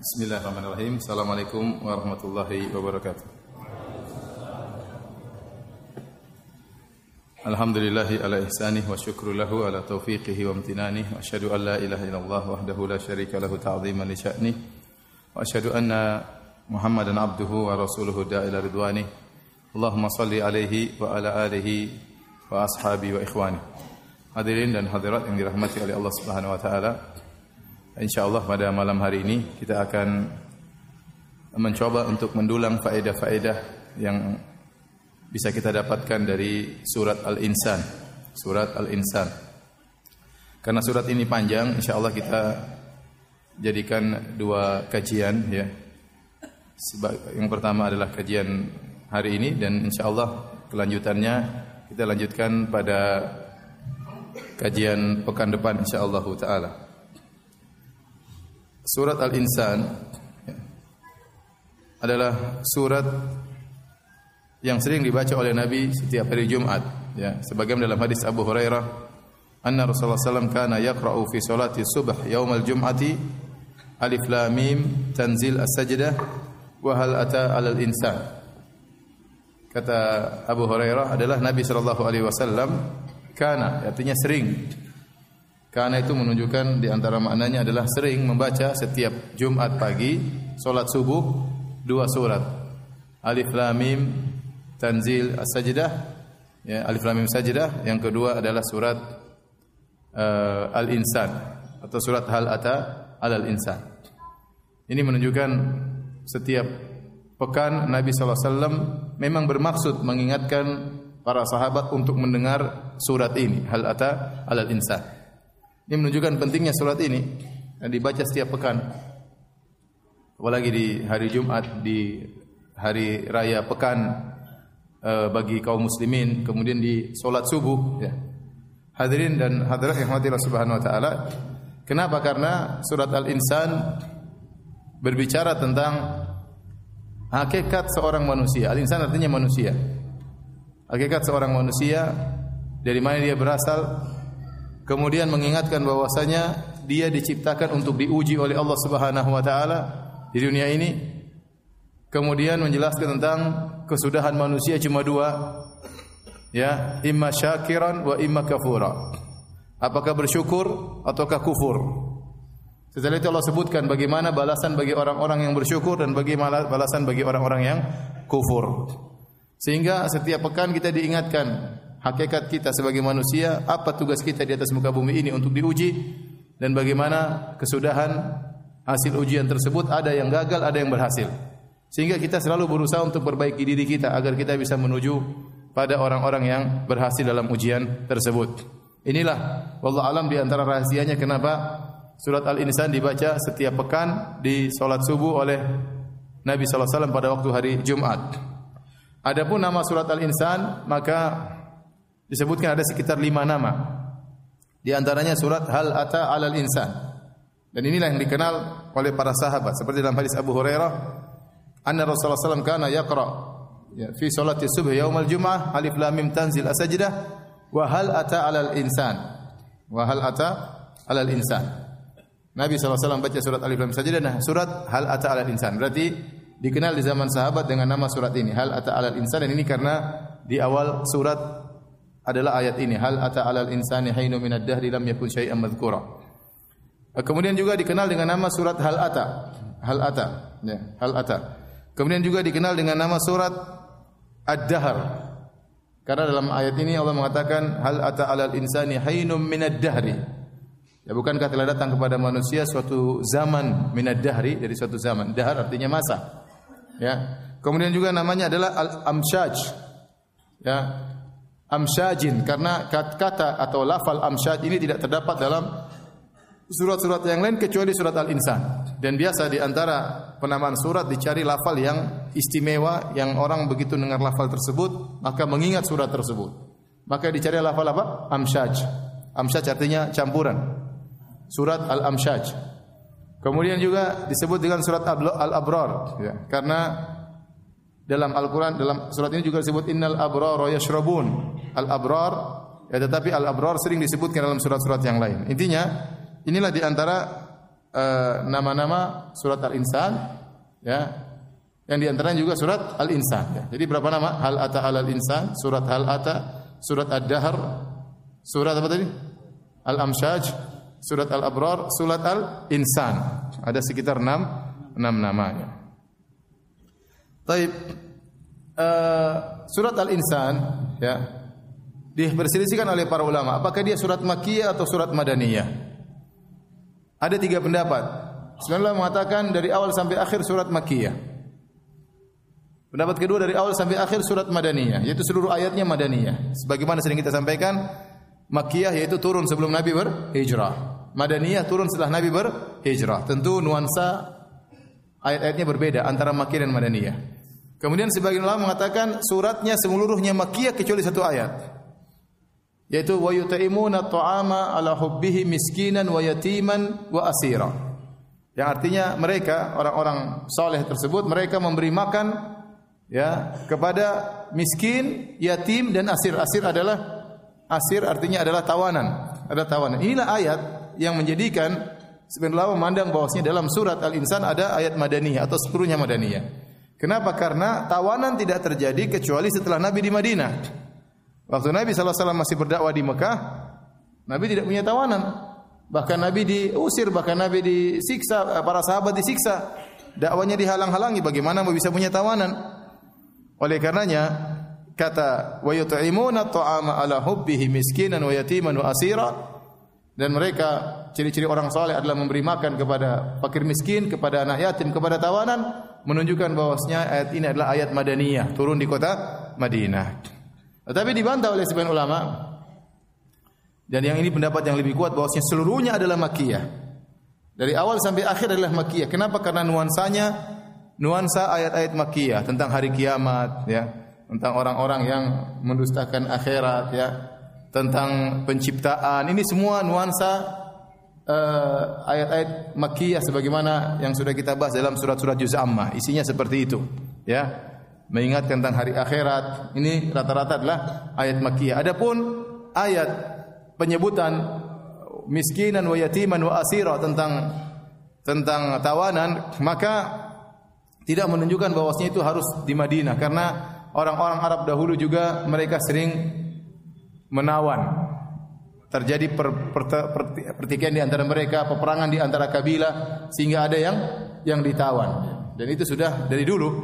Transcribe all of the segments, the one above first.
Bismillahirrahmanirrahim. Assalamualaikum warahmatullahi wabarakatuh. Alhamdulillahi ala ihsanih wa syukru lahu ala taufiqihi wa amtinanih wa asyhadu an la ilaha illallah wahdahu la syarika lahu ta'ziman li sya'nih wa asyhadu anna Muhammadan abduhu wa rasuluhu da'ila ridwanih. Allahumma salli alaihi wa ala alihi wa ashabi wa ikhwani. Hadirin dan hadirat yang dirahmati oleh Allah Subhanahu wa taala. InsyaAllah pada malam hari ini kita akan mencoba untuk mendulang faedah-faedah yang bisa kita dapatkan dari surat Al-Insan. Surat Al-Insan. Karena surat ini panjang, insyaallah kita jadikan dua kajian ya. Yang pertama adalah kajian hari ini dan insyaallah kelanjutannya kita lanjutkan pada kajian pekan depan insyaallah taala. Surat Al-Insan adalah surat yang sering dibaca oleh Nabi setiap hari Jumat ya sebagaimana dalam hadis Abu Hurairah anna Rasulullah sallallahu kana yaqra'u fi salati subh yaumal jum'ati alif lam mim tanzil as-sajdah wa hal ata 'alal insan. Kata Abu Hurairah adalah Nabi sallallahu alaihi wasallam kana artinya sering karena itu menunjukkan di antara maknanya adalah sering membaca setiap Jumat pagi solat subuh dua surat. Alif Lam Mim Tanzil As-Sajdah ya Alif Lam Mim Sajdah yang kedua adalah surat uh, Al-Insan atau surat Hal Ata Al Insan. Ini menunjukkan setiap pekan Nabi SAW memang bermaksud mengingatkan para sahabat untuk mendengar surat ini Hal Ata Al Insan. Ini menunjukkan pentingnya surat ini dan dibaca setiap pekan. Apalagi di hari Jumat, di hari raya pekan e, bagi kaum muslimin, kemudian di solat subuh. Ya. Hadirin dan hadirat yang Allah Subhanahu Wa Taala. Kenapa? Karena surat Al-Insan berbicara tentang hakikat seorang manusia. Al-Insan artinya manusia. Hakikat seorang manusia dari mana dia berasal, kemudian mengingatkan bahwasanya dia diciptakan untuk diuji oleh Allah Subhanahu wa taala di dunia ini. Kemudian menjelaskan tentang kesudahan manusia cuma dua. Ya, imma syakiran wa imma kafura. Apakah bersyukur ataukah kufur? Setelah itu Allah sebutkan bagaimana balasan bagi orang-orang yang bersyukur dan bagaimana balasan bagi orang-orang yang kufur. Sehingga setiap pekan kita diingatkan hakikat kita sebagai manusia, apa tugas kita di atas muka bumi ini untuk diuji dan bagaimana kesudahan hasil ujian tersebut ada yang gagal, ada yang berhasil. Sehingga kita selalu berusaha untuk perbaiki diri kita agar kita bisa menuju pada orang-orang yang berhasil dalam ujian tersebut. Inilah wallah alam di antara rahasianya kenapa surat Al-Insan dibaca setiap pekan di salat subuh oleh Nabi sallallahu alaihi wasallam pada waktu hari Jumat. Adapun nama surat Al-Insan maka disebutkan ada sekitar lima nama. Di antaranya surat Hal Ata Alal Insan. Dan inilah yang dikenal oleh para sahabat. Seperti dalam hadis Abu Hurairah anna Rasulullah SAW kana yaqra ya, fi salati subh yaumal jum'ah alif lam mim tanzil asajdah wa hal ata alal insan. Wa hal ata alal insan. Nabi SAW baca surat alif lam sajdah. Nah surat hal ata alal insan. Berarti dikenal di zaman sahabat dengan nama surat ini hal ata alal insan. Dan ini karena di awal surat adalah ayat ini hal ata alal insani hainu minad dahri lam yakun syai'an madhkura. Kemudian juga dikenal dengan nama surat hal ata. Hal ata, ya, hal ata. Kemudian juga dikenal dengan nama surat ad-dahr. Karena dalam ayat ini Allah mengatakan hal ata alal insani hainum minad dahri. Ya bukankah telah datang kepada manusia suatu zaman minad dahri dari suatu zaman. Dahar artinya masa. Ya. Kemudian juga namanya adalah al-amshaj. Ya, amsyajin karena kata atau lafal amsyaj ini tidak terdapat dalam surat-surat yang lain kecuali surat Al-Insan. Dan biasa di antara penamaan surat dicari lafal yang istimewa yang orang begitu dengar lafal tersebut maka mengingat surat tersebut. Maka dicari lafal apa? Amsyaj. Amsyaj artinya campuran. Surat Al-Amsyaj. Kemudian juga disebut dengan surat Al-Abrar ya. Karena dalam Al-Quran dalam surat ini juga disebut innal abrar yashrabun al-abrar ya tetapi al-abrar sering disebutkan dalam surat-surat yang lain intinya inilah di antara eh, nama-nama surat Al-Insan ya. Yang di antaranya juga surat Al-Insan ya. Jadi berapa nama? Hal ata alal insan, surat hal ata, surat Ad-Dahr, surat apa tadi? Al-Amsyaj, surat Al-Abrar, surat Al-Insan. Ada sekitar 6 6 namanya. Taib uh, surat Al-Insan ya diperselisihkan oleh para ulama apakah dia surat Makkiyah atau surat Madaniyah. Ada tiga pendapat. Sebenarnya mengatakan dari awal sampai akhir surat Makkiyah. Pendapat kedua dari awal sampai akhir surat Madaniyah, yaitu seluruh ayatnya Madaniyah. Sebagaimana sering kita sampaikan, Makkiyah yaitu turun sebelum Nabi berhijrah. Madaniyah turun setelah Nabi berhijrah. Tentu nuansa ayat-ayatnya berbeda antara Makkiyah dan Madaniyah. Kemudian sebagian ulama mengatakan suratnya seluruhnya Makkiyah kecuali satu ayat. Yaitu wa yut'imuna ta'ama ala hubbihi miskinan wa yatiman wa asira. Yang artinya mereka orang-orang soleh tersebut mereka memberi makan ya kepada miskin, yatim dan asir. Asir adalah asir artinya adalah tawanan, ada tawanan. Inilah ayat yang menjadikan ulama memandang bahwasanya dalam surat Al-Insan ada ayat madaniyah atau seluruhnya madaniyah. Kenapa? Karena tawanan tidak terjadi kecuali setelah Nabi di Madinah. Waktu Nabi SAW masih berdakwah di Mekah, Nabi tidak punya tawanan. Bahkan Nabi diusir, bahkan Nabi disiksa, para sahabat disiksa. Dakwanya dihalang-halangi, bagaimana mau bisa punya tawanan? Oleh karenanya, kata wa yut'imuna ta'ama ala hubbihi miskinan wa yatiman wa asira dan mereka ciri-ciri orang saleh adalah memberi makan kepada fakir miskin, kepada anak yatim, kepada tawanan, menunjukkan bahwasanya ayat ini adalah ayat madaniyah, turun di kota Madinah. Tetapi dibantah oleh sebagian ulama dan yang ini pendapat yang lebih kuat bahwasanya seluruhnya adalah makiyah. Dari awal sampai akhir adalah makiyah. Kenapa? Karena nuansanya nuansa ayat-ayat makiyah tentang hari kiamat ya, tentang orang-orang yang mendustakan akhirat ya, tentang penciptaan. Ini semua nuansa uh, ayat-ayat Makkiyah sebagaimana yang sudah kita bahas dalam surat-surat juz amma. Isinya seperti itu, ya. Mengingat tentang hari akhirat. Ini rata-rata adalah ayat Makkiyah. Adapun ayat penyebutan miskinan wa yatiman wa asira tentang tentang tawanan, maka tidak menunjukkan bahwasanya itu harus di Madinah karena orang-orang Arab dahulu juga mereka sering menawan. Terjadi per, per, per, pertikaian di antara mereka, peperangan di antara kabilah sehingga ada yang yang ditawan. Dan itu sudah dari dulu.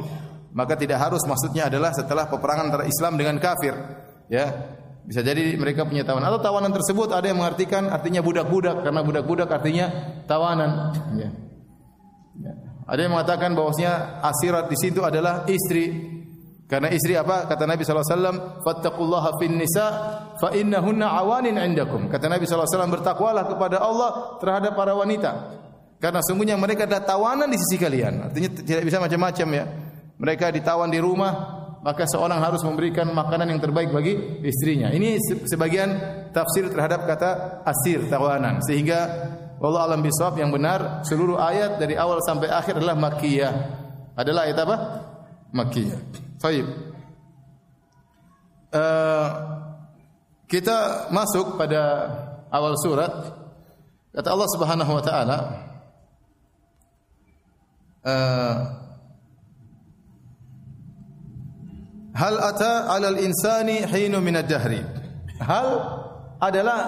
Maka tidak harus maksudnya adalah setelah peperangan antara Islam dengan kafir. Ya, bisa jadi mereka punya tawanan atau tawanan tersebut ada yang mengartikan artinya budak-budak karena budak-budak artinya tawanan. Ya. Ya. Ada yang mengatakan bahwasanya asirat di situ adalah istri karena istri apa? Kata Nabi SAW, Fattakullaha fin nisa, fa innahunna awanin indakum. Kata Nabi SAW, bertakwalah kepada Allah terhadap para wanita. Karena sungguhnya mereka adalah tawanan di sisi kalian. Artinya tidak bisa macam-macam ya. Mereka ditawan di rumah, maka seorang harus memberikan makanan yang terbaik bagi istrinya. Ini sebagian tafsir terhadap kata asir, tawanan. Sehingga Allah alam bisawab yang benar, seluruh ayat dari awal sampai akhir adalah makiyah. Adalah ayat apa? Makiyah. Baik. Uh, kita masuk pada awal surat. Kata Allah Subhanahu wa taala uh, Hal ata 'alal insani hinu min ad-dahri. Hal adalah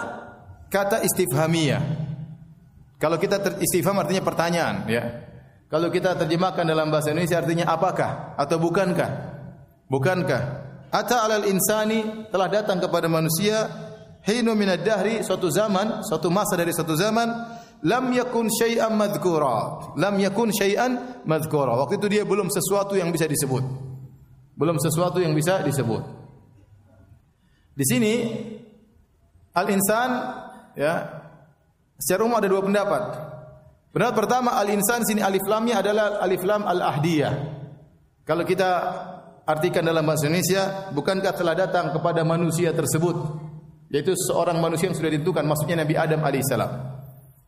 kata istifhamiyah. Kalau kita istifham artinya pertanyaan, ya. Kalau kita terjemahkan dalam bahasa Indonesia artinya apakah atau bukankah? Bukankah ata alal insani telah datang kepada manusia hinu minad dahri suatu zaman, suatu masa dari suatu zaman lam yakun syai'an madhkura. Lam yakun syai'an madhkura. Waktu itu dia belum sesuatu yang bisa disebut. Belum sesuatu yang bisa disebut. Di sini al-insan ya secara umum ada dua pendapat. Pendapat pertama al-insan sini alif lamnya adalah alif lam al-ahdiyah. Kalau kita artikan dalam bahasa Indonesia, bukankah telah datang kepada manusia tersebut yaitu seorang manusia yang sudah ditentukan maksudnya Nabi Adam alaihissalam.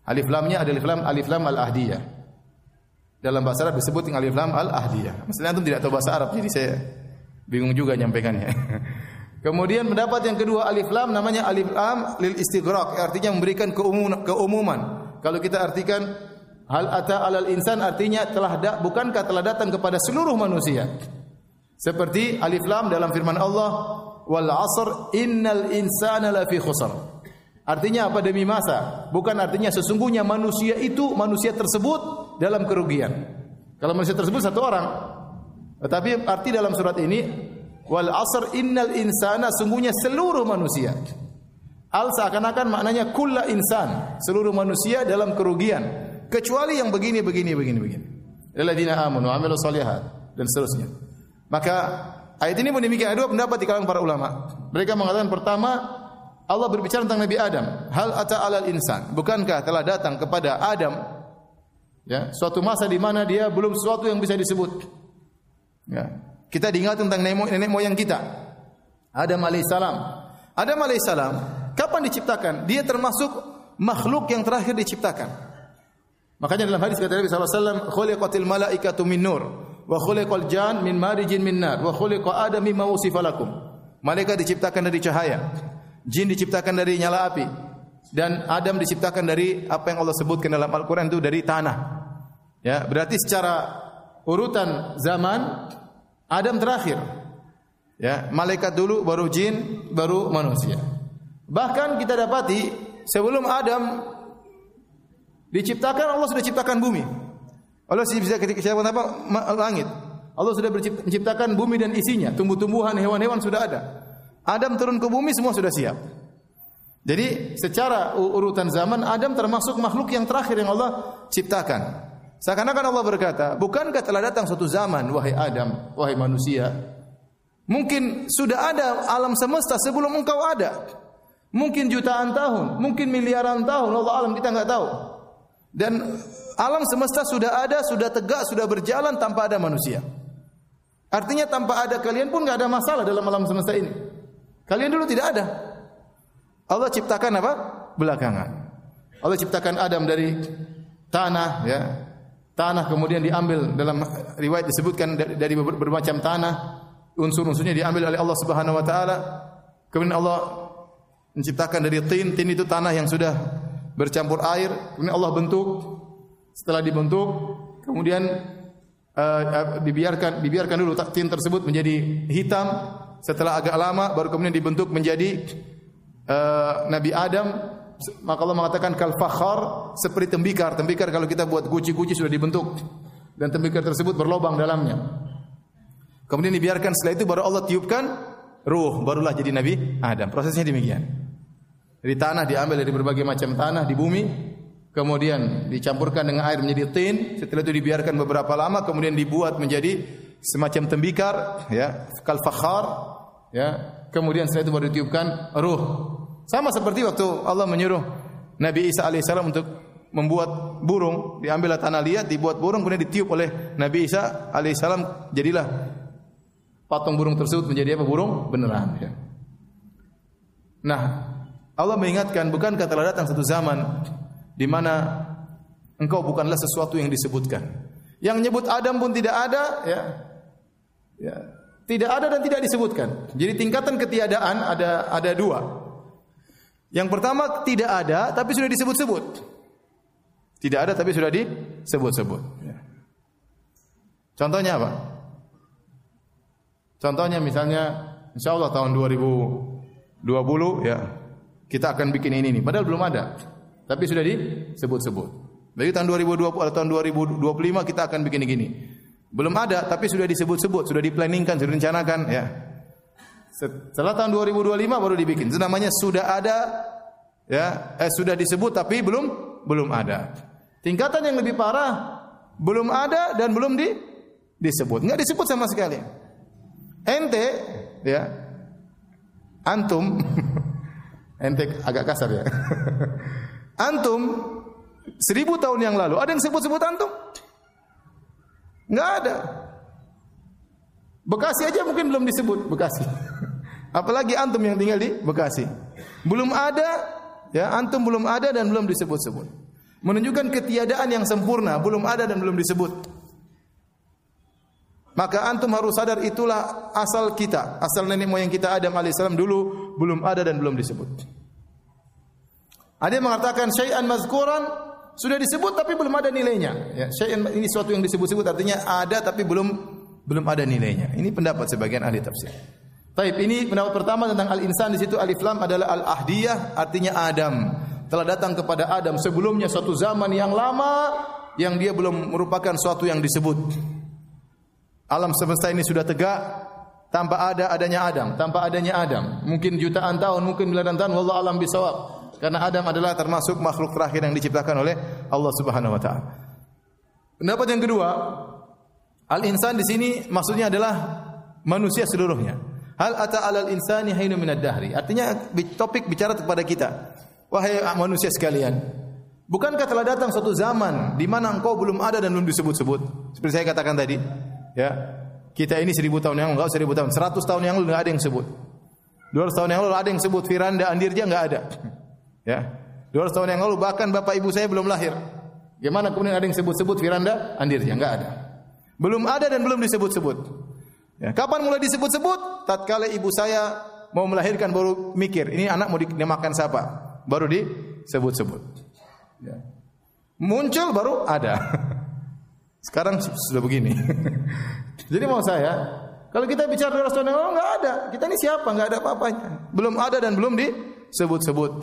Alif lamnya adalah alif lam alif lam al ahdiyah. Dalam bahasa Arab disebut dengan alif lam al ahdiyah. Maksudnya antum tidak tahu bahasa Arab jadi saya bingung juga nyampaikannya. Kemudian pendapat yang kedua alif lam namanya alif lam lil istighraq artinya memberikan keumuman keumuman. Kalau kita artikan Hal ata alal insan artinya telah da, bukankah telah datang kepada seluruh manusia. Seperti alif lam dalam firman Allah wal asr innal insana lafi khusr. Artinya apa demi masa? Bukan artinya sesungguhnya manusia itu manusia tersebut dalam kerugian. Kalau manusia tersebut satu orang. Tetapi arti dalam surat ini wal asr innal insana sungguhnya seluruh manusia. Al seakan-akan maknanya kulla insan, seluruh manusia dalam kerugian kecuali yang begini begini begini begini. Alladzina amanu wa amilus solihat dan seterusnya. Maka ayat ini pun demikian ada dua pendapat di kalangan para ulama. Mereka mengatakan pertama Allah berbicara tentang Nabi Adam. Hal ata alal insan. Bukankah telah datang kepada Adam ya, suatu masa di mana dia belum sesuatu yang bisa disebut. Ya. Kita diingat tentang nenek, moyang kita. Adam alaihissalam. Adam alaihissalam kapan diciptakan? Dia termasuk makhluk yang terakhir diciptakan. Makanya dalam hadis kata Nabi SAW, khuliqatil malaikatu min nur, wa khuliqal jan min marijin min nar, wa khuliqa adam mimma. Malaikat diciptakan dari cahaya, jin diciptakan dari nyala api, dan Adam diciptakan dari apa yang Allah sebutkan dalam Al-Quran itu dari tanah. Ya, berarti secara urutan zaman Adam terakhir. Ya, malaikat dulu, baru jin, baru manusia. Bahkan kita dapati sebelum Adam Diciptakan Allah sudah ciptakan bumi. Allah sudah bisa ketika apa? Langit. Allah sudah menciptakan bumi dan isinya, tumbuh-tumbuhan, hewan-hewan sudah ada. Adam turun ke bumi semua sudah siap. Jadi secara urutan zaman Adam termasuk makhluk yang terakhir yang Allah ciptakan. Seakan-akan Allah berkata, bukankah telah datang suatu zaman wahai Adam, wahai manusia? Mungkin sudah ada alam semesta sebelum engkau ada. Mungkin jutaan tahun, mungkin miliaran tahun, Allah alam kita nggak tahu. Dan alam semesta sudah ada, sudah tegak, sudah berjalan tanpa ada manusia. Artinya tanpa ada kalian pun nggak ada masalah dalam alam semesta ini. Kalian dulu tidak ada. Allah ciptakan apa? Belakangan. Allah ciptakan Adam dari tanah, ya. Tanah kemudian diambil dalam riwayat disebutkan dari bermacam tanah. Unsur-unsurnya diambil oleh Allah Subhanahu wa taala. Kemudian Allah menciptakan dari tin, tin itu tanah yang sudah bercampur air, kemudian Allah bentuk. Setelah dibentuk, kemudian uh, dibiarkan dibiarkan dulu tin tersebut menjadi hitam. Setelah agak lama baru kemudian dibentuk menjadi uh, Nabi Adam. Maka Allah mengatakan kal fakhar seperti tembikar. Tembikar kalau kita buat guci-guci sudah dibentuk dan tembikar tersebut berlobang dalamnya. Kemudian dibiarkan setelah itu baru Allah tiupkan ruh, barulah jadi Nabi Adam. Prosesnya demikian. Dari tanah diambil dari berbagai macam tanah di bumi, kemudian dicampurkan dengan air menjadi tin, setelah itu dibiarkan beberapa lama kemudian dibuat menjadi semacam tembikar ya, kal fakhar ya. Kemudian setelah itu baru ditiupkan ruh. Sama seperti waktu Allah menyuruh Nabi Isa alaihissalam untuk membuat burung, diambil tanah liat, dibuat burung kemudian ditiup oleh Nabi Isa alaihissalam jadilah patung burung tersebut menjadi apa burung beneran ya. Nah, Allah mengingatkan bukankah telah datang satu zaman di mana engkau bukanlah sesuatu yang disebutkan. Yang nyebut Adam pun tidak ada ya. Ya, tidak ada dan tidak disebutkan. Jadi tingkatan ketiadaan ada ada dua. Yang pertama tidak ada tapi sudah disebut-sebut. Tidak ada tapi sudah disebut-sebut. Ya. Contohnya apa? Contohnya misalnya Insya Allah tahun 2020 ya kita akan bikin ini nih. Padahal belum ada. Tapi sudah disebut-sebut. Dari tahun 2020 atau tahun 2025 kita akan bikin gini. Belum ada, tapi sudah disebut-sebut, sudah diplanningkan, sudah direncanakan ya. Setelah tahun 2025 baru dibikin. Itu namanya sudah ada ya, eh sudah disebut tapi belum belum ada. Tingkatan yang lebih parah belum ada dan belum di disebut. Enggak disebut sama sekali. Ente ya antum Ente agak kasar ya. antum seribu tahun yang lalu ada yang sebut-sebut antum? Enggak ada. Bekasi aja mungkin belum disebut Bekasi. Apalagi antum yang tinggal di Bekasi. Belum ada ya antum belum ada dan belum disebut-sebut. Menunjukkan ketiadaan yang sempurna, belum ada dan belum disebut. Maka antum harus sadar itulah asal kita, asal nenek moyang kita Adam alaihissalam dulu belum ada dan belum disebut. Ada yang mengatakan syai'an mazkuran sudah disebut tapi belum ada nilainya. Ya, syai'an ini suatu yang disebut-sebut artinya ada tapi belum belum ada nilainya. Ini pendapat sebagian ahli tafsir. Taib ini pendapat pertama tentang al-insan di situ alif lam adalah al-ahdiyah artinya Adam. Telah datang kepada Adam sebelumnya suatu zaman yang lama yang dia belum merupakan suatu yang disebut. Alam semesta ini sudah tegak tanpa ada adanya Adam, tanpa adanya Adam. Mungkin jutaan tahun, mungkin miliaran tahun, wallahu alam bisawab. Karena Adam adalah termasuk makhluk terakhir yang diciptakan oleh Allah Subhanahu wa taala. Pendapat yang kedua, al-insan di sini maksudnya adalah manusia seluruhnya. Hal ata alal insani hainu minad dahri. Artinya topik bicara kepada kita. Wahai manusia sekalian, bukankah telah datang suatu zaman di mana engkau belum ada dan belum disebut-sebut? Seperti saya katakan tadi, ya. Kita ini seribu tahun yang enggak seribu tahun, seratus tahun yang lalu enggak ada yang sebut. Dua ratus tahun yang lalu ada yang sebut Firanda Andirja enggak ada. Ya. 200 tahun yang lalu bahkan bapak ibu saya belum lahir. Gimana kemudian ada yang sebut-sebut Firanda Andirja? Enggak ada. Belum ada dan belum disebut-sebut. Ya. Kapan mulai disebut-sebut? Tatkala ibu saya mau melahirkan baru mikir, ini anak mau dinamakan siapa? Baru disebut-sebut. Ya. Muncul baru ada. Sekarang sudah begini. Jadi mau saya, kalau kita bicara 200 tahun yang lalu enggak ada. Kita ini siapa? Enggak ada apa-apanya. Belum ada dan belum disebut-sebut.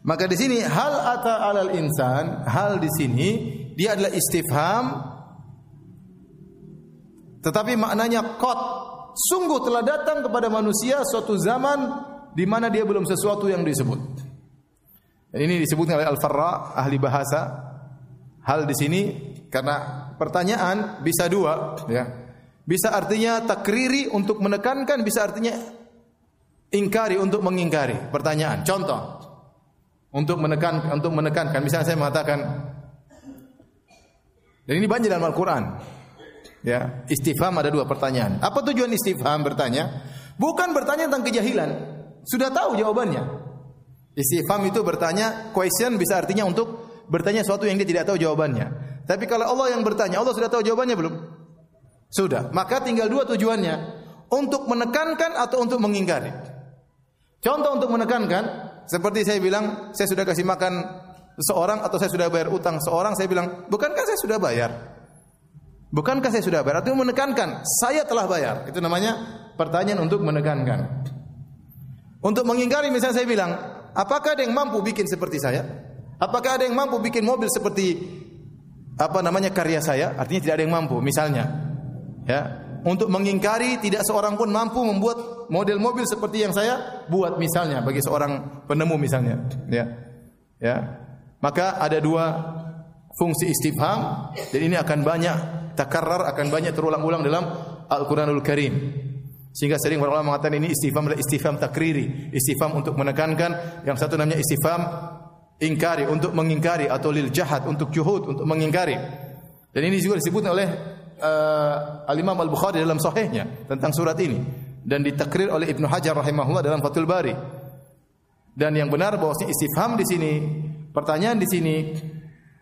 Maka di sini hal ata alal insan, hal di sini dia adalah istifham tetapi maknanya qad. Sungguh telah datang kepada manusia suatu zaman di mana dia belum sesuatu yang disebut. Ini disebutkan oleh Al-Farra ahli bahasa. Hal di sini karena pertanyaan bisa dua ya. Bisa artinya takriri untuk menekankan, bisa artinya ingkari untuk mengingkari pertanyaan. Contoh, untuk menekan untuk menekankan misalnya saya mengatakan dan ini banyak dalam Al-Qur'an. Ya, istifham ada dua pertanyaan. Apa tujuan istifham bertanya? Bukan bertanya tentang kejahilan. Sudah tahu jawabannya. Istifham itu bertanya, question bisa artinya untuk bertanya sesuatu yang dia tidak tahu jawabannya. Tapi kalau Allah yang bertanya, Allah sudah tahu jawabannya belum? Sudah. Maka tinggal dua tujuannya. Untuk menekankan atau untuk mengingkari. Contoh untuk menekankan, seperti saya bilang, saya sudah kasih makan seorang atau saya sudah bayar utang seorang, saya bilang, bukankah saya sudah bayar? Bukankah saya sudah bayar? Artinya menekankan, saya telah bayar. Itu namanya pertanyaan untuk menekankan. Untuk mengingkari misalnya saya bilang, apakah ada yang mampu bikin seperti saya? Apakah ada yang mampu bikin mobil seperti apa namanya karya saya? Artinya tidak ada yang mampu. Misalnya, ya, untuk mengingkari tidak seorang pun mampu membuat model mobil seperti yang saya buat misalnya bagi seorang penemu misalnya. Ya. Ya. Maka ada dua fungsi istifham dan ini akan banyak takarrar akan banyak terulang-ulang dalam Al-Qur'anul Karim. Sehingga sering para ulama mengatakan ini istifham adalah istifham takriri istifham untuk menekankan. Yang satu namanya istifham ingkari untuk mengingkari atau lil jahat untuk juhud untuk mengingkari. Dan ini juga disebut oleh uh, Al-Imam Al-Bukhari dalam sahihnya tentang surat ini. Dan ditakrir oleh Ibnu Hajar rahimahullah dalam Fathul Bari. Dan yang benar bahwasanya istifham di sini, pertanyaan di sini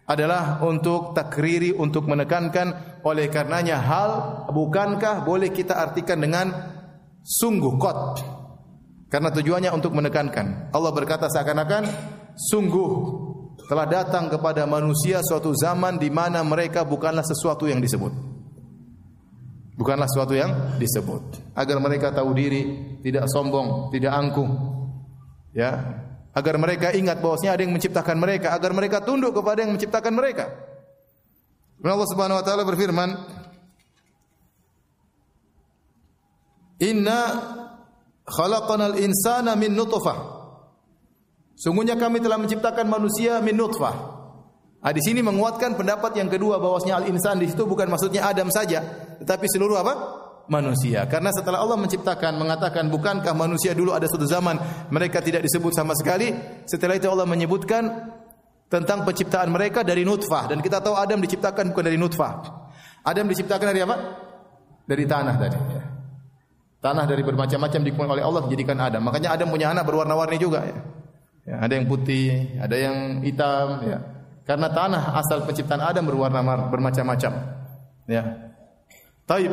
adalah untuk takriri untuk menekankan oleh karenanya hal bukankah boleh kita artikan dengan sungguh kot? Karena tujuannya untuk menekankan. Allah berkata seakan-akan sungguh telah datang kepada manusia suatu zaman di mana mereka bukanlah sesuatu yang disebut bukanlah sesuatu yang disebut. Agar mereka tahu diri tidak sombong tidak angkuh. Ya. Agar mereka ingat bahwasanya ada yang menciptakan mereka. Agar mereka tunduk kepada yang menciptakan mereka. Allah Subhanahu wa taala berfirman Inna khalaqanal insana min nutfah. Sungguhnya kami telah menciptakan manusia min nutfah Nah, di sini menguatkan pendapat yang kedua bahwasanya al-insan di situ bukan maksudnya Adam saja, tetapi seluruh apa? manusia. Karena setelah Allah menciptakan mengatakan bukankah manusia dulu ada suatu zaman mereka tidak disebut sama sekali, setelah itu Allah menyebutkan tentang penciptaan mereka dari nutfah dan kita tahu Adam diciptakan bukan dari nutfah. Adam diciptakan dari apa? Dari tanah tadi ya. Tanah dari bermacam-macam dikumpulkan oleh Allah dijadikan Adam. Makanya Adam punya anak berwarna-warni juga ya. ya. Ada yang putih, ada yang hitam ya. Karena tanah asal penciptaan Adam berwarna bermacam-macam. Ya. Taib.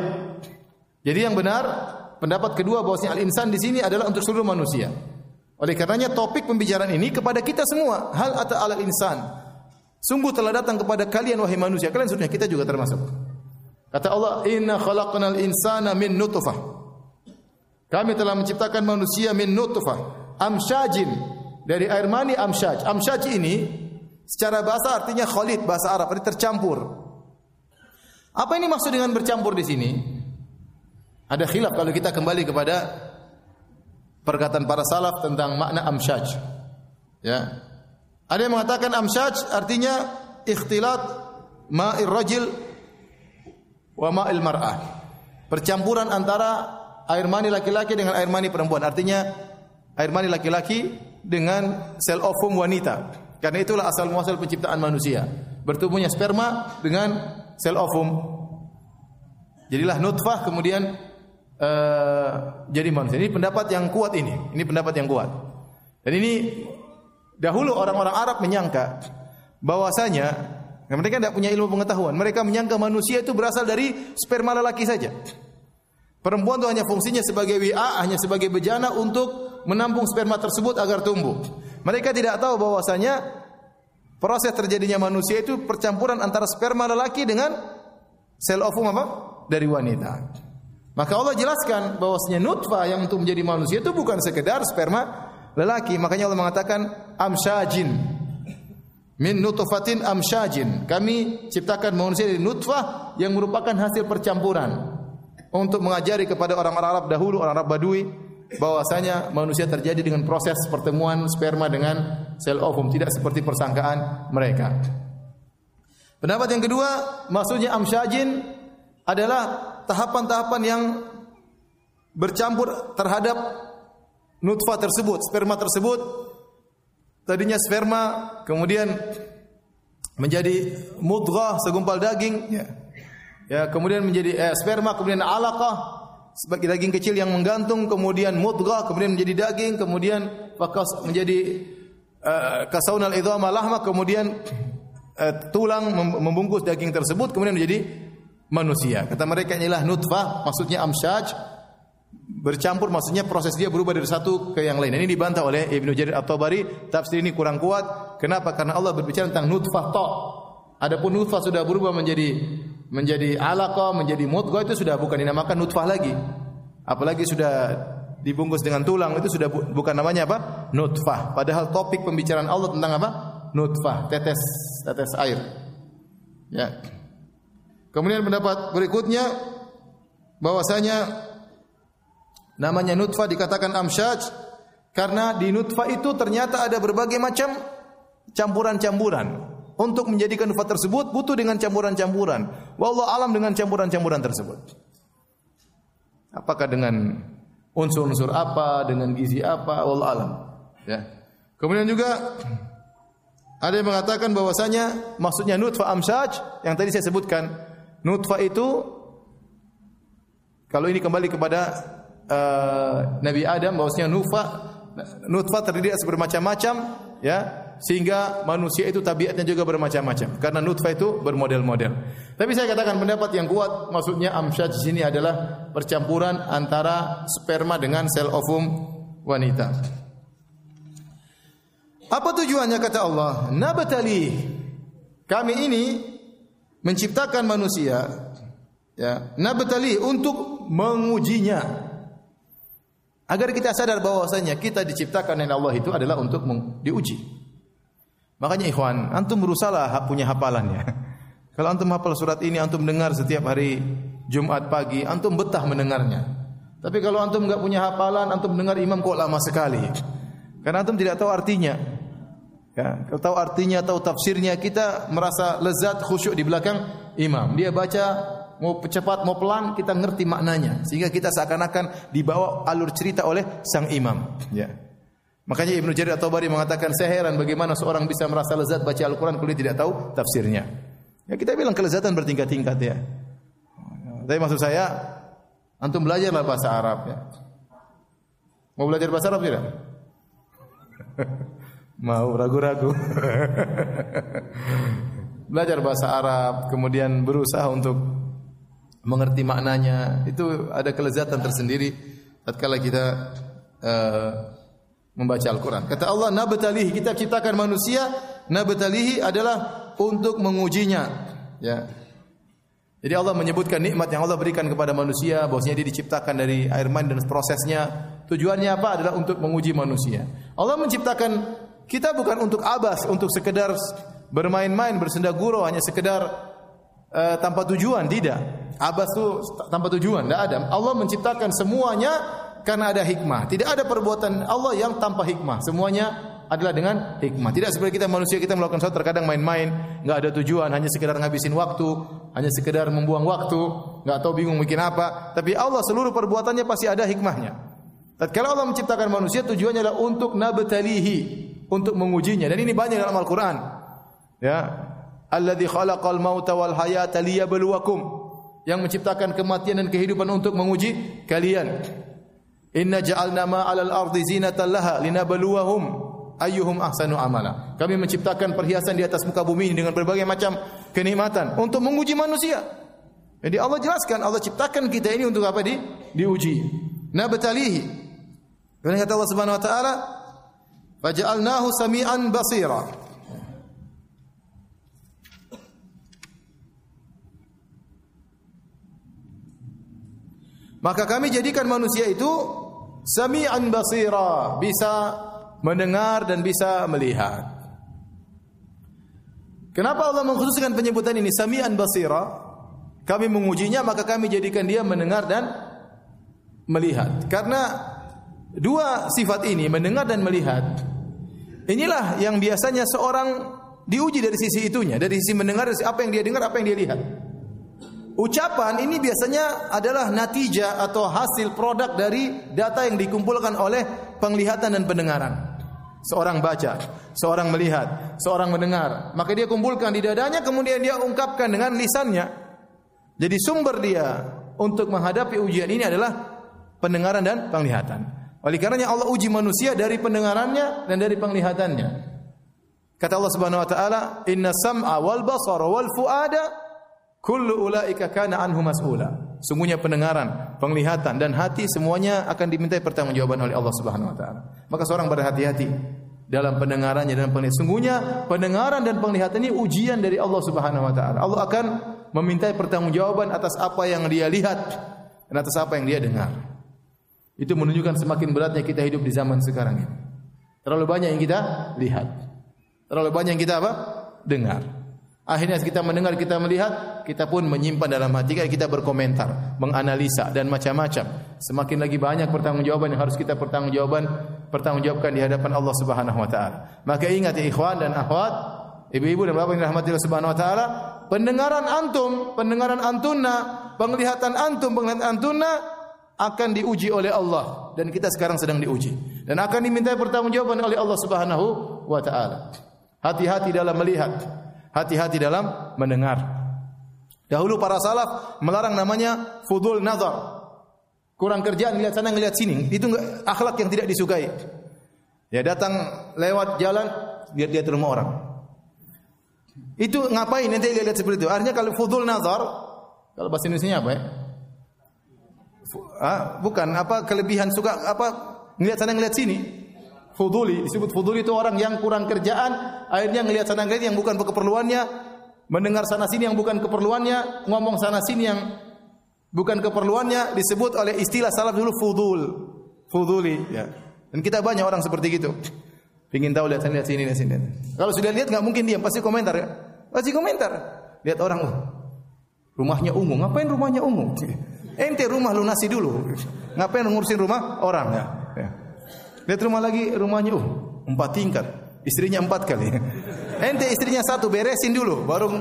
Jadi yang benar pendapat kedua bahwasanya al-insan di sini adalah untuk seluruh manusia. Oleh karenanya topik pembicaraan ini kepada kita semua, hal atau alal insan. Sungguh telah datang kepada kalian wahai manusia. Kalian sudah kita juga termasuk. Kata Allah, "Inna khalaqnal insana min nutfah." Kami telah menciptakan manusia min nutfah, amsyajin dari air mani amsyaj. Amsyaj ini secara bahasa artinya khalid, bahasa Arab, arti tercampur. Apa ini maksud dengan bercampur di sini? Ada khilaf kalau kita kembali kepada perkataan para salaf tentang makna amsyaj. Ya. Ada yang mengatakan amsyaj artinya ikhtilat ma'ir rajul wa ma'il mar'ah. Percampuran antara air mani laki-laki dengan air mani perempuan. Artinya air mani laki-laki dengan sel ovum wanita. Karena itulah asal muasal penciptaan manusia. Bertumbuhnya sperma dengan sel ovum. Jadilah nutfah kemudian uh, jadi manusia. Ini pendapat yang kuat ini. Ini pendapat yang kuat. Dan ini dahulu orang-orang Arab menyangka bahwasanya mereka tidak punya ilmu pengetahuan. Mereka menyangka manusia itu berasal dari sperma lelaki saja. Perempuan itu hanya fungsinya sebagai WA, hanya sebagai bejana untuk menampung sperma tersebut agar tumbuh. Mereka tidak tahu bahwasanya proses terjadinya manusia itu percampuran antara sperma lelaki dengan sel ovum apa? dari wanita. Maka Allah jelaskan bahwasanya nutfah yang untuk menjadi manusia itu bukan sekedar sperma lelaki. Makanya Allah mengatakan amsyajin. Min nutfatin amsyajin. Kami ciptakan manusia dari nutfah yang merupakan hasil percampuran. Untuk mengajari kepada orang-orang Arab dahulu, orang Arab Badui, bahwasanya manusia terjadi dengan proses pertemuan sperma dengan sel ovum, tidak seperti persangkaan mereka. Pendapat yang kedua, maksudnya amsyajin adalah tahapan-tahapan yang bercampur terhadap nutfah tersebut, sperma tersebut. Tadinya sperma, kemudian menjadi mudghah segumpal daging, ya. ya kemudian menjadi eh, sperma, kemudian alaqah sebagai daging kecil yang menggantung, kemudian mudghah, kemudian menjadi daging, kemudian fakas menjadi uh, kasaunal idhama lahma, kemudian uh, tulang membungkus daging tersebut, kemudian menjadi manusia. Kata mereka inilah nutfah, maksudnya amsyaj, bercampur maksudnya proses dia berubah dari satu ke yang lain. Ini dibantah oleh Ibnu Jarir At-Tabari, tafsir ini kurang kuat. Kenapa? Karena Allah berbicara tentang nutfah to. Adapun nutfah sudah berubah menjadi menjadi alaqah, menjadi mudghah itu sudah bukan dinamakan nutfah lagi. Apalagi sudah dibungkus dengan tulang itu sudah bu, bukan namanya apa? Nutfah. Padahal topik pembicaraan Allah tentang apa? Nutfah, tetes tetes air. Ya. Kemudian pendapat berikutnya bahwasanya namanya nutfah dikatakan amsyaj karena di nutfah itu ternyata ada berbagai macam campuran-campuran. Untuk menjadikan nutfah tersebut butuh dengan campuran-campuran. Wallahu alam dengan campuran-campuran tersebut. Apakah dengan unsur-unsur apa, dengan gizi apa, wallahu alam. Ya. Kemudian juga ada yang mengatakan bahwasanya maksudnya nutfah amsyaj yang tadi saya sebutkan Nutfah itu kalau ini kembali kepada uh, Nabi Adam bahwasanya nutfah nutfah terdiri atas bermacam-macam ya sehingga manusia itu tabiatnya juga bermacam-macam karena nutfah itu bermodel-model. Tapi saya katakan pendapat yang kuat maksudnya amsyaj di sini adalah percampuran antara sperma dengan sel ovum wanita. Apa tujuannya kata Allah? Nabatali. Kami ini menciptakan manusia ya nabtali untuk mengujinya agar kita sadar bahwasanya kita diciptakan oleh Allah itu adalah untuk diuji makanya ikhwan antum berusaha punya hafalannya kalau antum hafal surat ini antum dengar setiap hari Jumat pagi antum betah mendengarnya tapi kalau antum enggak punya hafalan antum dengar imam kok lama sekali karena antum tidak tahu artinya Ya, kalau tahu artinya, tahu tafsirnya, kita merasa lezat khusyuk di belakang imam. Dia baca mau cepat mau pelan kita ngerti maknanya sehingga kita seakan-akan dibawa alur cerita oleh sang imam. Ya. Makanya Ibnu Jarir atau Bari mengatakan saya heran bagaimana seorang bisa merasa lezat baca Al-Qur'an dia tidak tahu tafsirnya. Ya kita bilang kelezatan bertingkat-tingkat ya. Tapi maksud saya antum belajarlah bahasa Arab ya. Mau belajar bahasa Arab tidak? Mau ragu-ragu. Belajar bahasa Arab, kemudian berusaha untuk mengerti maknanya. Itu ada kelezatan tersendiri tatkala kita uh, membaca Al-Quran. Kata Allah, nabtalihi, kita ciptakan manusia, nabtalihi adalah untuk mengujinya. Ya. Jadi Allah menyebutkan nikmat yang Allah berikan kepada manusia, bahwasanya dia diciptakan dari air mani dan prosesnya. Tujuannya apa? Adalah untuk menguji manusia. Allah menciptakan kita bukan untuk abas, untuk sekedar bermain-main, bersenda gurau, hanya sekedar uh, tanpa tujuan, tidak. Abas itu tanpa tujuan, tidak ada. Allah menciptakan semuanya karena ada hikmah. Tidak ada perbuatan Allah yang tanpa hikmah. Semuanya adalah dengan hikmah. Tidak seperti kita manusia kita melakukan sesuatu terkadang main-main, nggak ada tujuan, hanya sekedar ngabisin waktu, hanya sekedar membuang waktu, nggak tahu bingung bikin apa. Tapi Allah seluruh perbuatannya pasti ada hikmahnya. Tatkala Allah menciptakan manusia tujuannya adalah untuk nabtalihi, untuk mengujinya. Dan ini banyak dalam Al-Qur'an. Ya. Alladzi khalaqal mauta wal hayata liyabluwakum. Yang menciptakan kematian dan kehidupan untuk menguji kalian. Inna ja'alna ma 'alal ardi zinatan laha linabluwahum ayyuhum ahsanu amala. Kami menciptakan perhiasan di atas muka bumi ini dengan berbagai macam kenikmatan untuk menguji manusia. Jadi Allah jelaskan Allah ciptakan kita ini untuk apa di diuji. Nabtalihi. Dan kata Allah Subhanahu wa taala, "Faja'alnahu sami'an basira." Maka kami jadikan manusia itu sami'an basira, bisa mendengar dan bisa melihat. Kenapa Allah mengkhususkan penyebutan ini sami'an basira? Kami mengujinya maka kami jadikan dia mendengar dan melihat. Karena dua sifat ini mendengar dan melihat inilah yang biasanya seorang diuji dari sisi itunya, dari sisi mendengar apa yang dia dengar, apa yang dia lihat. Ucapan ini biasanya adalah natijah atau hasil produk dari data yang dikumpulkan oleh penglihatan dan pendengaran. Seorang baca, seorang melihat, seorang mendengar. Maka dia kumpulkan di dadanya kemudian dia ungkapkan dengan lisannya. Jadi sumber dia untuk menghadapi ujian ini adalah pendengaran dan penglihatan. Oleh karenanya Allah uji manusia dari pendengarannya dan dari penglihatannya. Kata Allah Subhanahu wa taala, "Inna sam'a wal basara wal fuada Kullu ulaika kana anhu mas'ula. Semuanya pendengaran, penglihatan dan hati semuanya akan dimintai pertanggungjawaban oleh Allah Subhanahu wa taala. Maka seorang berhati-hati dalam pendengarannya dan penglihatan. Sungguhnya pendengaran dan penglihatan ini ujian dari Allah Subhanahu wa taala. Allah akan memintai pertanggungjawaban atas apa yang dia lihat dan atas apa yang dia dengar. Itu menunjukkan semakin beratnya kita hidup di zaman sekarang ini. Terlalu banyak yang kita lihat. Terlalu banyak yang kita apa? Dengar. Akhirnya kita mendengar, kita melihat, kita pun menyimpan dalam hati kita, berkomentar, menganalisa dan macam-macam. Semakin lagi banyak pertanggungjawaban yang harus kita pertanggungjawaban, pertanggungjawabkan di hadapan Allah Subhanahu wa taala. Maka ingat ya ikhwan dan akhwat, ibu-ibu dan bapak yang dirahmati Allah Subhanahu wa taala, pendengaran antum, pendengaran antuna, penglihatan antum, penglihatan antuna akan diuji oleh Allah dan kita sekarang sedang diuji dan akan diminta pertanggungjawaban oleh Allah Subhanahu wa taala. Hati-hati dalam melihat, hati-hati dalam mendengar. Dahulu para salaf melarang namanya fudul nazar. Kurang kerjaan lihat sana ngelihat sini. Itu enggak akhlak yang tidak disukai. Ya datang lewat jalan lihat-lihat rumah orang. Itu ngapain nanti lihat-lihat seperti itu? Artinya kalau fudul nazar kalau bahasa Indonesia apa ya? Ah, bukan apa kelebihan suka apa ngelihat sana ngelihat sini. Fuduli disebut fuduli itu orang yang kurang kerjaan, akhirnya ngelihat sana ngelihat yang bukan keperluannya, mendengar sana sini yang bukan keperluannya, ngomong sana sini yang bukan keperluannya disebut oleh istilah salaf dulu fudul. Fuduli ya. Dan kita banyak orang seperti gitu. Pingin tahu lihat sana lihat sini lihat sini. Kalau sudah lihat nggak mungkin diam, pasti komentar ya. Pasti komentar. Lihat orang, oh, rumahnya ungu. Ngapain rumahnya ungu? Ente rumah lunasi dulu. Ngapain ngurusin rumah orang ya? ya. Lihat rumah lagi, rumahnya uh, empat tingkat. Istrinya empat kali. Ente istrinya satu, beresin dulu, baru.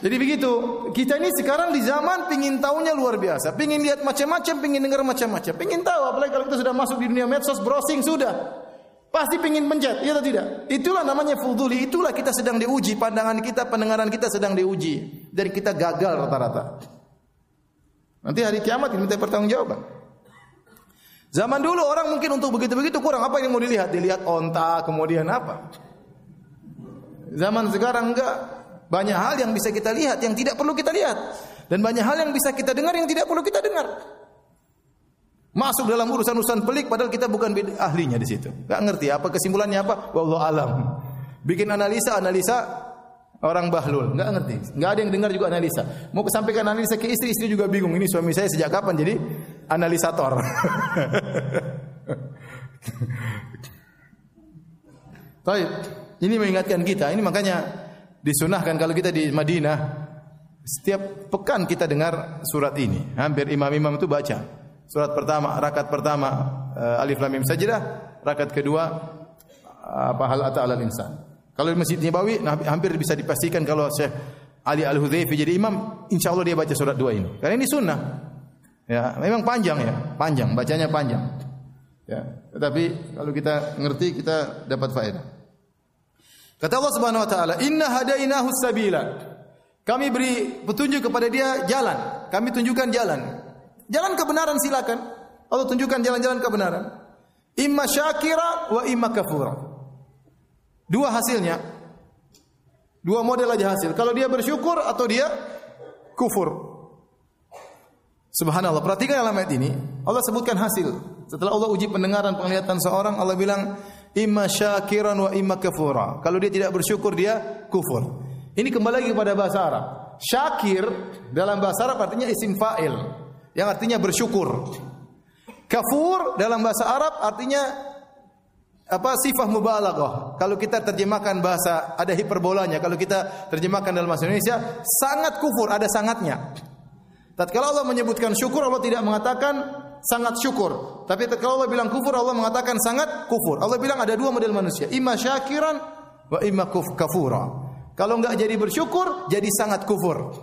Jadi begitu. Kita ini sekarang di zaman pingin tahunya luar biasa. Pingin lihat macam-macam, pingin dengar macam-macam. Pingin tahu, apalagi kalau kita sudah masuk di dunia medsos, browsing sudah. Pasti pingin pencet, iya atau tidak? Itulah namanya fuduli, itulah kita sedang diuji, pandangan kita, pendengaran kita sedang diuji. Dan kita gagal rata-rata. Nanti hari kiamat kita minta pertanggungjawaban. Zaman dulu orang mungkin untuk begitu-begitu kurang apa yang mau dilihat? Dilihat onta, kemudian apa? Zaman sekarang enggak. Banyak hal yang bisa kita lihat yang tidak perlu kita lihat dan banyak hal yang bisa kita dengar yang tidak perlu kita dengar. Masuk dalam urusan-urusan pelik padahal kita bukan ahlinya di situ. Enggak ngerti apa kesimpulannya apa? Wallahu alam. Bikin analisa-analisa orang bahlul, enggak ngerti. Enggak ada yang dengar juga analisa. Mau kesampaikan analisa ke istri, istri juga bingung. Ini suami saya sejak kapan jadi analisator. Baik, ini mengingatkan kita. Ini makanya disunahkan kalau kita di Madinah setiap pekan kita dengar surat ini. Hampir imam-imam itu baca. Surat pertama, rakaat pertama uh, Alif Lam Mim Sajdah, rakaat kedua apa hal ata alal insan. Kalau di Masjid Nabawi nah, hampir bisa dipastikan kalau Syekh Ali Al-Hudzaifi jadi imam, insya Allah dia baca surat dua ini. Karena ini sunnah. Ya, memang panjang ya, panjang, bacanya panjang. Ya, tetapi kalau kita ngerti kita dapat faedah. Kata Allah Subhanahu wa taala, "Inna hadainahu sabila." Kami beri petunjuk kepada dia jalan. Kami tunjukkan jalan. Jalan kebenaran silakan. Allah tunjukkan jalan-jalan kebenaran. Imma syakira wa imma kafura. Dua hasilnya. Dua model aja hasil. Kalau dia bersyukur atau dia kufur. Subhanallah. Perhatikan dalam ayat ini. Allah sebutkan hasil. Setelah Allah uji pendengaran penglihatan seorang, Allah bilang, imma syakiran wa imma kafura. Kalau dia tidak bersyukur, dia kufur. Ini kembali lagi kepada bahasa Arab. Syakir dalam bahasa Arab artinya isim fa'il. Yang artinya bersyukur. Kafur dalam bahasa Arab artinya apa sifat mubalaghah. Kalau kita terjemahkan bahasa ada hiperbolanya, kalau kita terjemahkan dalam bahasa Indonesia sangat kufur, ada sangatnya. Tatkala Allah menyebutkan syukur, Allah tidak mengatakan sangat syukur. Tapi tatkala Allah bilang kufur, Allah mengatakan sangat kufur. Allah bilang ada dua model manusia, imma syakiran wa imma kafura. Kalau enggak jadi bersyukur, jadi sangat kufur.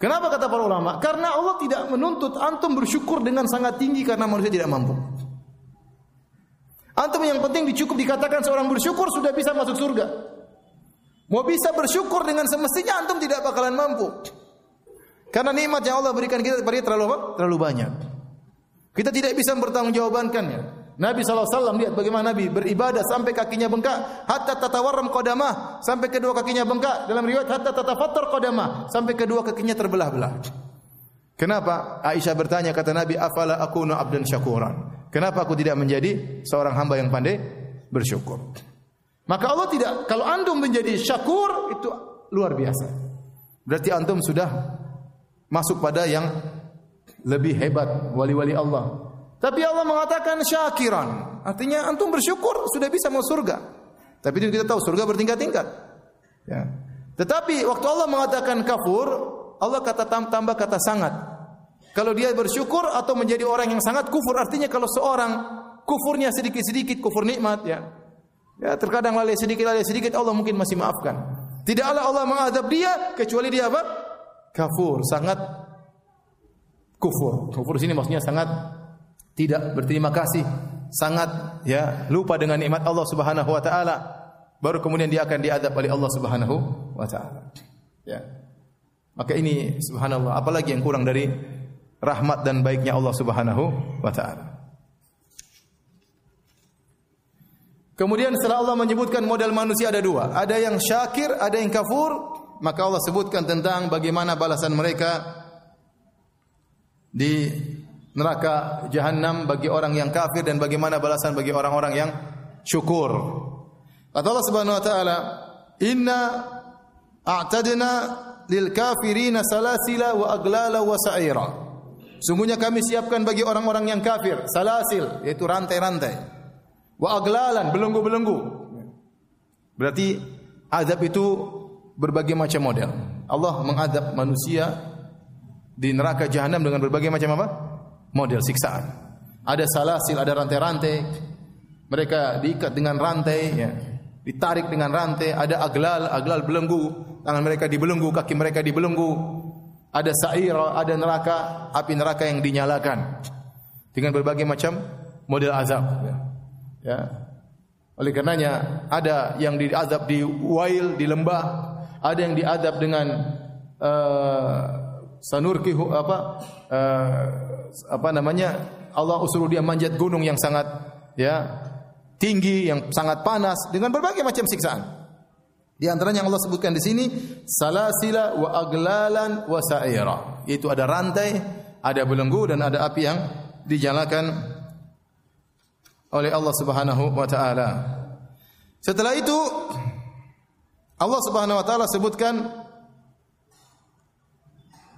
Kenapa kata para ulama? Karena Allah tidak menuntut antum bersyukur dengan sangat tinggi karena manusia tidak mampu. Antum yang penting dicukup dikatakan seorang bersyukur sudah bisa masuk surga. Mau bisa bersyukur dengan semestinya antum tidak bakalan mampu. Karena nikmat yang Allah berikan kita kepada terlalu apa? Terlalu banyak. Kita tidak bisa bertanggungjawabkannya. Nabi SAW lihat bagaimana Nabi beribadah sampai kakinya bengkak hatta tatawarram qadamah sampai kedua kakinya bengkak dalam riwayat hatta tatafattar qadamah sampai kedua kakinya terbelah-belah. Kenapa? Aisyah bertanya kata Nabi afala akunu abdan syakuran. Kenapa aku tidak menjadi seorang hamba yang pandai bersyukur? Maka Allah tidak kalau antum menjadi syakur itu luar biasa. Berarti antum sudah masuk pada yang lebih hebat wali-wali Allah. Tapi Allah mengatakan syakiran, artinya antum bersyukur sudah bisa masuk surga. Tapi itu kita tahu surga bertingkat-tingkat. Ya. Tetapi waktu Allah mengatakan kafur, Allah kata tambah kata sangat. Kalau dia bersyukur atau menjadi orang yang sangat kufur, artinya kalau seorang kufurnya sedikit-sedikit kufur nikmat ya. Ya, terkadang lalai sedikit lalai sedikit Allah mungkin masih maafkan. Tidaklah Allah mengadab dia kecuali dia apa? Kafur, sangat kufur. Kufur sini maksudnya sangat tidak berterima kasih, sangat ya lupa dengan nikmat Allah Subhanahu wa taala. Baru kemudian dia akan diadab oleh Allah Subhanahu wa taala. Ya. Maka ini subhanallah, apalagi yang kurang dari rahmat dan baiknya Allah Subhanahu wa taala. Kemudian setelah Allah menyebutkan model manusia ada dua, ada yang syakir, ada yang kafur maka Allah sebutkan tentang bagaimana balasan mereka di neraka jahanam bagi orang yang kafir dan bagaimana balasan bagi orang-orang yang syukur. Kata Allah Subhanahu wa taala, "Inna a'tadna lil kafirina salasila wa aglala wa sa'ira." Sungguhnya kami siapkan bagi orang-orang yang kafir salasil yaitu rantai-rantai. Wa aglalan belenggu-belenggu. Berarti azab itu berbagai macam model. Allah mengadab manusia di neraka jahanam dengan berbagai macam apa? Model siksaan. Ada salasil, ada rantai-rantai. Mereka diikat dengan rantai, ya. ditarik dengan rantai. Ada aglal, aglal belenggu. Tangan mereka dibelenggu, kaki mereka dibelenggu. Ada sa'ira, ada neraka, api neraka yang dinyalakan. Dengan berbagai macam model azab. Ya. ya. Oleh karenanya ada yang diazab di wail, di lembah, ada yang diadab dengan uh, apa uh, apa namanya Allah usul dia manjat gunung yang sangat ya tinggi yang sangat panas dengan berbagai macam siksaan. Di antaranya yang Allah sebutkan di sini salasila wa aglalan wa sa'ira. Itu ada rantai, ada belenggu dan ada api yang dijalakan oleh Allah Subhanahu wa taala. Setelah itu Allah Subhanahu wa taala sebutkan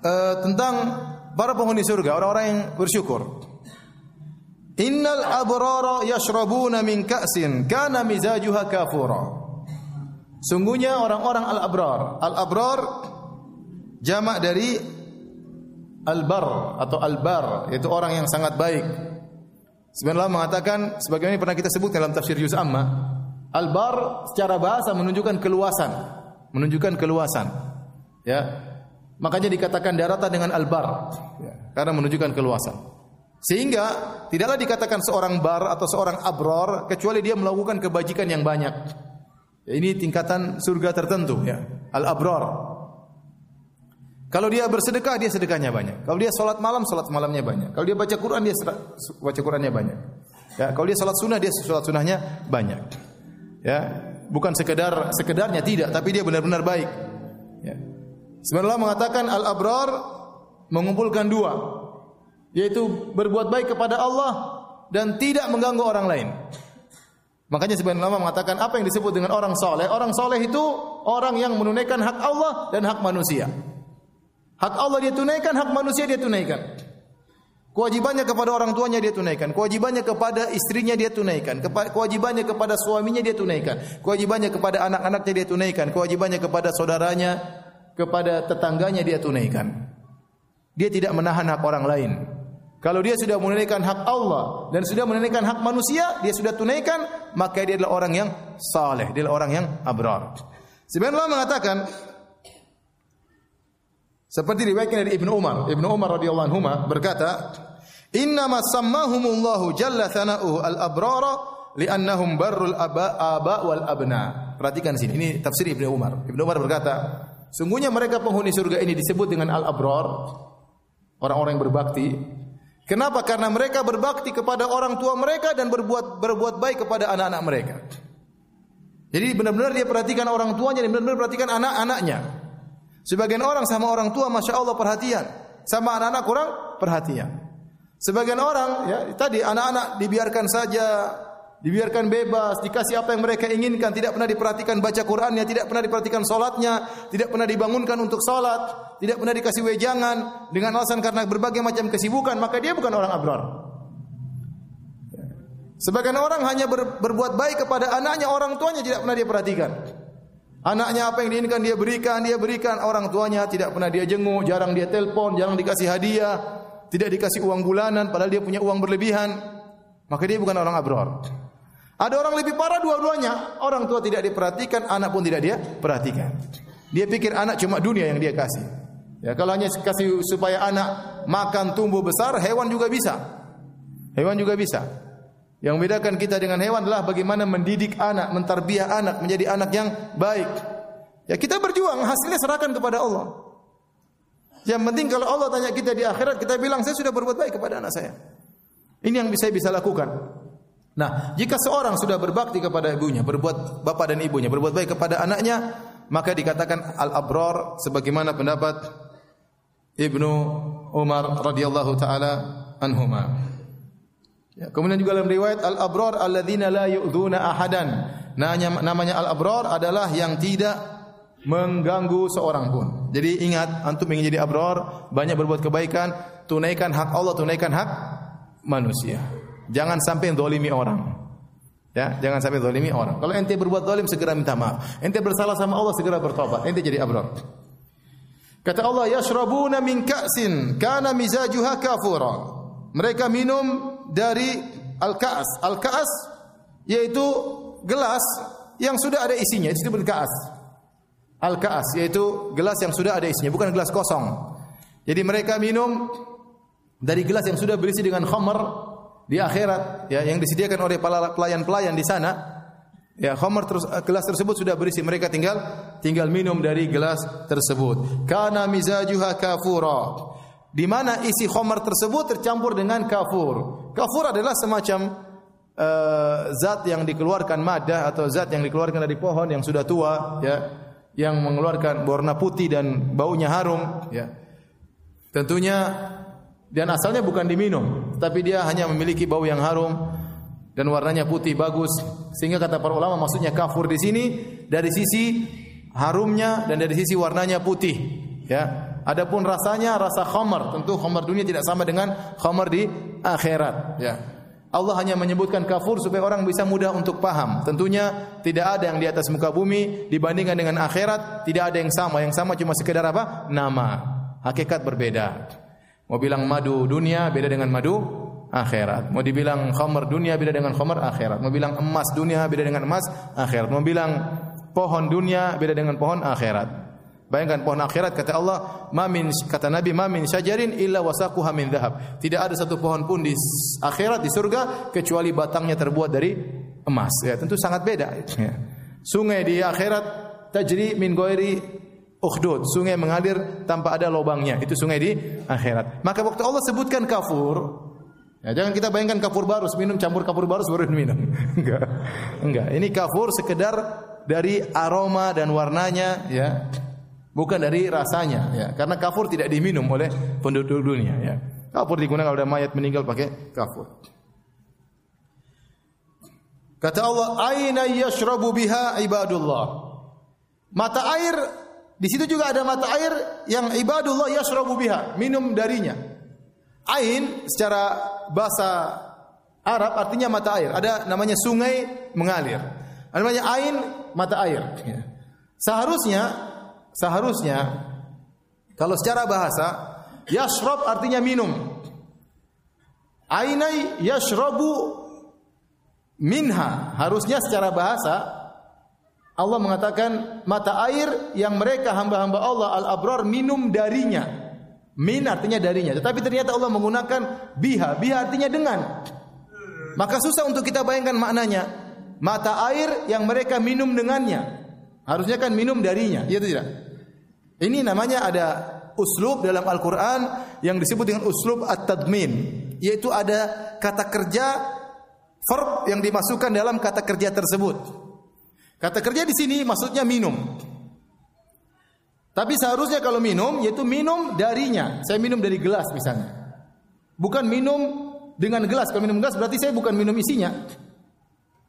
uh, tentang para penghuni surga, orang-orang yang bersyukur. Innal abrara yashrabuna min ka'sin kana mizajuha kafura. Sungguhnya orang-orang al-abrar. Al-abrar jamak dari al-bar atau al-bar, yaitu orang yang sangat baik. Sebenarnya mengatakan sebagaimana pernah kita sebut dalam tafsir juz amma, al-bar secara bahasa menunjukkan keluasan, menunjukkan keluasan. Ya. Makanya dikatakan daratan dengan al-bar, ya, karena menunjukkan keluasan. Sehingga tidaklah dikatakan seorang bar atau seorang abror kecuali dia melakukan kebajikan yang banyak. Ya, ini tingkatan surga tertentu ya, al-abror. Kalau dia bersedekah dia sedekahnya banyak. Kalau dia salat malam salat malamnya banyak. Kalau dia baca Quran dia baca Qurannya banyak. Ya, kalau dia salat sunnah dia salat sunnahnya banyak. Ya, bukan sekedar sekedarnya tidak, tapi dia benar-benar baik. Ya. Sebenarnya mengatakan al-abrar mengumpulkan dua, yaitu berbuat baik kepada Allah dan tidak mengganggu orang lain. Makanya sebagian ulama mengatakan apa yang disebut dengan orang soleh? Orang soleh itu orang yang menunaikan hak Allah dan hak manusia. Hak Allah dia tunaikan, hak manusia dia tunaikan. Kewajibannya kepada orang tuanya dia tunaikan, kewajibannya kepada istrinya dia tunaikan, kewajibannya kepada suaminya dia tunaikan, kewajibannya kepada anak-anaknya dia tunaikan, kewajibannya kepada saudaranya, kepada tetangganya dia tunaikan. Dia tidak menahan hak orang lain. Kalau dia sudah menunaikan hak Allah dan sudah menunaikan hak manusia, dia sudah tunaikan, maka dia adalah orang yang saleh, dia adalah orang yang abrar. Sebenarnya Allah mengatakan seperti riwayatnya dari Ibnu Umar. Ibnu Umar radhiyallahu anhu berkata, "Inna ma sammahumullahu jalla thana'uhu al-abrara li'annahum barrul aba, aba wal abna." Perhatikan sini, ini tafsir Ibnu Umar. Ibnu Umar berkata, sungguhnya mereka penghuni surga ini disebut dengan al-abrar, orang-orang yang berbakti Kenapa? Karena mereka berbakti kepada orang tua mereka dan berbuat berbuat baik kepada anak-anak mereka. Jadi benar-benar dia perhatikan orang tuanya dan benar-benar perhatikan anak-anaknya. Sebagian orang sama orang tua masya Allah perhatian, sama anak-anak kurang perhatian. Sebagian orang ya tadi anak-anak dibiarkan saja dibiarkan bebas, dikasih apa yang mereka inginkan, tidak pernah diperhatikan baca Qur'annya, tidak pernah diperhatikan salatnya, tidak pernah dibangunkan untuk salat, tidak pernah dikasih wejangan dengan alasan karena berbagai macam kesibukan, maka dia bukan orang abrar. Sebagian orang hanya ber, berbuat baik kepada anaknya, orang tuanya tidak pernah dia perhatikan. Anaknya apa yang diinginkan dia berikan, dia berikan. Orang tuanya tidak pernah dia jenguk, jarang dia telepon, jarang dikasih hadiah, tidak dikasih uang bulanan padahal dia punya uang berlebihan. Maka dia bukan orang abrar. Ada orang lebih parah dua-duanya. Orang tua tidak diperhatikan, anak pun tidak dia perhatikan. Dia pikir anak cuma dunia yang dia kasih. Ya, kalau hanya kasih supaya anak makan tumbuh besar, hewan juga bisa. Hewan juga bisa. Yang membedakan kita dengan hewan adalah bagaimana mendidik anak, mentarbiah anak menjadi anak yang baik. Ya kita berjuang, hasilnya serahkan kepada Allah. Yang penting kalau Allah tanya kita di akhirat, kita bilang saya sudah berbuat baik kepada anak saya. Ini yang bisa bisa lakukan. Nah, jika seorang sudah berbakti kepada ibunya, berbuat bapak dan ibunya, berbuat baik kepada anaknya, maka dikatakan al-abrar sebagaimana pendapat Ibnu Umar radhiyallahu taala anhuma. Ya, kemudian juga dalam riwayat al-abrar alladzina la yu'dzuna ahadan. Namanya, namanya al-abrar adalah yang tidak mengganggu seorang pun. Jadi ingat, antum ingin jadi abrar, banyak berbuat kebaikan, tunaikan hak Allah, tunaikan hak manusia. Jangan sampai dolimi orang. Ya, jangan sampai dolimi orang. Kalau ente berbuat dolim segera minta maaf. Ente bersalah sama Allah segera bertobat. Ente jadi abrar. Kata Allah, yashrabuna min ka'sin kana mizajuha kafura. Mereka minum dari al-ka'as. Al-ka'as yaitu gelas yang sudah ada isinya, itu disebut ka'as. Al-ka'as yaitu gelas yang sudah ada isinya, bukan gelas kosong. Jadi mereka minum dari gelas yang sudah berisi dengan khamar di akhirat ya yang disediakan oleh pelayan-pelayan di sana ya khamar terus eh, gelas tersebut sudah berisi mereka tinggal tinggal minum dari gelas tersebut kana mizajuha kafura di mana isi khamar tersebut tercampur dengan kafur kafur adalah semacam uh, zat yang dikeluarkan madah atau zat yang dikeluarkan dari pohon yang sudah tua ya yang mengeluarkan warna putih dan baunya harum ya tentunya dan asalnya bukan diminum tapi dia hanya memiliki bau yang harum dan warnanya putih bagus. Sehingga kata para ulama maksudnya kafur di sini dari sisi harumnya dan dari sisi warnanya putih. Ya. Adapun rasanya rasa khamar, tentu khamar dunia tidak sama dengan khamar di akhirat. Ya. Allah hanya menyebutkan kafur supaya orang bisa mudah untuk paham. Tentunya tidak ada yang di atas muka bumi dibandingkan dengan akhirat, tidak ada yang sama. Yang sama cuma sekedar apa? Nama. Hakikat berbeda. Mau bilang madu dunia beda dengan madu akhirat. Mau dibilang khamar dunia beda dengan khamar akhirat. Mau bilang emas dunia beda dengan emas akhirat. Mau bilang pohon dunia beda dengan pohon akhirat. Bayangkan pohon akhirat kata Allah, mamin kata Nabi mamin syajarin illa wasaquha min dhahab. Tidak ada satu pohon pun di akhirat di surga kecuali batangnya terbuat dari emas. Ya, tentu sangat beda. Ya. Sungai di akhirat tajri min ghairi ukhdud. Sungai mengalir tanpa ada lubangnya. Itu sungai di akhirat. Maka waktu Allah sebutkan kafur, Ya, jangan kita bayangkan kafur barus minum campur kafur barus baru minum. Enggak. Enggak. Ini kafur sekedar dari aroma dan warnanya ya bukan dari rasanya ya. Karena kafur tidak diminum oleh penduduk dunia ya. Kafur digunakan ada mayat meninggal pakai kafur. Kata Allah aina yashrabu biha ibadullah? Mata air di situ juga ada mata air yang ibadullah yashrabu biha minum darinya. Ain secara bahasa Arab artinya mata air. Ada namanya sungai mengalir. Ada namanya ain mata air ya. seharusnya seharusnya kalau secara bahasa yashrab artinya minum. Ainai yashrabu minha. Harusnya secara bahasa Allah mengatakan mata air yang mereka hamba-hamba Allah al-abrar minum darinya. Min artinya darinya. Tetapi ternyata Allah menggunakan biha. Biha artinya dengan. Maka susah untuk kita bayangkan maknanya. Mata air yang mereka minum dengannya. Harusnya kan minum darinya. Iya tidak? Ini namanya ada uslub dalam Al-Quran yang disebut dengan uslub at-tadmin. Yaitu ada kata kerja verb yang dimasukkan dalam kata kerja tersebut. Kata kerja di sini maksudnya minum. Tapi seharusnya kalau minum yaitu minum darinya. Saya minum dari gelas misalnya. Bukan minum dengan gelas. Kalau minum gelas berarti saya bukan minum isinya.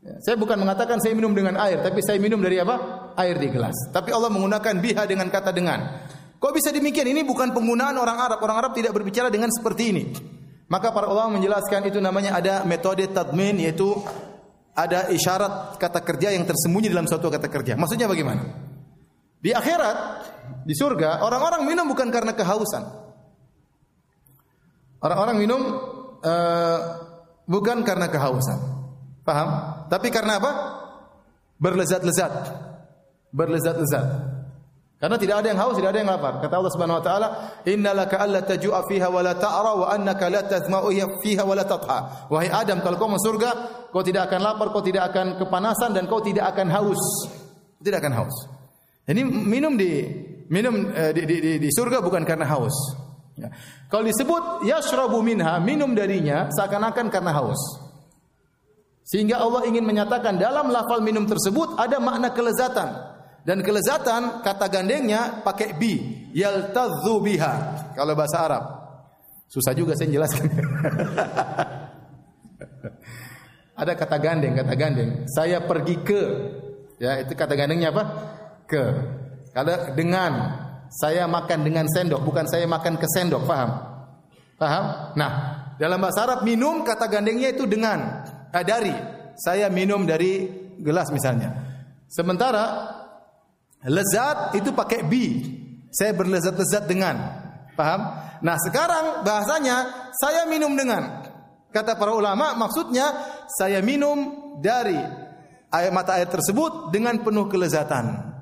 Ya, saya bukan mengatakan saya minum dengan air, tapi saya minum dari apa? Air di gelas. Tapi Allah menggunakan biha dengan kata dengan. Kok bisa demikian? Ini bukan penggunaan orang Arab. Orang Arab tidak berbicara dengan seperti ini. Maka para ulama menjelaskan itu namanya ada metode tadmin yaitu ada isyarat kata kerja yang tersembunyi dalam suatu kata kerja. Maksudnya bagaimana? Di akhirat, di surga, orang-orang minum bukan karena kehausan. Orang-orang minum uh, bukan karena kehausan. Paham? Tapi karena apa? Berlezat-lezat. Berlezat-lezat. Karena tidak ada yang haus, tidak ada yang lapar. Kata Allah Subhanahu wa taala, "Innalaka alla tajua fiha wa la ta'ra wa annaka la tazma'u fiha wa la tatha." Wahai Adam, kalau kau masuk surga, kau tidak akan lapar, kau tidak akan kepanasan dan kau tidak akan haus. Tidak akan haus. Ini minum di minum eh, di, di, di, di surga bukan karena haus. Ya. Kalau disebut yashrabu minha, minum darinya seakan-akan karena haus. Sehingga Allah ingin menyatakan dalam lafal minum tersebut ada makna kelezatan. Dan kelezatan kata gandengnya pakai bi, yaltadzu biha kalau bahasa Arab. Susah juga saya jelaskan. ada kata gandeng, kata gandeng. Saya pergi ke ya itu kata gandengnya apa? Ke. Kalau dengan saya makan dengan sendok, bukan saya makan ke sendok, paham? Paham? Nah, dalam bahasa Arab minum kata gandengnya itu dengan eh, dari saya minum dari gelas misalnya. Sementara lezat itu pakai bi. Saya berlezat-lezat dengan. Paham? Nah, sekarang bahasanya saya minum dengan. Kata para ulama maksudnya saya minum dari air mata air tersebut dengan penuh kelezatan.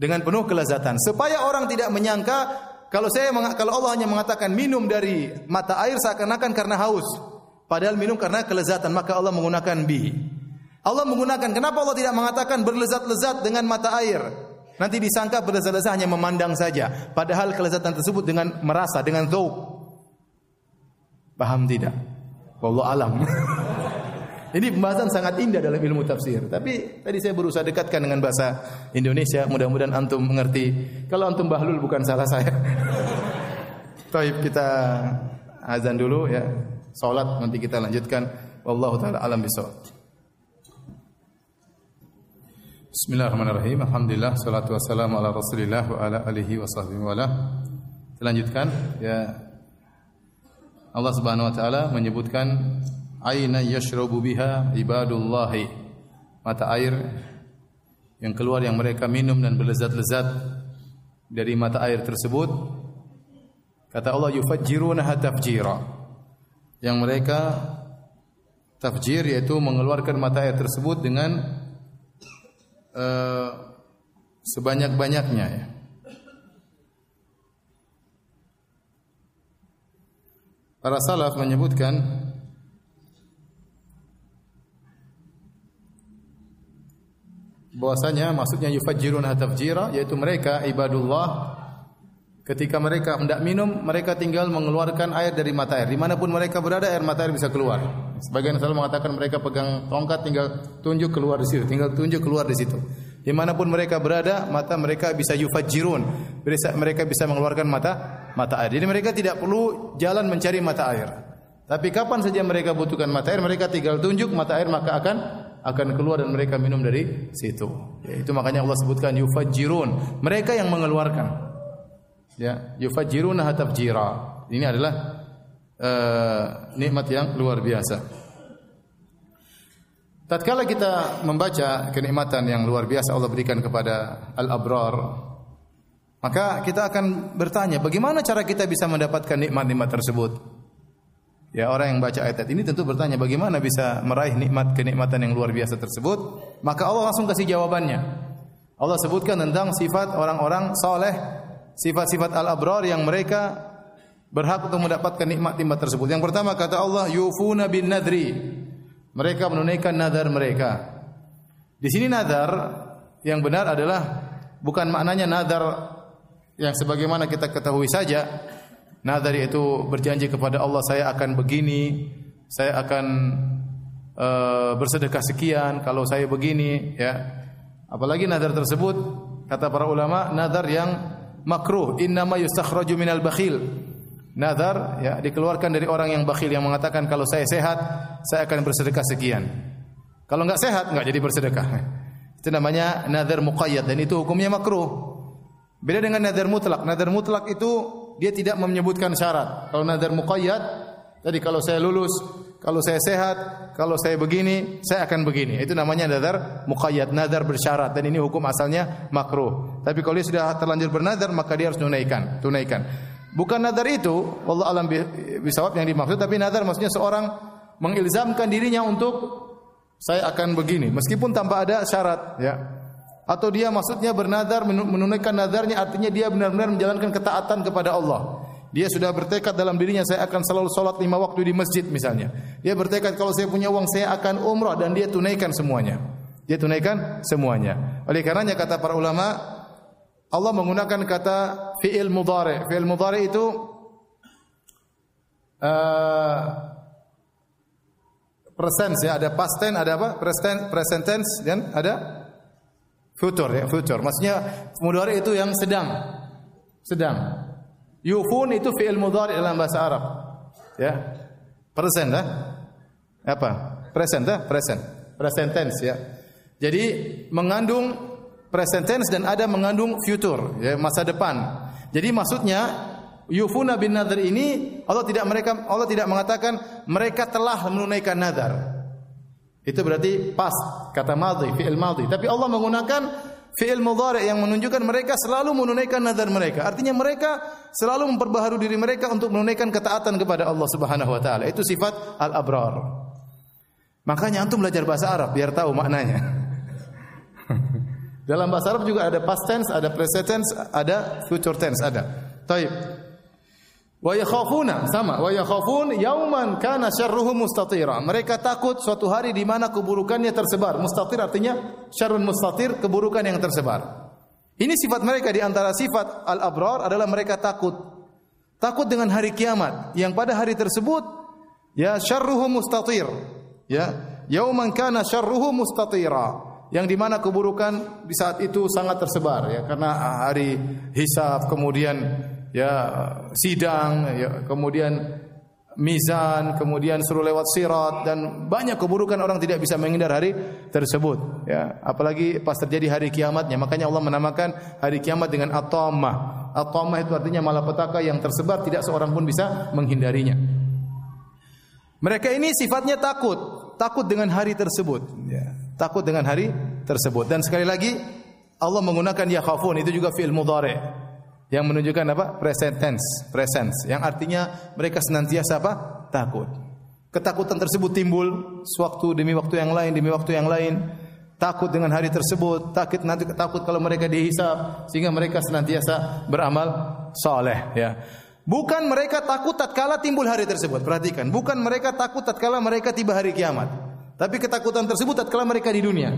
Dengan penuh kelezatan supaya orang tidak menyangka kalau saya kalau Allah hanya mengatakan minum dari mata air seakan-akan karena haus. Padahal minum karena kelezatan, maka Allah menggunakan bi. Allah menggunakan, kenapa Allah tidak mengatakan berlezat-lezat dengan mata air? Nanti disangka berlezat-lezat hanya memandang saja. Padahal kelezatan tersebut dengan merasa, dengan zauq. Paham tidak? Wallahu alam. Ini pembahasan sangat indah dalam ilmu tafsir. Tapi tadi saya berusaha dekatkan dengan bahasa Indonesia. Mudah-mudahan antum mengerti. Kalau antum bahlul bukan salah saya. Baik, kita azan dulu ya. salat nanti kita lanjutkan wallahu taala alam bisawab. Bismillahirrahmanirrahim. Alhamdulillah salatu wassalamu ala Rasulillah wa ala alihi wa sahbihi wa ya. Allah Subhanahu wa taala menyebutkan aina yashrabu biha ibadullahi. Mata air yang keluar yang mereka minum dan berlezat-lezat dari mata air tersebut kata Allah yufajjirunaha tafjira. Yang mereka tafjir yaitu mengeluarkan mata air tersebut dengan uh, sebanyak-banyaknya ya. Para salaf menyebutkan bahwasanya maksudnya yufajjirun tafjira yaitu mereka ibadullah ketika mereka hendak minum mereka tinggal mengeluarkan air dari mata air. Di mana pun mereka berada air mata air bisa keluar. Sebagian salaf mengatakan mereka pegang tongkat tinggal tunjuk keluar di situ tinggal tunjuk keluar di situ. Di mana pun mereka berada mata mereka bisa yufajjirun mereka bisa mengeluarkan mata mata air. Jadi mereka tidak perlu jalan mencari mata air. Tapi kapan saja mereka butuhkan mata air mereka tinggal tunjuk mata air maka akan akan keluar dan mereka minum dari situ. Ya, itu makanya Allah sebutkan yufajjirun mereka yang mengeluarkan ya yufajjiruna tafjira ini adalah uh, nikmat yang luar biasa Tatkala kita membaca kenikmatan yang luar biasa Allah berikan kepada al-abrar, maka kita akan bertanya, bagaimana cara kita bisa mendapatkan nikmat-nikmat tersebut? Ya, orang yang baca ayat ini tentu bertanya, bagaimana bisa meraih nikmat kenikmatan yang luar biasa tersebut? Maka Allah langsung kasih jawabannya. Allah sebutkan tentang sifat orang-orang soleh, sifat-sifat al-abrar yang mereka berhak untuk mendapatkan nikmat-nikmat tersebut. Yang pertama kata Allah, yufuna bin nadri mereka menunaikan nazar mereka. Di sini nazar yang benar adalah bukan maknanya nazar yang sebagaimana kita ketahui saja. Nazar itu berjanji kepada Allah saya akan begini, saya akan uh, bersedekah sekian kalau saya begini ya. Apalagi nazar tersebut kata para ulama nazar yang makruh innama yustakhraju minal bakhil Nazar ya dikeluarkan dari orang yang bakhil yang mengatakan kalau saya sehat saya akan bersedekah sekian. Kalau enggak sehat enggak jadi bersedekah. Itu namanya nazar muqayyad dan itu hukumnya makruh. Beda dengan nazar mutlak. Nazar mutlak itu dia tidak menyebutkan syarat. Kalau nazar muqayyad tadi kalau saya lulus, kalau saya sehat, kalau saya begini, saya akan begini. Itu namanya nazar muqayyad, nazar bersyarat dan ini hukum asalnya makruh. Tapi kalau dia sudah terlanjur bernazar maka dia harus tunaikan, tunaikan. Bukan nazar itu, Allah alam bisawab yang dimaksud, tapi nazar maksudnya seorang mengilzamkan dirinya untuk saya akan begini, meskipun tanpa ada syarat, ya. Atau dia maksudnya bernazar menunaikan nazarnya artinya dia benar-benar menjalankan ketaatan kepada Allah. Dia sudah bertekad dalam dirinya saya akan selalu sholat lima waktu di masjid misalnya. Dia bertekad kalau saya punya uang saya akan umrah dan dia tunaikan semuanya. Dia tunaikan semuanya. Oleh karenanya kata para ulama Allah menggunakan kata fi'il mudhari. Fi'il mudhari itu uh, present ya, ada past tense, ada apa? Present present tense dan ada future ya, future. Maksudnya mudhari itu yang sedang. Sedang. Yufun itu fi'il mudhari dalam bahasa Arab. Ya. Present ya. Apa? Present ya, present. Present tense ya. Jadi mengandung present tense dan ada mengandung future, ya, masa depan. Jadi maksudnya yufuna bin nadar ini Allah tidak mereka Allah tidak mengatakan mereka telah menunaikan nadar. Itu berarti pas kata madhi fi'il madhi. Tapi Allah menggunakan fi'il mudhari yang menunjukkan mereka selalu menunaikan nadar mereka. Artinya mereka selalu memperbaharui diri mereka untuk menunaikan ketaatan kepada Allah Subhanahu wa taala. Itu sifat al-abrar. Makanya antum belajar bahasa Arab biar tahu maknanya. Dalam bahasa Arab juga ada past tense, ada present tense, ada future tense, ada. Taib. Wa yakhafuna sama, wa yakhafun yauman kana syarruhu mustatira. Mereka takut suatu hari di mana keburukannya tersebar. Mustatir artinya syarrun mustatir, keburukan yang tersebar. Ini sifat mereka di antara sifat al-abrar adalah mereka takut. Takut dengan hari kiamat yang pada hari tersebut ya syarruhu mustatir. Ya, yauman kana syarruhu mustatira yang di mana keburukan di saat itu sangat tersebar ya karena hari hisab kemudian ya sidang ya kemudian mizan, kemudian suruh lewat sirat dan banyak keburukan orang tidak bisa menghindar hari tersebut. Ya, apalagi pas terjadi hari kiamatnya. Makanya Allah menamakan hari kiamat dengan at-tammah. At-tammah itu artinya malapetaka yang tersebar tidak seorang pun bisa menghindarinya. Mereka ini sifatnya takut, takut dengan hari tersebut. Ya, takut dengan hari tersebut. Dan sekali lagi Allah menggunakan yakhafun itu juga fi'il mudhari yang menunjukkan apa? present tense, presence yang artinya mereka senantiasa apa? takut. Ketakutan tersebut timbul sewaktu demi waktu yang lain demi waktu yang lain. Takut dengan hari tersebut, takut nanti takut kalau mereka dihisap sehingga mereka senantiasa beramal saleh ya. Bukan mereka takut tatkala timbul hari tersebut. Perhatikan, bukan mereka takut tatkala mereka tiba hari kiamat. Tapi ketakutan tersebut tatkala mereka di dunia.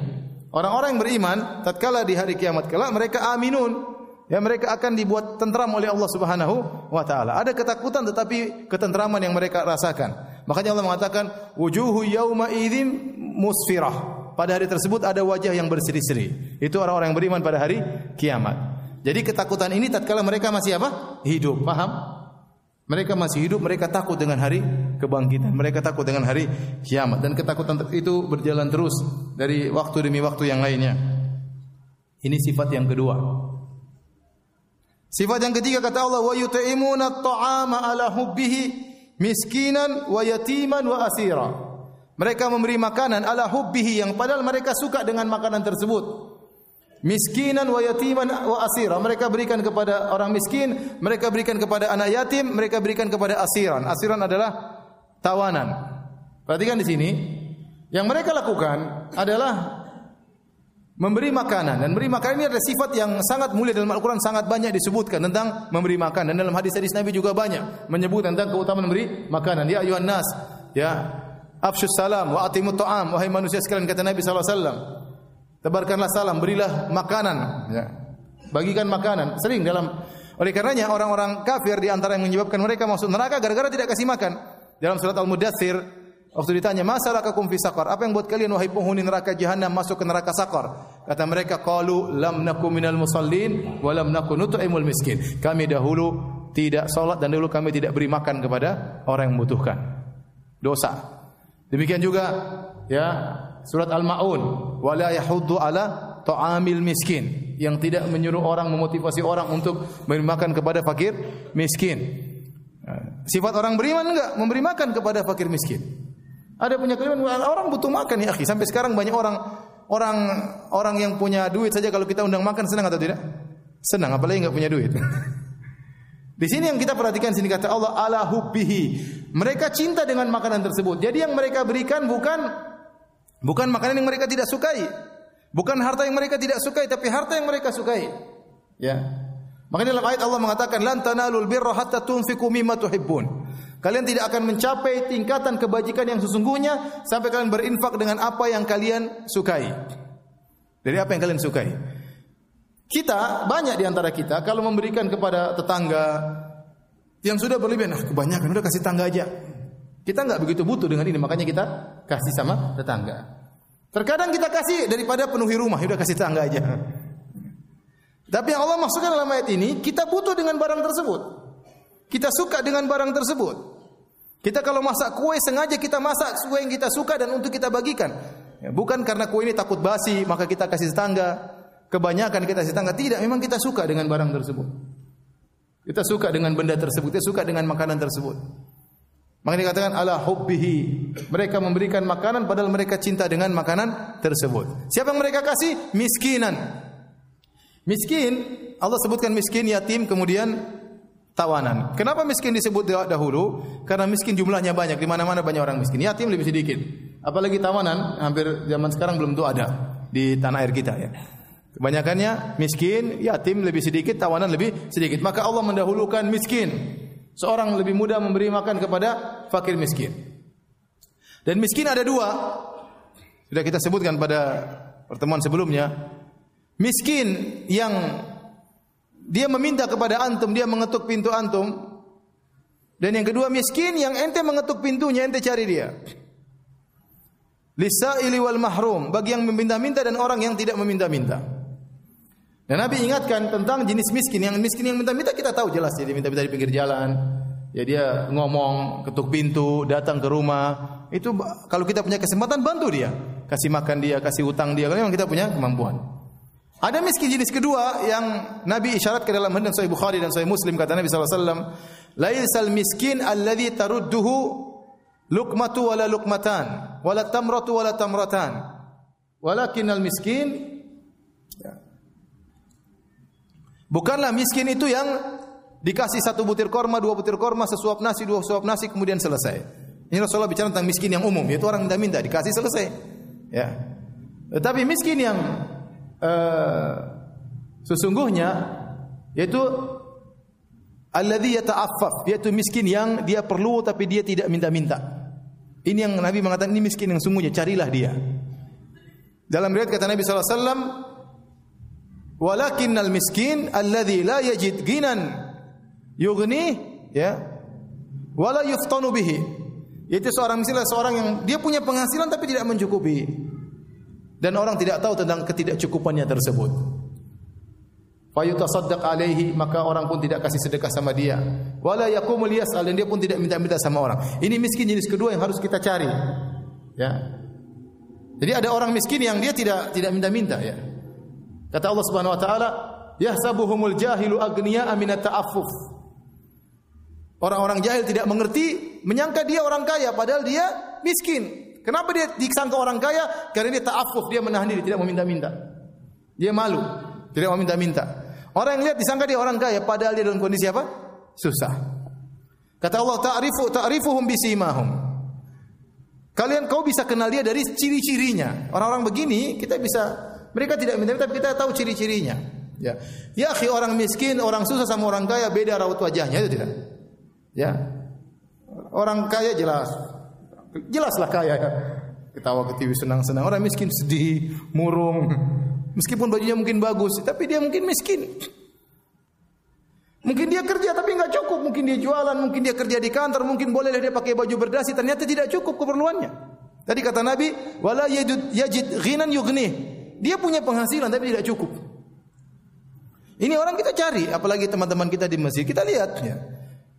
Orang-orang yang beriman tatkala di hari kiamat kelak mereka aminun, ya mereka akan dibuat tentram oleh Allah Subhanahu wa taala. Ada ketakutan tetapi ketentraman yang mereka rasakan. Makanya Allah mengatakan wujuhu yauma idzin musfirah. Pada hari tersebut ada wajah yang berseri-seri. Itu orang-orang yang beriman pada hari kiamat. Jadi ketakutan ini tatkala mereka masih apa? Hidup, paham? Mereka masih hidup, mereka takut dengan hari kebangkitan, mereka takut dengan hari kiamat dan ketakutan itu berjalan terus dari waktu demi waktu yang lainnya. Ini sifat yang kedua. Sifat yang ketiga kata Allah wa yut'imuna at-ta'ama ala hubbihi miskinan wa yatiman wa asira. Mereka memberi makanan ala hubbihi yang padahal mereka suka dengan makanan tersebut. Miskinan wa yatiman wa asira. Mereka berikan kepada orang miskin, mereka berikan kepada anak yatim, mereka berikan kepada asiran. Asiran adalah tawanan. Perhatikan di sini, yang mereka lakukan adalah memberi makanan. Dan memberi makanan ini adalah sifat yang sangat mulia dalam Al-Qur'an sangat banyak disebutkan tentang memberi makan dan dalam hadis-hadis Nabi juga banyak menyebut tentang keutamaan memberi makanan. Ya ayuhan nas ya afsyus salam wa atimut ta'am. Wahai manusia sekalian kata Nabi wasallam tebarkanlah salam berilah makanan ya. Bagikan makanan. Sering dalam oleh karenanya orang-orang kafir di antara yang menyebabkan mereka masuk neraka gara-gara tidak kasih makan. Dalam surat Al-Mudathir Waktu ditanya, "Masalakakum fi saqar?" Apa yang buat kalian wahai penghuni neraka jahanam masuk ke neraka saqar? Kata mereka, "Qalu lam nakum minal musallin wa lam nakun miskin." Kami dahulu tidak salat dan dahulu kami tidak beri makan kepada orang yang membutuhkan. Dosa. Demikian juga ya surat Al-Maun, "Wa la yahuddu ala ta'amil miskin." Yang tidak menyuruh orang memotivasi orang untuk memberi makan kepada fakir miskin. Sifat orang beriman enggak memberi makan kepada fakir miskin. Ada punya kelebihan orang butuh makan ya akhi. Sampai sekarang banyak orang orang orang yang punya duit saja kalau kita undang makan senang atau tidak? Senang apalagi enggak punya duit. Di sini yang kita perhatikan sini kata Allah ala hubbihi. Mereka cinta dengan makanan tersebut. Jadi yang mereka berikan bukan bukan makanan yang mereka tidak sukai. Bukan harta yang mereka tidak sukai tapi harta yang mereka sukai. Ya. Makanya dalam ayat Allah mengatakan lan tanalul birra hatta tunfiqu mimma tuhibbun. Kalian tidak akan mencapai tingkatan kebajikan yang sesungguhnya sampai kalian berinfak dengan apa yang kalian sukai. Dari apa yang kalian sukai. Kita banyak di antara kita kalau memberikan kepada tetangga yang sudah berlebihan, nah kebanyakan udah kasih tangga aja. Kita nggak begitu butuh dengan ini, makanya kita kasih sama tetangga. Terkadang kita kasih daripada penuhi rumah, udah kasih tangga aja. Tapi yang Allah maksudkan dalam ayat ini, kita butuh dengan barang tersebut. Kita suka dengan barang tersebut. Kita kalau masak kue sengaja kita masak kue yang kita suka dan untuk kita bagikan. Ya, bukan karena kue ini takut basi maka kita kasih tetangga. Kebanyakan kita kasih tetangga tidak, memang kita suka dengan barang tersebut. Kita suka dengan benda tersebut, kita suka dengan makanan tersebut. Maka dikatakan ala hubbihi. Mereka memberikan makanan padahal mereka cinta dengan makanan tersebut. Siapa yang mereka kasih? Miskinan. Miskin, Allah sebutkan miskin, yatim, kemudian tawanan. Kenapa miskin disebut dahulu? Karena miskin jumlahnya banyak, di mana-mana banyak orang miskin. Yatim lebih sedikit. Apalagi tawanan, hampir zaman sekarang belum tuh ada di tanah air kita ya. Kebanyakannya miskin, yatim lebih sedikit, tawanan lebih sedikit. Maka Allah mendahulukan miskin. Seorang lebih mudah memberi makan kepada fakir miskin. Dan miskin ada dua. Sudah kita sebutkan pada pertemuan sebelumnya. Miskin yang dia meminta kepada antum, dia mengetuk pintu antum. Dan yang kedua miskin yang ente mengetuk pintunya, ente cari dia. Lisaili wal mahrum, bagi yang meminta-minta dan orang yang tidak meminta-minta. Dan Nabi ingatkan tentang jenis miskin. Yang miskin yang minta-minta kita tahu jelas dia minta-minta di pinggir jalan. Ya dia ngomong, ketuk pintu, datang ke rumah. Itu kalau kita punya kesempatan bantu dia. Kasih makan dia, kasih utang dia. Kalau memang kita punya kemampuan. Ada miskin jenis kedua yang Nabi isyarat ke dalam hadis Sahih Bukhari dan Sahih Muslim kata Nabi wasallam, "Laisal miskin alladhi tarudduhu lukmatu wala lukmatan, wala tamratu wala tamratan. Walakinnal miskin Bukanlah miskin itu yang dikasih satu butir korma, dua butir korma, sesuap nasi, dua suap nasi, kemudian selesai. Ini Rasulullah bicara tentang miskin yang umum, yaitu orang minta-minta, dikasih selesai. Ya. Tetapi miskin yang uh, sesungguhnya yaitu alladhi yata'affaf, yaitu miskin yang dia perlu tapi dia tidak minta-minta. Ini yang Nabi mengatakan ini miskin yang sungguhnya, carilah dia. Dalam riwayat kata Nabi sallallahu alaihi wasallam, Walakinnal miskin alladhi la yajid ginan yughni ya wala yuftanu bihi. Itu seorang miskin seorang yang dia punya penghasilan tapi tidak mencukupi. Dan orang tidak tahu tentang ketidakcukupannya tersebut. Fayutasaddaq alaihi maka orang pun tidak kasih sedekah sama dia. Wala yaqumul yas'al dan dia pun tidak minta-minta sama orang. Ini miskin jenis kedua yang harus kita cari. Ya. Jadi ada orang miskin yang dia tidak tidak minta-minta ya. Kata Allah Subhanahu wa taala, "Yahsabuhumul jahilu agniya'a minat ta'affuf." Orang-orang jahil tidak mengerti, menyangka dia orang kaya padahal dia miskin. Kenapa dia disangka orang kaya? Karena dia ta'affuf, dia menahan diri, tidak meminta-minta. Dia malu, tidak mau minta-minta. Orang yang lihat disangka dia orang kaya padahal dia dalam kondisi apa? Susah. Kata Allah, "Ta'rifu ta'rifuhum bisimahum." Kalian kau bisa kenal dia dari ciri-cirinya. Orang-orang begini kita bisa mereka tidak minta, tapi kita tahu ciri-cirinya. Ya, ya akhi orang miskin, orang susah sama orang kaya beda raut wajahnya itu tidak. Ya, orang kaya jelas, jelaslah kaya. Ya. Ketawa ke TV senang-senang. Orang miskin sedih, murung. Meskipun bajunya mungkin bagus, tapi dia mungkin miskin. Mungkin dia kerja tapi nggak cukup, mungkin dia jualan, mungkin dia kerja di kantor, mungkin boleh dia pakai baju berdasi, ternyata tidak cukup keperluannya. Tadi kata Nabi, wala yajid, ghinan yughni. Dia punya penghasilan tapi tidak cukup. Ini orang kita cari, apalagi teman-teman kita di masjid, kita lihat ya.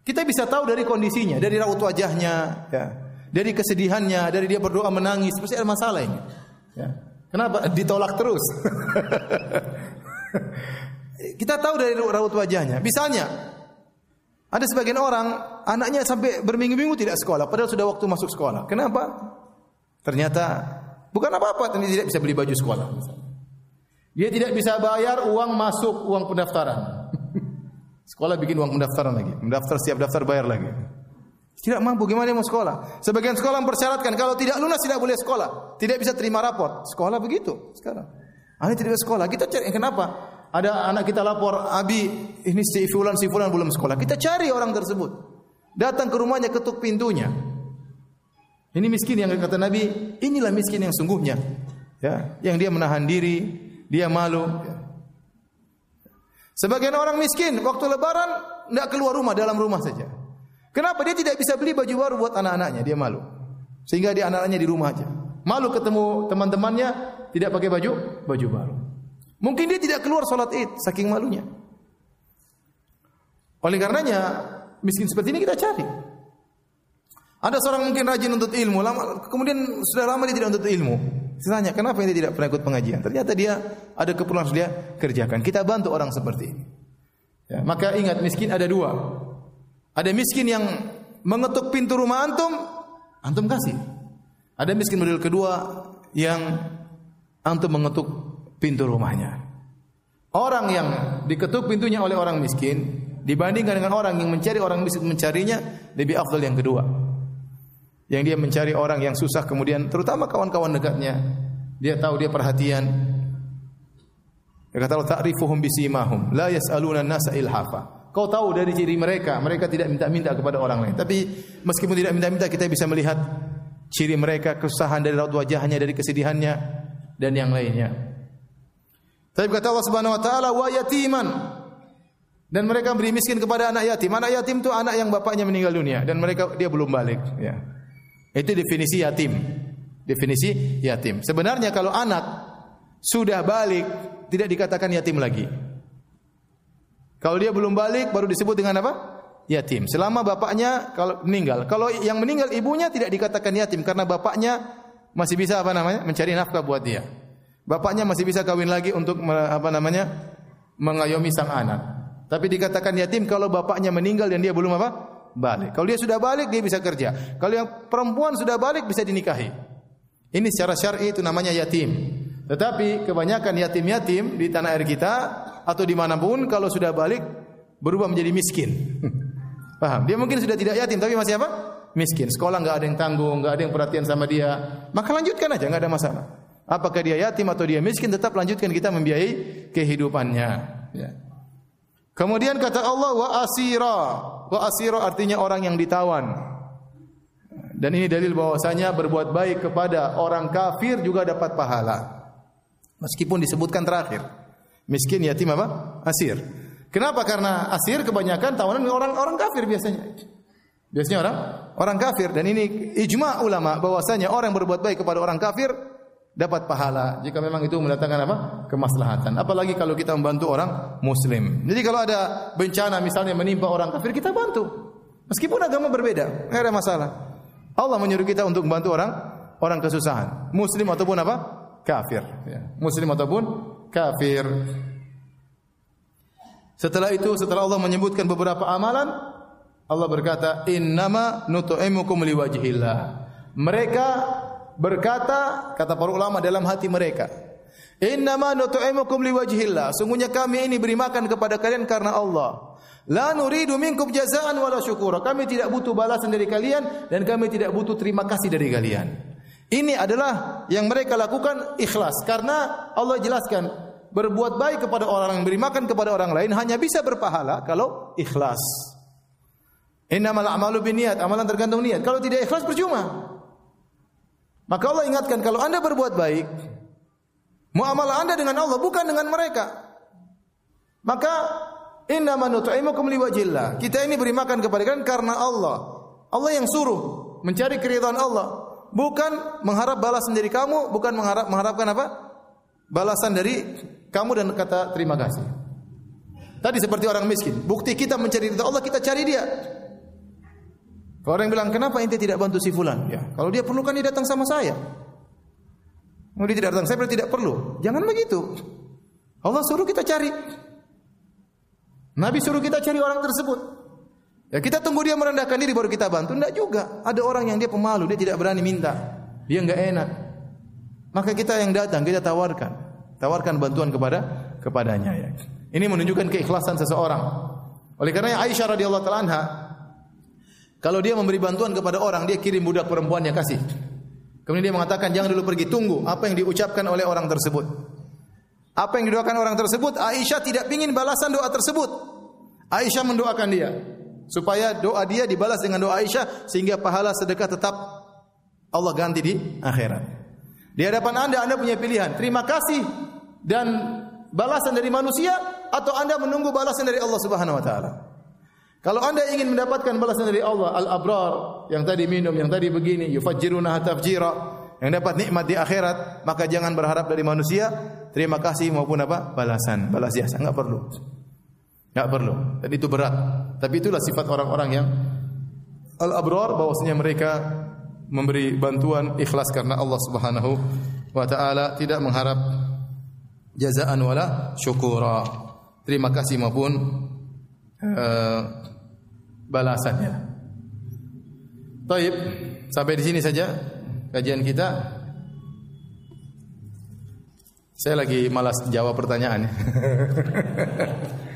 Kita bisa tahu dari kondisinya, dari raut wajahnya, ya. Dari kesedihannya, dari dia berdoa menangis, pasti ada masalah ini. Ya. Kenapa ditolak terus? kita tahu dari raut wajahnya. Misalnya, ada sebagian orang anaknya sampai berminggu-minggu tidak sekolah, padahal sudah waktu masuk sekolah. Kenapa? Ternyata Bukan apa-apa, tapi tidak bisa beli baju sekolah. Dia tidak bisa bayar uang masuk, uang pendaftaran. sekolah bikin uang pendaftaran lagi. Mendaftar setiap daftar bayar lagi. Tidak mampu, gimana dia mau sekolah? Sebagian sekolah mempersyaratkan kalau tidak lunas tidak boleh sekolah. Tidak bisa terima raport. Sekolah begitu sekarang. Anak tidak sekolah. Kita cari kenapa? Ada anak kita lapor, Abi, ini si Fulan, si Fulan belum sekolah. Kita cari orang tersebut. Datang ke rumahnya, ketuk pintunya. Ini miskin yang kata Nabi, inilah miskin yang sungguhnya. Ya, yang dia menahan diri, dia malu. Sebagian orang miskin waktu lebaran tidak keluar rumah dalam rumah saja. Kenapa dia tidak bisa beli baju baru buat anak-anaknya? Dia malu. Sehingga dia anak-anaknya di rumah aja. Malu ketemu teman-temannya tidak pakai baju baju baru. Mungkin dia tidak keluar sholat id saking malunya. Oleh karenanya miskin seperti ini kita cari. Ada seorang mungkin rajin untuk ilmu, lama, kemudian sudah lama dia tidak untuk ilmu. Saya tanya, kenapa dia tidak pernah ikut pengajian? Ternyata dia ada keperluan harus dia kerjakan. Kita bantu orang seperti ini. Ya, maka ingat miskin ada dua. Ada miskin yang mengetuk pintu rumah antum, antum kasih. Ada miskin model kedua yang antum mengetuk pintu rumahnya. Orang yang diketuk pintunya oleh orang miskin dibandingkan dengan orang yang mencari orang miskin mencarinya lebih afdal yang kedua yang dia mencari orang yang susah kemudian terutama kawan-kawan dekatnya dia tahu dia perhatian dia kata Allah ta'rifuhum bisimahum la yas'aluna an-nasa ilhafa kau tahu dari ciri mereka mereka tidak minta-minta kepada orang lain tapi meskipun tidak minta-minta kita bisa melihat ciri mereka kesusahan dari raut wajahnya dari kesedihannya dan yang lainnya tapi kata Allah Subhanahu wa taala wa yatiman dan mereka beri miskin kepada anak yatim. Anak yatim itu anak yang bapaknya meninggal dunia dan mereka dia belum balik, ya. Itu definisi yatim. Definisi yatim. Sebenarnya kalau anak sudah balik tidak dikatakan yatim lagi. Kalau dia belum balik baru disebut dengan apa? yatim. Selama bapaknya kalau meninggal. Kalau yang meninggal ibunya tidak dikatakan yatim karena bapaknya masih bisa apa namanya? mencari nafkah buat dia. Bapaknya masih bisa kawin lagi untuk apa namanya? mengayomi sang anak. Tapi dikatakan yatim kalau bapaknya meninggal dan dia belum apa? balik. Kalau dia sudah balik dia bisa kerja. Kalau yang perempuan sudah balik bisa dinikahi. Ini secara syar'i itu namanya yatim. Tetapi kebanyakan yatim-yatim di tanah air kita atau di mana pun kalau sudah balik berubah menjadi miskin. Paham? Dia mungkin sudah tidak yatim tapi masih apa? Miskin. Sekolah nggak ada yang tanggung, nggak ada yang perhatian sama dia. Maka lanjutkan aja, nggak ada masalah. Apakah dia yatim atau dia miskin, tetap lanjutkan kita membiayai kehidupannya. Ya. Kemudian kata Allah wa asira. Wa asira artinya orang yang ditawan. Dan ini dalil bahwasanya berbuat baik kepada orang kafir juga dapat pahala. Meskipun disebutkan terakhir. Miskin, yatim apa? Asir. Kenapa? Karena asir kebanyakan tawanan orang-orang kafir biasanya. Biasanya orang orang kafir dan ini ijma ulama bahwasanya orang berbuat baik kepada orang kafir dapat pahala jika memang itu mendatangkan apa? kemaslahatan. Apalagi kalau kita membantu orang muslim. Jadi kalau ada bencana misalnya menimpa orang kafir kita bantu. Meskipun agama berbeda, enggak ada masalah. Allah menyuruh kita untuk membantu orang orang kesusahan, muslim ataupun apa? Kafir, ya. Muslim ataupun kafir. Setelah itu, setelah Allah menyebutkan beberapa amalan, Allah berkata, "Innama nut'imukum liwajhillah." Mereka berkata, kata para ulama dalam hati mereka, "Innama nut'imukum liwajhillah." Sungguhnya kami ini beri makan kepada kalian karena Allah. La nuridu minkum jazaan wala syukura. Kami tidak butuh balasan dari kalian dan kami tidak butuh terima kasih dari kalian. Ini adalah yang mereka lakukan ikhlas karena Allah jelaskan berbuat baik kepada orang yang beri makan kepada orang lain hanya bisa berpahala kalau ikhlas. Innamal a'malu binniyat, amalan tergantung niat. Kalau tidak ikhlas percuma. Maka Allah ingatkan kalau Anda berbuat baik, muamalah Anda dengan Allah bukan dengan mereka. Maka Inna manut'imukum liwajillah. Kita ini beri makan kepada kalian karena Allah. Allah yang suruh mencari keridhaan Allah, bukan mengharap balasan dari kamu, bukan mengharap mengharapkan apa? Balasan dari kamu dan kata terima kasih. Tadi seperti orang miskin, bukti kita mencari ridha Allah kita cari dia. Kalau orang bilang, kenapa ente tidak bantu si fulan? Ya, kalau dia perlu kan dia datang sama saya. Kalau dia tidak datang, saya berarti tidak perlu. Jangan begitu. Allah suruh kita cari. Nabi suruh kita cari orang tersebut. Ya kita tunggu dia merendahkan diri baru kita bantu. Tidak juga. Ada orang yang dia pemalu, dia tidak berani minta. Dia enggak enak. Maka kita yang datang kita tawarkan. Tawarkan bantuan kepada kepadanya ya. Ini menunjukkan keikhlasan seseorang. Oleh karena Aisyah radhiyallahu taala anha kalau dia memberi bantuan kepada orang, dia kirim budak perempuannya kasih. Kemudian dia mengatakan, jangan dulu pergi, tunggu apa yang diucapkan oleh orang tersebut. Apa yang didoakan orang tersebut? Aisyah tidak ingin balasan doa tersebut. Aisyah mendoakan dia supaya doa dia dibalas dengan doa Aisyah sehingga pahala sedekah tetap Allah ganti di akhirat. Di hadapan Anda Anda punya pilihan, terima kasih dan balasan dari manusia atau Anda menunggu balasan dari Allah Subhanahu wa taala. Kalau Anda ingin mendapatkan balasan dari Allah, al-abrar yang tadi minum, yang tadi begini, yufajjiruna tafjira, yang dapat nikmat di akhirat, maka jangan berharap dari manusia terima kasih maupun apa? balasan, balas jasa, enggak perlu. Enggak perlu. Dan itu berat. Tapi itulah sifat orang-orang yang al-abrar bahwasanya mereka memberi bantuan ikhlas karena Allah Subhanahu wa taala tidak mengharap jazaan wala syukura. Terima kasih maupun uh, balasannya. Taib, sampai di sini saja kajian kita. Saya lagi malas jawab pertanyaan.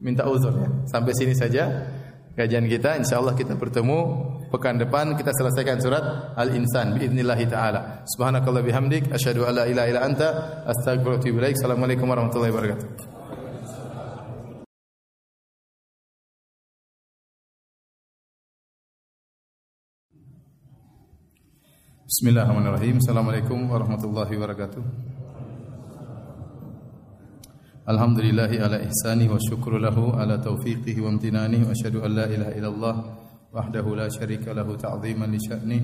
Minta uzur ya. Sampai sini saja kajian kita. Insyaallah kita bertemu pekan depan kita selesaikan surat Al-Insan باذنillah taala. Subhanakallah bihamdik asyhadu an la ilaha illa anta astaghfiruka wa atubu ilaik. Assalamualaikum warahmatullahi wabarakatuh. Bismillahirrahmanirrahim. Assalamualaikum warahmatullahi wabarakatuh. Alhamdulillahi ala ihsani wa syukru lahu ala taufiqihi wa amtinani wa asyhadu an la ilaha illallah wahdahu la syarika lahu ta'ziman li sya'ni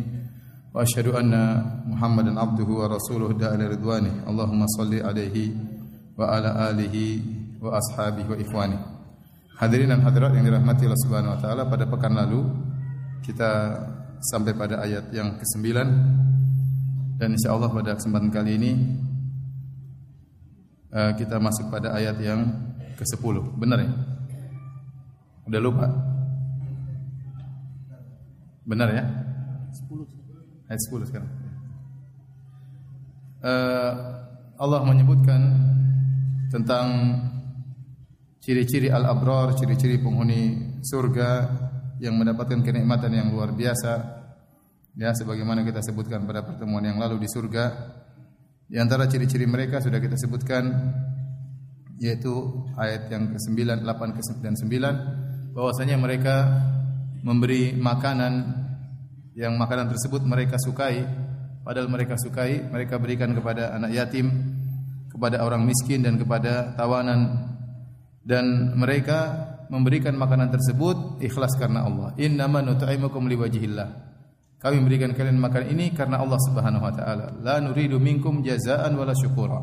wa asyhadu anna Muhammadan abduhu wa rasuluhu da'ala ridwani. Allahumma salli alaihi wa ala alihi wa ashabihi wa ikhwani. Hadirin dan hadirat yang dirahmati Allah Subhanahu wa taala, pada pekan lalu kita sampai pada ayat yang ke-9 dan insyaallah pada kesempatan kali ini uh, kita masuk pada ayat yang ke-10. Benar ya? Udah lupa? Benar ya? 10. Ayat 10 sekarang. Uh, Allah menyebutkan tentang ciri-ciri al-abrar, ciri-ciri penghuni surga yang mendapatkan kenikmatan yang luar biasa. Ya, sebagaimana kita sebutkan pada pertemuan yang lalu di surga, di antara ciri-ciri mereka sudah kita sebutkan yaitu ayat yang ke-9, 8 dan 9 bahwasanya mereka memberi makanan yang makanan tersebut mereka sukai padahal mereka sukai mereka berikan kepada anak yatim kepada orang miskin dan kepada tawanan dan mereka memberikan makanan tersebut ikhlas karena Allah. Innama nut'imukum liwajhillah. Kami memberikan kalian makan ini karena Allah Subhanahu wa taala. La nuridu minkum jazaan wala syukura.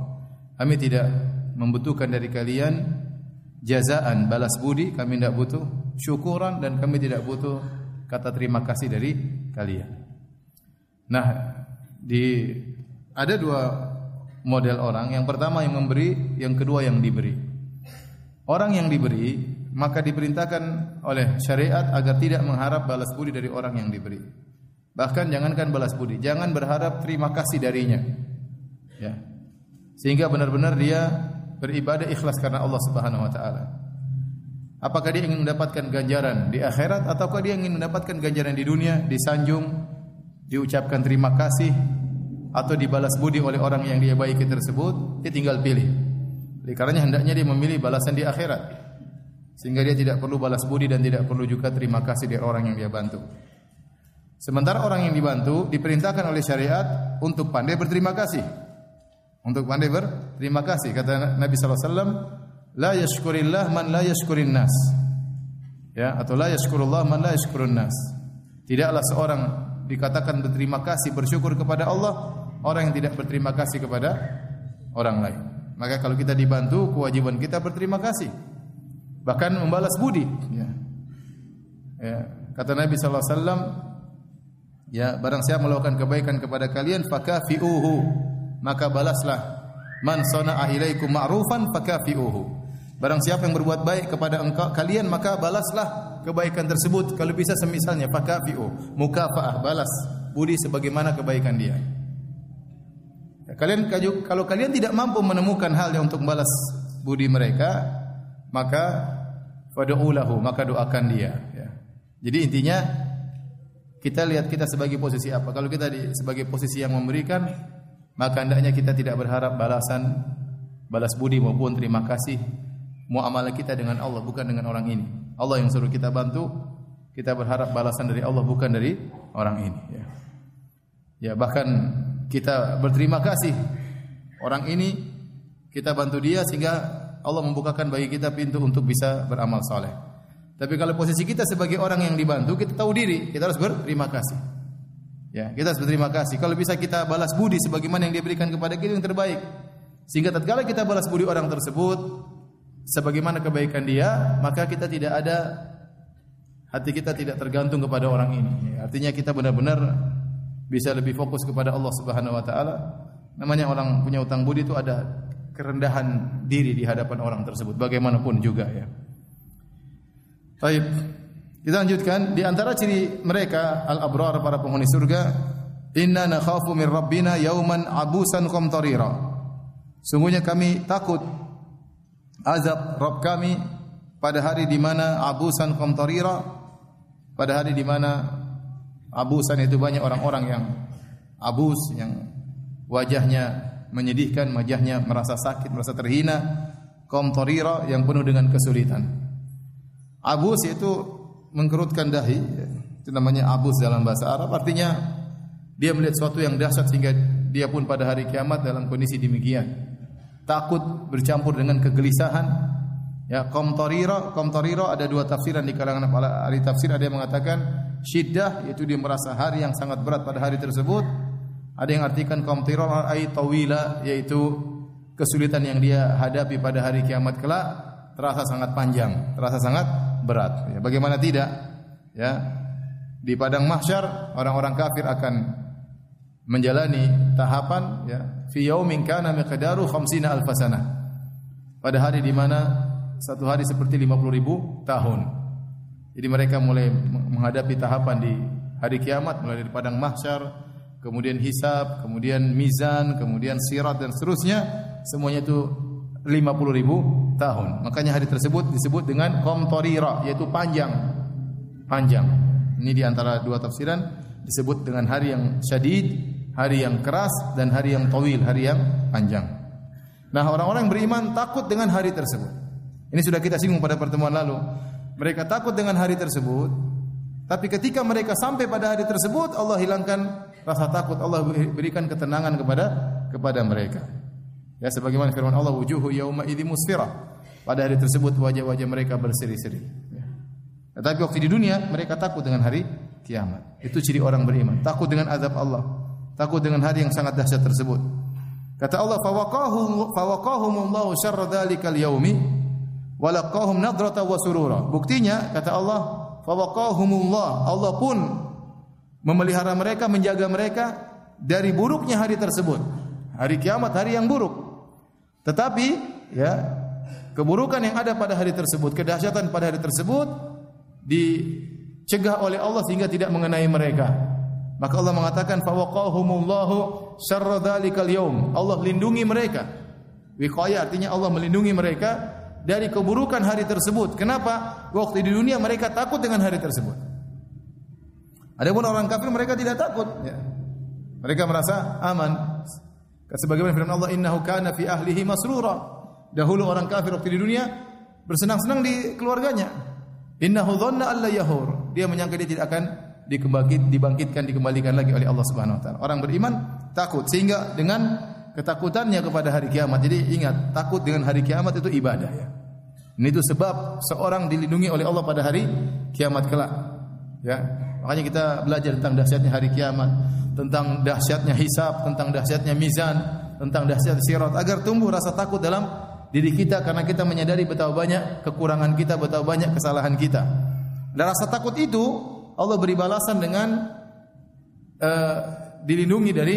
Kami tidak membutuhkan dari kalian jazaan balas budi, kami tidak butuh syukuran dan kami tidak butuh kata terima kasih dari kalian. Nah, di ada dua model orang. Yang pertama yang memberi, yang kedua yang diberi. Orang yang diberi maka diperintahkan oleh syariat agar tidak mengharap balas budi dari orang yang diberi. Bahkan jangankan balas budi, jangan berharap terima kasih darinya. Ya. Sehingga benar-benar dia beribadah ikhlas karena Allah Subhanahu wa taala. Apakah dia ingin mendapatkan ganjaran di akhirat ataukah dia ingin mendapatkan ganjaran di dunia, disanjung, diucapkan terima kasih atau dibalas budi oleh orang yang dia baiki tersebut, dia tinggal pilih. Oleh karenanya hendaknya dia memilih balasan di akhirat. Sehingga dia tidak perlu balas budi dan tidak perlu juga terima kasih dari orang yang dia bantu. Sementara orang yang dibantu diperintahkan oleh syariat untuk pandai berterima kasih. Untuk pandai berterima kasih. Kata Nabi SAW, La yashkurillah man la yashkurin nas. Ya, atau la yashkurullah man la yashkurun nas. Tidaklah seorang dikatakan berterima kasih, bersyukur kepada Allah, orang yang tidak berterima kasih kepada orang lain. Maka kalau kita dibantu, kewajiban kita berterima kasih. Bahkan membalas budi. Ya. Ya. Kata Nabi sallallahu alaihi wasallam, ya barang siapa melakukan kebaikan kepada kalian, fakafiuhu, maka balaslah. Man sana'a ilaikum ma'rufan fakafiuhu. Barang siapa yang berbuat baik kepada engkau kalian maka balaslah kebaikan tersebut. Kalau bisa semisalnya fakafiu, mukafaah, balas budi sebagaimana kebaikan dia. Ya, kalian kalau kalian tidak mampu menemukan hal yang untuk membalas budi mereka, maka fad'ulahu, maka doakan dia. Ya. Jadi intinya kita lihat kita sebagai posisi apa. Kalau kita di, sebagai posisi yang memberikan, maka hendaknya kita tidak berharap balasan balas budi maupun terima kasih muamalah kita dengan Allah bukan dengan orang ini. Allah yang suruh kita bantu, kita berharap balasan dari Allah bukan dari orang ini. Ya, ya bahkan kita berterima kasih orang ini kita bantu dia sehingga Allah membukakan bagi kita pintu untuk bisa beramal saleh. Tapi kalau posisi kita sebagai orang yang dibantu, kita tahu diri, kita harus berterima kasih. Ya, kita harus berterima kasih. Kalau bisa kita balas budi sebagaimana yang dia berikan kepada kita yang terbaik. Sehingga tatkala kita balas budi orang tersebut sebagaimana kebaikan dia, maka kita tidak ada hati kita tidak tergantung kepada orang ini. Artinya kita benar-benar bisa lebih fokus kepada Allah Subhanahu wa taala. Namanya orang punya utang budi itu ada kerendahan diri di hadapan orang tersebut bagaimanapun juga ya. Baik. Kita lanjutkan di antara ciri mereka al-abrar para penghuni surga, inna nakhafu min rabbina yauman abusan qamtarira. Sungguhnya kami takut azab Rabb kami pada hari di mana abusan qamtarira pada hari di mana Abusan itu banyak orang-orang yang abus, yang wajahnya menyedihkan, wajahnya merasa sakit, merasa terhina, kaum torira yang penuh dengan kesulitan. Abus itu mengkerutkan dahi, itu namanya abus dalam bahasa Arab, artinya dia melihat sesuatu yang dahsyat sehingga dia pun pada hari kiamat dalam kondisi demikian. Takut bercampur dengan kegelisahan. Ya, kaum torira ada dua tafsiran di kalangan ahli tafsir ada yang mengatakan syiddah yaitu dia merasa hari yang sangat berat pada hari tersebut. Ada yang artikan kaum ay tawila yaitu kesulitan yang dia hadapi pada hari kiamat kelak. terasa sangat panjang, terasa sangat berat. Ya, bagaimana tidak? Ya, di padang mahsyar orang-orang kafir akan menjalani tahapan ya fi yaumin kana miqdaru 50 alf. Pada hari di mana satu hari seperti 50 ribu tahun. Jadi mereka mulai menghadapi tahapan di hari kiamat mulai dari padang mahsyar, kemudian hisab, kemudian mizan, kemudian sirat dan seterusnya semuanya itu 50 ribu tahun. Makanya hari tersebut disebut dengan qamtarira yaitu panjang. Panjang. Ini di antara dua tafsiran disebut dengan hari yang syadid, hari yang keras dan hari yang tawil, hari yang panjang. Nah, orang-orang beriman takut dengan hari tersebut. Ini sudah kita singgung pada pertemuan lalu. Mereka takut dengan hari tersebut, tapi ketika mereka sampai pada hari tersebut, Allah hilangkan rasa takut, Allah berikan ketenangan kepada kepada mereka. Ya sebagaimana firman Allah, wujuhu yauma idzi musfirah. Pada hari tersebut wajah-wajah mereka berseri-seri. Ya. Tetapi waktu di dunia mereka takut dengan hari kiamat. Itu ciri orang beriman, takut dengan azab Allah, takut dengan hari yang sangat dahsyat tersebut. Kata Allah, fawaqahum fawaqahumullahu syarra dzalikal yaumi walaqahum nadrata wa surura. Buktinya kata Allah, fawaqahumullah. Allah pun memelihara mereka, menjaga mereka dari buruknya hari tersebut. Hari kiamat hari yang buruk. Tetapi ya, keburukan yang ada pada hari tersebut, kedahsyatan pada hari tersebut dicegah oleh Allah sehingga tidak mengenai mereka. Maka Allah mengatakan fawaqahumullahu syarra dzalikal yaum. Allah lindungi mereka. Wiqayah artinya Allah melindungi mereka dari keburukan hari tersebut. Kenapa? Waktu di dunia mereka takut dengan hari tersebut. Ada pun orang kafir mereka tidak takut. Ya. Mereka merasa aman. Sebagaimana firman Allah, Innahu kana fi ahlihi masrura. Dahulu orang kafir waktu di dunia bersenang-senang di keluarganya. Innahu dhanna alla yahur. Dia menyangka dia tidak akan dikembangkit, dibangkitkan, dikembalikan lagi oleh Allah Subhanahu wa taala. Orang beriman takut sehingga dengan ketakutannya kepada hari kiamat. Jadi ingat, takut dengan hari kiamat itu ibadah ya. Ini itu sebab seorang dilindungi oleh Allah pada hari kiamat kelak. Ya. Makanya kita belajar tentang dahsyatnya hari kiamat, tentang dahsyatnya hisab, tentang dahsyatnya mizan, tentang dahsyat sirat agar tumbuh rasa takut dalam diri kita karena kita menyadari betapa banyak kekurangan kita, betapa banyak kesalahan kita. Dan rasa takut itu Allah beri balasan dengan uh, dilindungi dari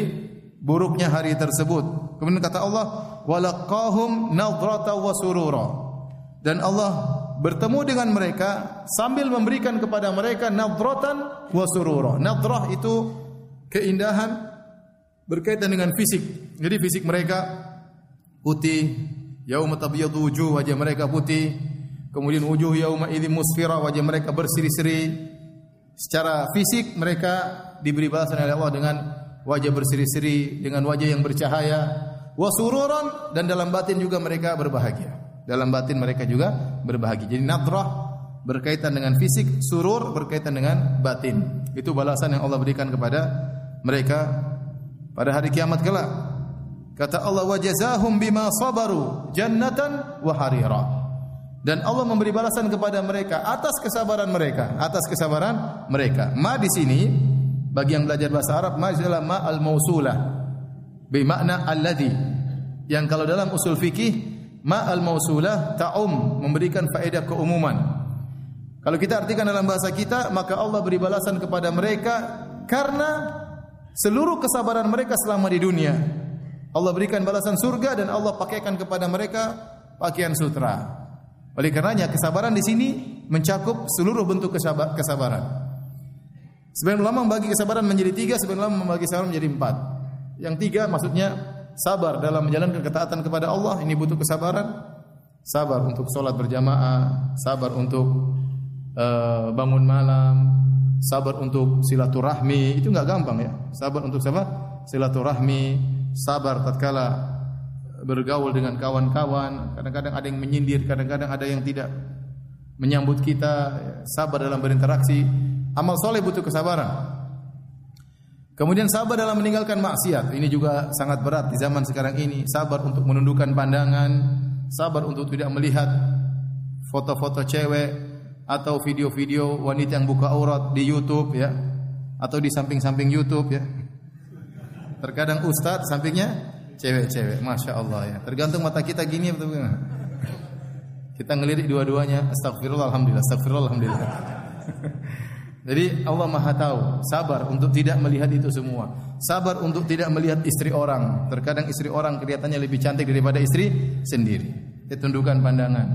buruknya hari tersebut. Kemudian kata Allah, "Walaqahum nadrata wa surura." dan Allah bertemu dengan mereka sambil memberikan kepada mereka nadratan wa surura. Nadrah itu keindahan berkaitan dengan fisik. Jadi fisik mereka putih, yauma tabyadu wujuh, wajah mereka putih. Kemudian wujuh yauma idzi musfira, wajah mereka berseri-seri. Secara fisik mereka diberi balasan oleh Allah dengan wajah berseri-seri, dengan wajah yang bercahaya. Wa sururan dan dalam batin juga mereka berbahagia. Dalam batin mereka juga berbahagia. Jadi nadrah berkaitan dengan fisik, surur berkaitan dengan batin. Itu balasan yang Allah berikan kepada mereka pada hari kiamat kelak. Kata Allah wa jazahum bima sabaru jannatan wa harira. Dan Allah memberi balasan kepada mereka atas kesabaran mereka, atas kesabaran mereka. Ma di sini bagi yang belajar bahasa Arab ma adalah ma al-mausulah bi makna alladhi. Yang kalau dalam usul fikih ma al mausulah ta'um memberikan faedah keumuman. Kalau kita artikan dalam bahasa kita, maka Allah beri balasan kepada mereka karena seluruh kesabaran mereka selama di dunia. Allah berikan balasan surga dan Allah pakaikan kepada mereka pakaian sutra. Oleh karenanya kesabaran di sini mencakup seluruh bentuk kesabaran. Sebenarnya ulama membagi kesabaran menjadi tiga, sebenarnya ulama membagi kesabaran menjadi empat. Yang tiga maksudnya sabar dalam menjalankan ketaatan kepada Allah ini butuh kesabaran. Sabar untuk sholat berjamaah sabar untuk uh, bangun malam sabar untuk silaturahmi itu nggak gampang ya. Sabar untuk siapa? Silaturahmi sabar tatkala bergaul dengan kawan-kawan kadang-kadang ada yang menyindir kadang-kadang ada yang tidak menyambut kita sabar dalam berinteraksi. Amal soleh butuh kesabaran Kemudian sabar dalam meninggalkan maksiat. Ini juga sangat berat di zaman sekarang ini. Sabar untuk menundukkan pandangan, sabar untuk tidak melihat foto-foto cewek atau video-video wanita yang buka aurat di YouTube ya atau di samping-samping YouTube ya. Terkadang ustadz sampingnya cewek-cewek, masya Allah ya. Tergantung mata kita gini betul Kita ngelirik dua-duanya, astagfirullah alhamdulillah, astagfirullah alhamdulillah. Jadi Allah Maha tahu, sabar untuk tidak melihat itu semua. Sabar untuk tidak melihat istri orang. Terkadang istri orang kelihatannya lebih cantik daripada istri sendiri. Ketundukan pandangan.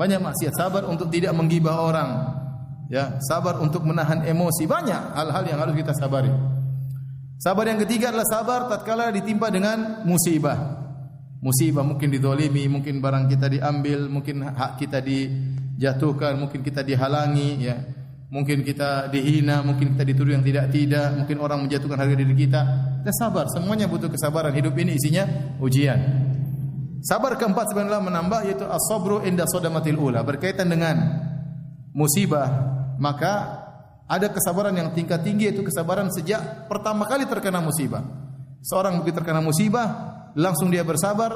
Banyak maksiat, sabar untuk tidak menggibah orang. Ya, sabar untuk menahan emosi. Banyak hal-hal yang harus kita sabari. Sabar yang ketiga adalah sabar tatkala ditimpa dengan musibah. Musibah mungkin didolimi, mungkin barang kita diambil, mungkin hak kita dijatuhkan, mungkin kita dihalangi, ya mungkin kita dihina, mungkin kita dituduh yang tidak-tidak, mungkin orang menjatuhkan harga diri kita. Kita sabar, semuanya butuh kesabaran. Hidup ini isinya ujian. Sabar keempat sebenarnya menambah yaitu as-sabru inda sodamatil ula berkaitan dengan musibah, maka ada kesabaran yang tingkat tinggi yaitu kesabaran sejak pertama kali terkena musibah. Seorang begitu terkena musibah, langsung dia bersabar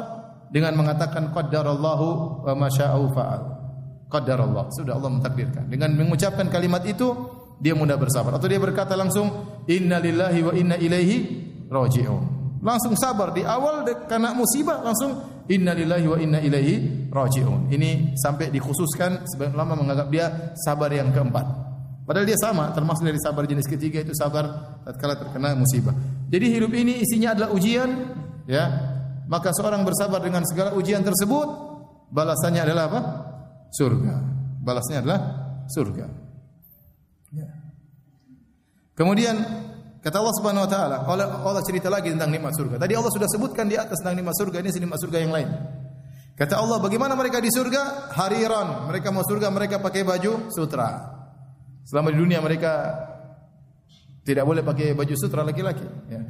dengan mengatakan qaddarallahu wa masya'u fa'al. Qadar Allah. Sudah Allah mentakdirkan. Dengan mengucapkan kalimat itu, dia mudah bersabar. Atau dia berkata langsung, Inna lillahi wa inna ilaihi raji'un. Langsung sabar di awal karena musibah langsung inna lillahi wa inna ilaihi raji'un. Ini sampai dikhususkan sebagian ulama menganggap dia sabar yang keempat. Padahal dia sama, termasuk dari sabar jenis ketiga itu sabar tatkala terkena musibah. Jadi hidup ini isinya adalah ujian, ya. Maka seorang bersabar dengan segala ujian tersebut, balasannya adalah apa? Surga. Balasnya adalah surga. Ya. Kemudian kata Allah Subhanahu wa taala, Allah, cerita lagi tentang nikmat surga. Tadi Allah sudah sebutkan di atas tentang nikmat surga, ini nikmat surga yang lain. Kata Allah, bagaimana mereka di surga? Hariran. Mereka mau surga, mereka pakai baju sutra. Selama di dunia mereka tidak boleh pakai baju sutra laki-laki. Ya.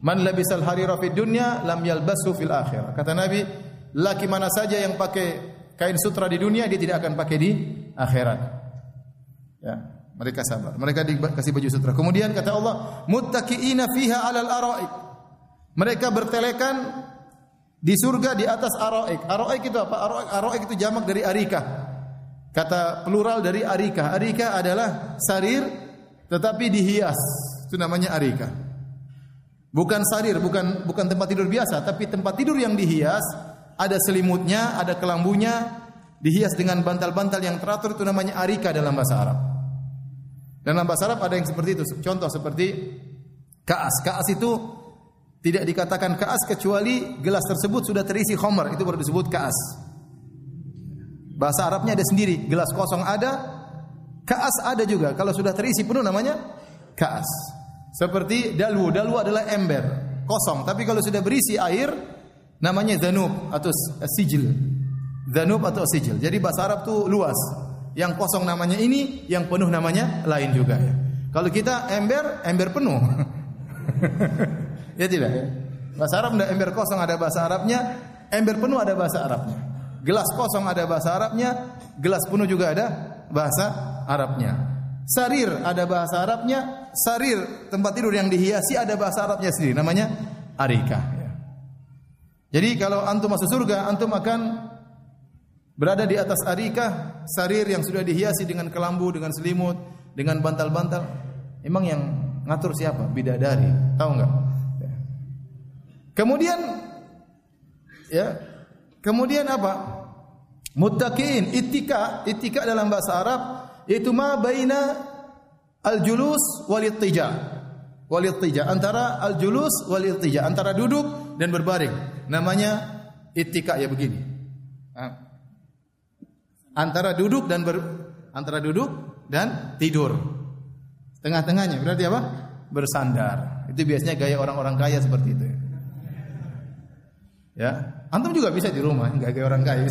Man labisal harira fid dunya lam yalbasu fil akhirah. Kata Nabi, laki mana saja yang pakai kain sutra di dunia dia tidak akan pakai di akhirat. Ya, mereka sabar. Mereka dikasih baju sutra. Kemudian kata Allah, muttaqiina fiha 'alal araik. Mereka bertelekan di surga di atas araik. Araik itu apa? Araik, araik itu jamak dari arika. Kata plural dari arika. Arika adalah sarir tetapi dihias. Itu namanya arika. Bukan sarir, bukan bukan tempat tidur biasa, tapi tempat tidur yang dihias ada selimutnya, ada kelambunya, dihias dengan bantal-bantal yang teratur itu namanya arika dalam bahasa Arab. Dalam bahasa Arab ada yang seperti itu. Contoh seperti kaas. Kaas itu tidak dikatakan kaas kecuali gelas tersebut sudah terisi khomer, itu baru disebut kaas. Bahasa Arabnya ada sendiri, gelas kosong ada, kaas ada juga. Kalau sudah terisi penuh namanya kaas. Seperti dalwu, dalwu adalah ember, kosong. Tapi kalau sudah berisi air, namanya zanub atau sijil. Zanub atau sijil. Jadi bahasa Arab tuh luas. Yang kosong namanya ini, yang penuh namanya lain juga ya. Kalau kita ember, ember penuh. ya tidak ya. Bahasa Arab ada ember kosong ada bahasa Arabnya, ember penuh ada bahasa Arabnya. Gelas kosong ada bahasa Arabnya, gelas penuh juga ada bahasa Arabnya. Sarir ada bahasa Arabnya, sarir tempat tidur yang dihiasi ada bahasa Arabnya sendiri namanya arika. Jadi kalau antum masuk surga, antum akan berada di atas arika, sarir yang sudah dihiasi dengan kelambu, dengan selimut, dengan bantal-bantal. Emang yang ngatur siapa? Bidadari. Tahu enggak? Ya. Kemudian ya, kemudian apa? Muttaqin, ittika, ittika dalam bahasa Arab yaitu ma baina al-julus wal ittija. Antara al-julus wal antara duduk dan berbaring. Namanya ittika ya begini. Antara duduk dan ber, antara duduk dan tidur. Tengah-tengahnya berarti apa? Bersandar. Itu biasanya gaya orang-orang kaya seperti itu. Ya, antum juga bisa di rumah, enggak kayak orang kaya.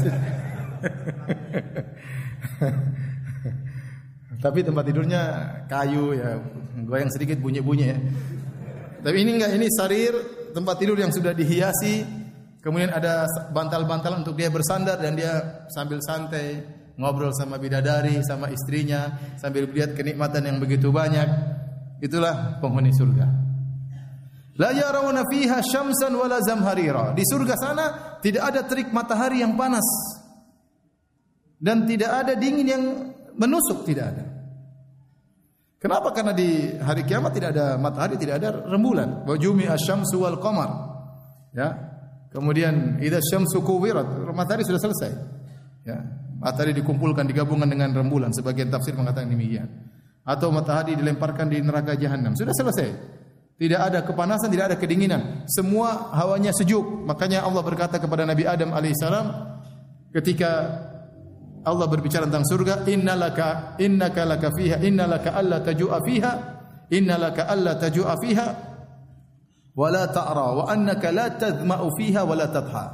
Tapi tempat tidurnya kayu ya, goyang sedikit bunyi-bunyi ya. Tapi ini enggak, ini sarir tempat tidur yang sudah dihiasi Kemudian ada bantal-bantal untuk dia bersandar dan dia sambil santai ngobrol sama bidadari, sama istrinya, sambil melihat kenikmatan yang begitu banyak. Itulah penghuni surga. La yarawna fiha syamsan wala zamharira. Di surga sana tidak ada terik matahari yang panas. Dan tidak ada dingin yang menusuk, tidak ada. Kenapa? Karena di hari kiamat tidak ada matahari, tidak ada rembulan. Wa jumi asyamsu wal qamar. Ya, Kemudian idza syamsu kuwirat, matahari sudah selesai. Ya. Matahari dikumpulkan digabungkan dengan rembulan sebagian tafsir mengatakan demikian. Atau matahari dilemparkan di neraka jahanam. Sudah selesai. Tidak ada kepanasan, tidak ada kedinginan. Semua hawanya sejuk. Makanya Allah berkata kepada Nabi Adam alaihissalam ketika Allah berbicara tentang surga, innalaka innaka laka fiha innalaka alla tajua fiha innalaka alla tajua fiha wa la ta'ra wa annaka la tadma'u fiha wa la tadha.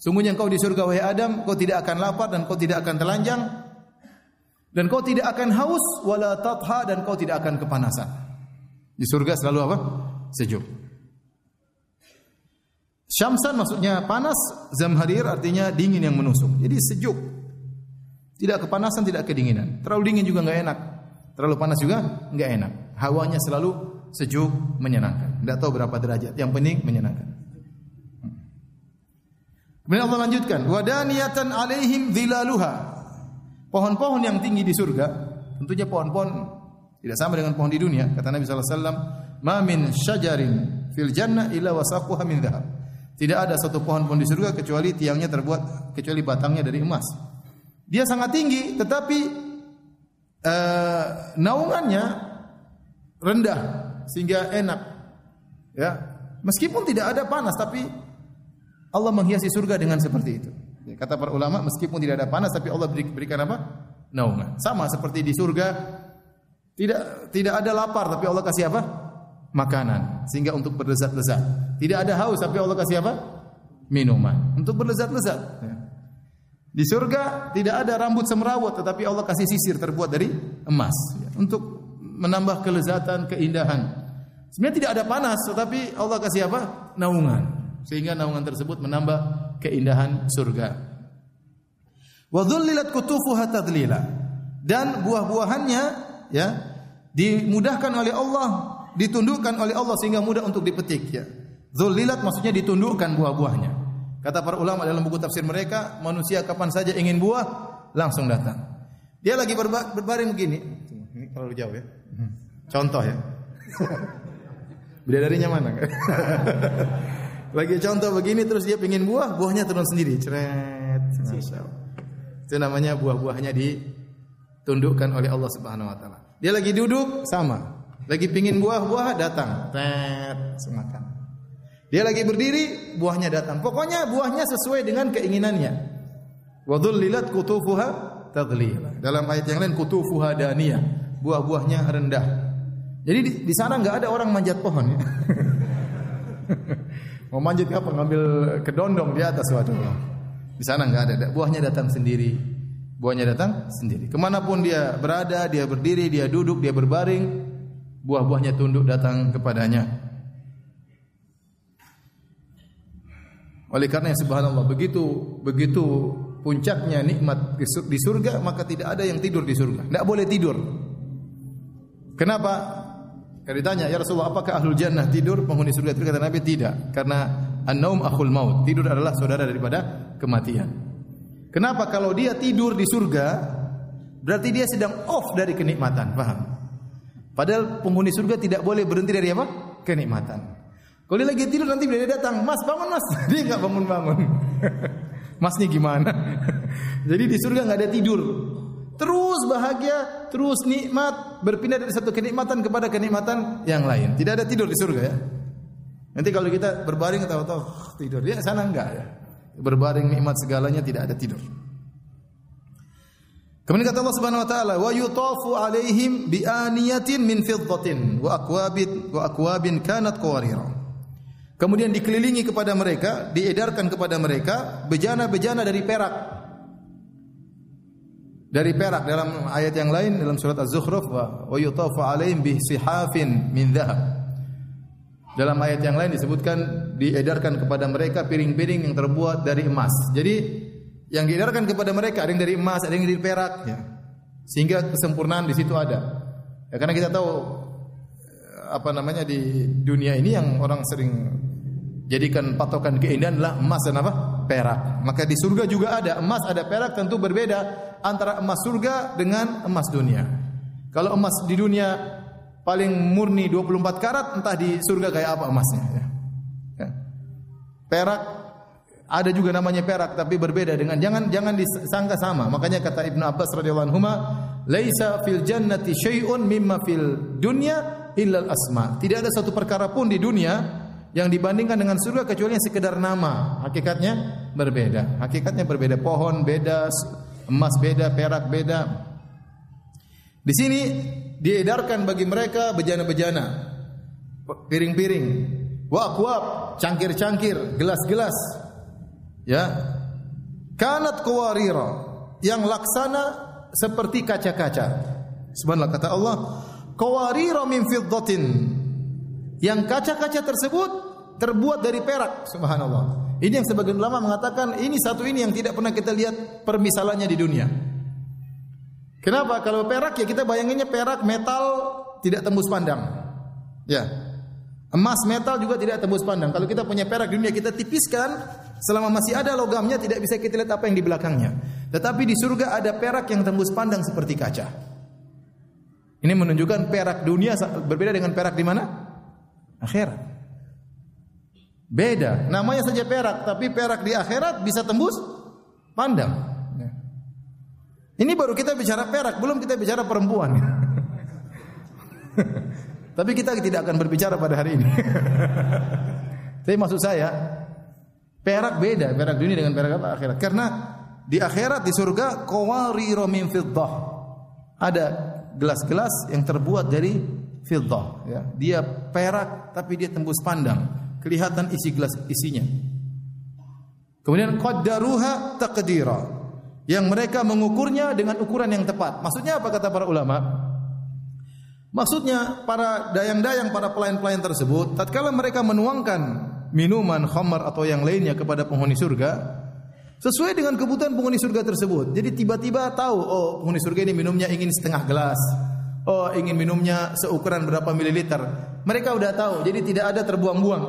Sungguhnya engkau di surga wahai Adam, kau tidak akan lapar dan kau tidak akan telanjang dan kau tidak akan haus wala tadha dan kau tidak akan kepanasan. Di surga selalu apa? Sejuk. Syamsan maksudnya panas, zamharir artinya dingin yang menusuk. Jadi sejuk. Tidak kepanasan, tidak kedinginan. Terlalu dingin juga nggak enak. Terlalu panas juga nggak enak. Hawanya selalu sejuk, menyenangkan. Tidak tahu berapa derajat. Yang penting menyenangkan. Kemudian Allah lanjutkan, wadaniyatan alaihim dhilaluha. Pohon-pohon yang tinggi di surga, tentunya pohon-pohon tidak sama dengan pohon di dunia. Kata Nabi sallallahu alaihi wasallam, "Ma min syajarin fil jannah illa wasaquha min dhahab." Tidak ada satu pohon pun di surga kecuali tiangnya terbuat kecuali batangnya dari emas. Dia sangat tinggi tetapi uh, naungannya rendah sehingga enak. Ya, meskipun tidak ada panas tapi Allah menghiasi surga dengan seperti itu. Ya, kata para ulama, meskipun tidak ada panas, tapi Allah beri, berikan apa? Naungan. Sama seperti di surga, tidak tidak ada lapar, tapi Allah kasih apa? Makanan, sehingga untuk berlezat-lezat. Tidak ada haus, tapi Allah kasih apa? Minuman, untuk berlezat-lezat. Ya. Di surga tidak ada rambut semrawut, tetapi Allah kasih sisir terbuat dari emas, ya. untuk menambah kelezatan, keindahan. Sebenarnya tidak ada panas, tetapi Allah kasih apa? Naungan sehingga naungan tersebut menambah keindahan surga. Wa dhullilat kutufuha tadlila. Dan buah-buahannya ya dimudahkan oleh Allah, ditundukkan oleh Allah sehingga mudah untuk dipetik ya. Dhullilat maksudnya ditundukkan buah-buahnya. Kata para ulama dalam buku tafsir mereka, manusia kapan saja ingin buah langsung datang. Dia lagi berbaring begini. Ini kalau jauh ya. Contoh ya. Bidadarinya mana? Lagi contoh begini terus dia pingin buah, buahnya turun sendiri. Cret. Itu namanya buah-buahnya ditundukkan oleh Allah Subhanahu wa taala. Dia lagi duduk sama. Lagi pingin buah, buah datang. Tet, semakan. Dia lagi berdiri, buahnya datang. Pokoknya buahnya sesuai dengan keinginannya. Wa dhullilat kutufuha tadlila. Dalam ayat yang lain kutufuha daniyah. Buah-buahnya rendah. Jadi di, di sana nggak ada orang manjat pohon ya. Mau manjat apa? Ngambil kedondong di atas waduh. Di sana nggak ada. Buahnya datang sendiri. Buahnya datang sendiri. Ke mana pun dia berada, dia berdiri, dia duduk, dia berbaring, buah-buahnya tunduk datang kepadanya. Oleh karena subhanallah begitu begitu puncaknya nikmat di surga maka tidak ada yang tidur di surga. Tidak boleh tidur. Kenapa? Kalau ditanya, "Ya Rasulullah, apakah ahlul jannah tidur penghuni surga?" Itu kata Nabi, "Tidak." Karena an-naum akhul maut. Tidur adalah saudara daripada kematian. Kenapa kalau dia tidur di surga berarti dia sedang off dari kenikmatan, paham? Padahal penghuni surga tidak boleh berhenti dari apa? Kenikmatan. Kalau dia lagi tidur nanti dia datang, "Mas, bangun, Mas." Dia enggak bangun-bangun. Masnya gimana? Jadi di surga enggak ada tidur. Terus bahagia, terus nikmat, berpindah dari satu kenikmatan kepada kenikmatan yang lain. Tidak ada tidur di surga ya. Nanti kalau kita berbaring tahu-tahu tidur, ya sana enggak ya. Berbaring nikmat segalanya tidak ada tidur. Kemudian kata Allah Subhanahu wa taala, "Wa yutafu alaihim bi aniyatin min fiddatin wa akwabin wa akwabin kanat qawarira." Kemudian dikelilingi kepada mereka, diedarkan kepada mereka bejana-bejana dari perak dari perak dalam ayat yang lain dalam surat Az-Zukhruf wa yutafu alaihim bi sihafin min dhahab. Dalam ayat yang lain disebutkan diedarkan kepada mereka piring-piring yang terbuat dari emas. Jadi yang diedarkan kepada mereka ada yang dari emas, ada yang dari perak ya. Sehingga kesempurnaan di situ ada. Ya, karena kita tahu apa namanya di dunia ini yang orang sering jadikan patokan keindahan adalah emas dan apa? perak. Maka di surga juga ada emas, ada perak tentu berbeda antara emas surga dengan emas dunia. Kalau emas di dunia paling murni 24 karat, entah di surga kayak apa emasnya. Ya. ya. Perak Ada juga namanya perak tapi berbeda dengan jangan jangan disangka sama. Makanya kata Ibnu Abbas radhiyallahu anhu, "Laisa fil jannati syai'un mimma fil dunya illa asma." Tidak ada satu perkara pun di dunia yang dibandingkan dengan surga kecuali yang sekedar nama. Hakikatnya berbeda. Hakikatnya berbeda. Pohon beda, emas beda, perak beda. Di sini diedarkan bagi mereka bejana-bejana, piring-piring, wak-wak, cangkir-cangkir, gelas-gelas ya kanat qawarira yang laksana seperti kaca-kaca subhanallah kata Allah qawarira min fiddatin yang kaca-kaca tersebut terbuat dari perak subhanallah ini yang sebagian ulama mengatakan ini satu ini yang tidak pernah kita lihat permisalannya di dunia kenapa kalau perak ya kita bayanginnya perak metal tidak tembus pandang ya Emas metal juga tidak tembus pandang. Kalau kita punya perak di dunia kita tipiskan, selama masih ada logamnya tidak bisa kita lihat apa yang di belakangnya. Tetapi di surga ada perak yang tembus pandang seperti kaca. Ini menunjukkan perak dunia berbeda dengan perak di mana? Akhirat. Beda, namanya saja perak, tapi perak di akhirat bisa tembus pandang. Ini baru kita bicara perak, belum kita bicara perempuan. Tapi kita tidak akan berbicara pada hari ini. Tapi maksud saya, perak beda, perak dunia dengan perak apa akhirat. Karena di akhirat di surga qawariro min fiddah. Ada gelas-gelas yang terbuat dari fiddah ya. Dia perak tapi dia tembus pandang, kelihatan isi gelas isinya. Kemudian qaddaruha taqdira. Yang mereka mengukurnya dengan ukuran yang tepat. Maksudnya apa kata para ulama? Maksudnya para dayang-dayang para pelayan-pelayan tersebut tatkala mereka menuangkan minuman khamar atau yang lainnya kepada penghuni surga sesuai dengan kebutuhan penghuni surga tersebut. Jadi tiba-tiba tahu oh penghuni surga ini minumnya ingin setengah gelas. Oh ingin minumnya seukuran berapa mililiter. Mereka sudah tahu. Jadi tidak ada terbuang-buang.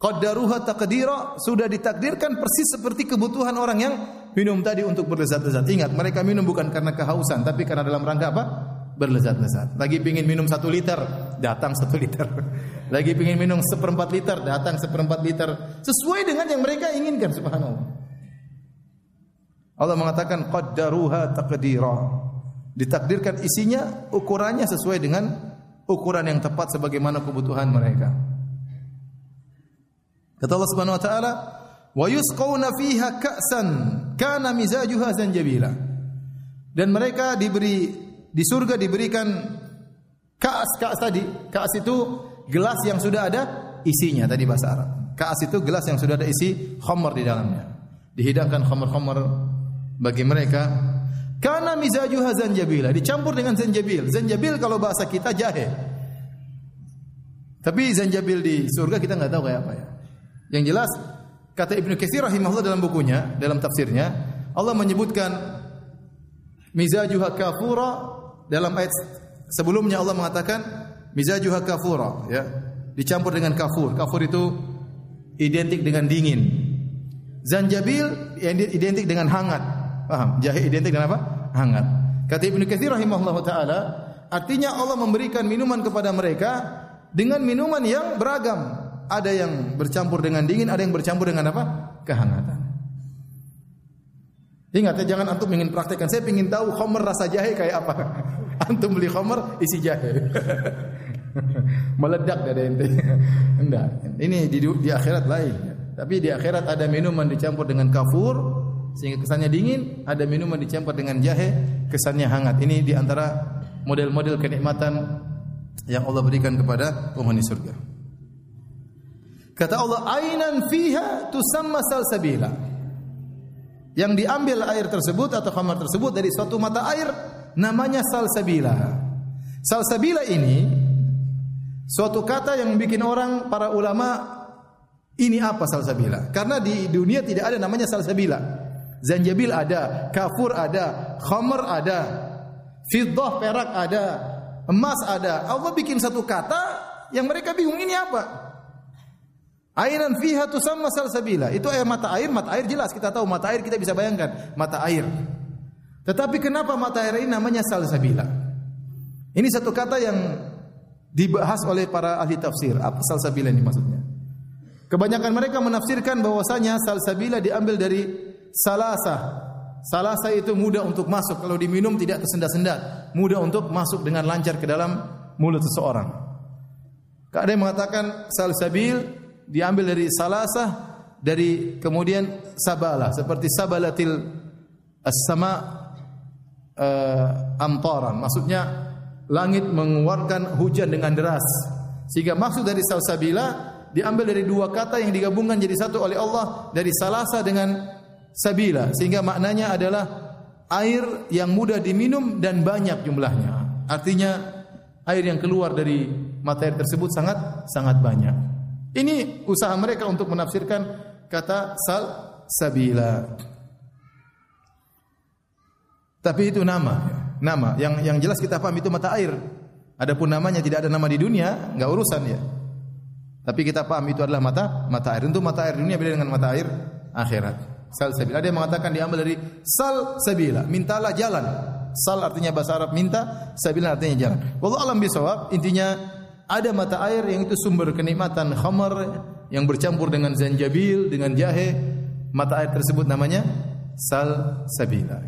Qaddaruha taqdira sudah ditakdirkan persis seperti kebutuhan orang yang minum tadi untuk berlezat-lezat. Ingat, mereka minum bukan karena kehausan, tapi karena dalam rangka apa? berlezat-lezat. Lagi pingin minum satu liter, datang satu liter. Lagi pingin minum seperempat liter, datang seperempat liter. Sesuai dengan yang mereka inginkan, subhanallah. Allah mengatakan qaddaruha taqdira. Ditakdirkan isinya, ukurannya sesuai dengan ukuran yang tepat sebagaimana kebutuhan mereka. Kata Allah Subhanahu wa taala, "Wa yusqawna fiha ka'san kana mizajuha zanjabila." Dan mereka diberi di surga diberikan kaas kaas tadi. Kaas itu gelas yang sudah ada isinya tadi bahasa Arab. Kaas itu gelas yang sudah ada isi khamar di dalamnya. Dihidangkan khamar-khamar bagi mereka. Karena mizajuha zanjabila dicampur dengan zanjabil. Zanjabil kalau bahasa kita jahe. Tapi zanjabil di surga kita nggak tahu kayak apa ya. Yang jelas kata Ibnu Katsir rahimahullah dalam bukunya, dalam tafsirnya, Allah menyebutkan mizajuha kafura dalam ayat sebelumnya Allah mengatakan mizajuha kafura ya dicampur dengan kafur kafur itu identik dengan dingin zanjabil yang identik dengan hangat paham jahe identik dengan apa hangat kata Ibnu Katsir rahimahullah taala artinya Allah memberikan minuman kepada mereka dengan minuman yang beragam ada yang bercampur dengan dingin ada yang bercampur dengan apa kehangatan Ingat ya jangan antum ingin praktekkan. Saya ingin tahu khamr rasa jahe kayak apa. Antum beli khamr isi jahe. Meledak dari ente. Enggak. Ini di, di akhirat lain. Tapi di akhirat ada minuman dicampur dengan kafur sehingga kesannya dingin, ada minuman dicampur dengan jahe kesannya hangat. Ini di antara model-model kenikmatan yang Allah berikan kepada penghuni surga. Kata Allah, "Ainan fiha tusamma salsabila." Yang diambil air tersebut atau khamar tersebut dari suatu mata air namanya salsabila. Salsabila ini suatu kata yang bikin orang para ulama ini apa salsabila? Karena di dunia tidak ada namanya salsabila. Zanjabil ada, kafur ada, khamr ada, fiddah perak ada, emas ada. Allah bikin satu kata yang mereka bingung ini apa? Airan fiha tusamma salsabila. Itu air mata air, mata air jelas kita tahu mata air kita bisa bayangkan, mata air. Tetapi kenapa mata air ini namanya salsabila? Ini satu kata yang dibahas oleh para ahli tafsir. Apa salsabila ini maksudnya? Kebanyakan mereka menafsirkan bahwasanya salsabila diambil dari salasa. Salasa itu mudah untuk masuk. Kalau diminum tidak tersendat-sendat, mudah untuk masuk dengan lancar ke dalam mulut seseorang. Ada yang mengatakan salsabil diambil dari salasa dari kemudian sabala seperti sabalatil as-sama uh, amtaran maksudnya langit mengeluarkan hujan dengan deras. Sehingga maksud dari salsabila diambil dari dua kata yang digabungkan jadi satu oleh Allah dari salasa dengan sabila sehingga maknanya adalah air yang mudah diminum dan banyak jumlahnya. Artinya air yang keluar dari mata air tersebut sangat sangat banyak. Ini usaha mereka untuk menafsirkan kata sal sabila. Tapi itu nama, nama yang yang jelas kita paham itu mata air. Adapun namanya tidak ada nama di dunia, enggak urusan ya. Tapi kita paham itu adalah mata mata air. Untuk mata air dunia beda dengan mata air akhirat. Sal sabila. Ada yang mengatakan diambil dari sal sabila, mintalah jalan. Sal artinya bahasa Arab minta, sabila artinya jalan. Wallahu alam bisawab, intinya ada mata air yang itu sumber kenikmatan khamar yang bercampur dengan zanjabil, dengan jahe. Mata air tersebut namanya sal sabila.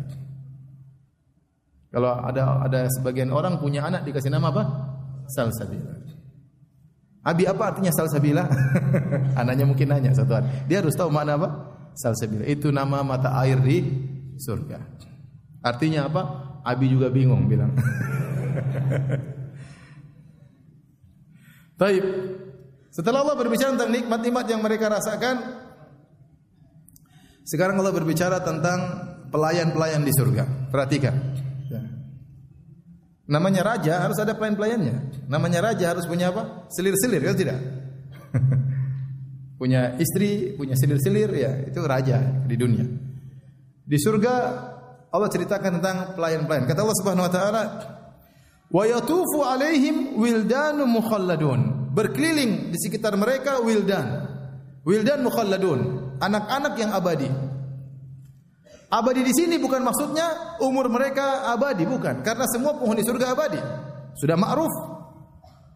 Kalau ada ada sebagian orang punya anak dikasih nama apa? Sal sabila. Abi apa artinya salsabila? Anaknya mungkin nanya satu hari. Dia harus tahu makna apa? Salsabila. Itu nama mata air di surga. Artinya apa? Abi juga bingung bilang. Baik. Setelah Allah berbicara tentang nikmat-nikmat yang mereka rasakan, sekarang Allah berbicara tentang pelayan-pelayan di surga. Perhatikan. Ya. Namanya raja harus ada pelayan-pelayannya. Namanya raja harus punya apa? Selir-selir, ya tidak? punya istri, punya selir-selir ya, itu raja di dunia. Di surga Allah ceritakan tentang pelayan-pelayan. Kata Allah Subhanahu wa taala, "Wa yatufu alaihim wildanu mukhalladun." Berkeliling di sekitar mereka wildan. Wildan mukhalladun, anak-anak yang abadi. Abadi di sini bukan maksudnya umur mereka abadi, bukan. Karena semua penghuni surga abadi. Sudah ma'ruf.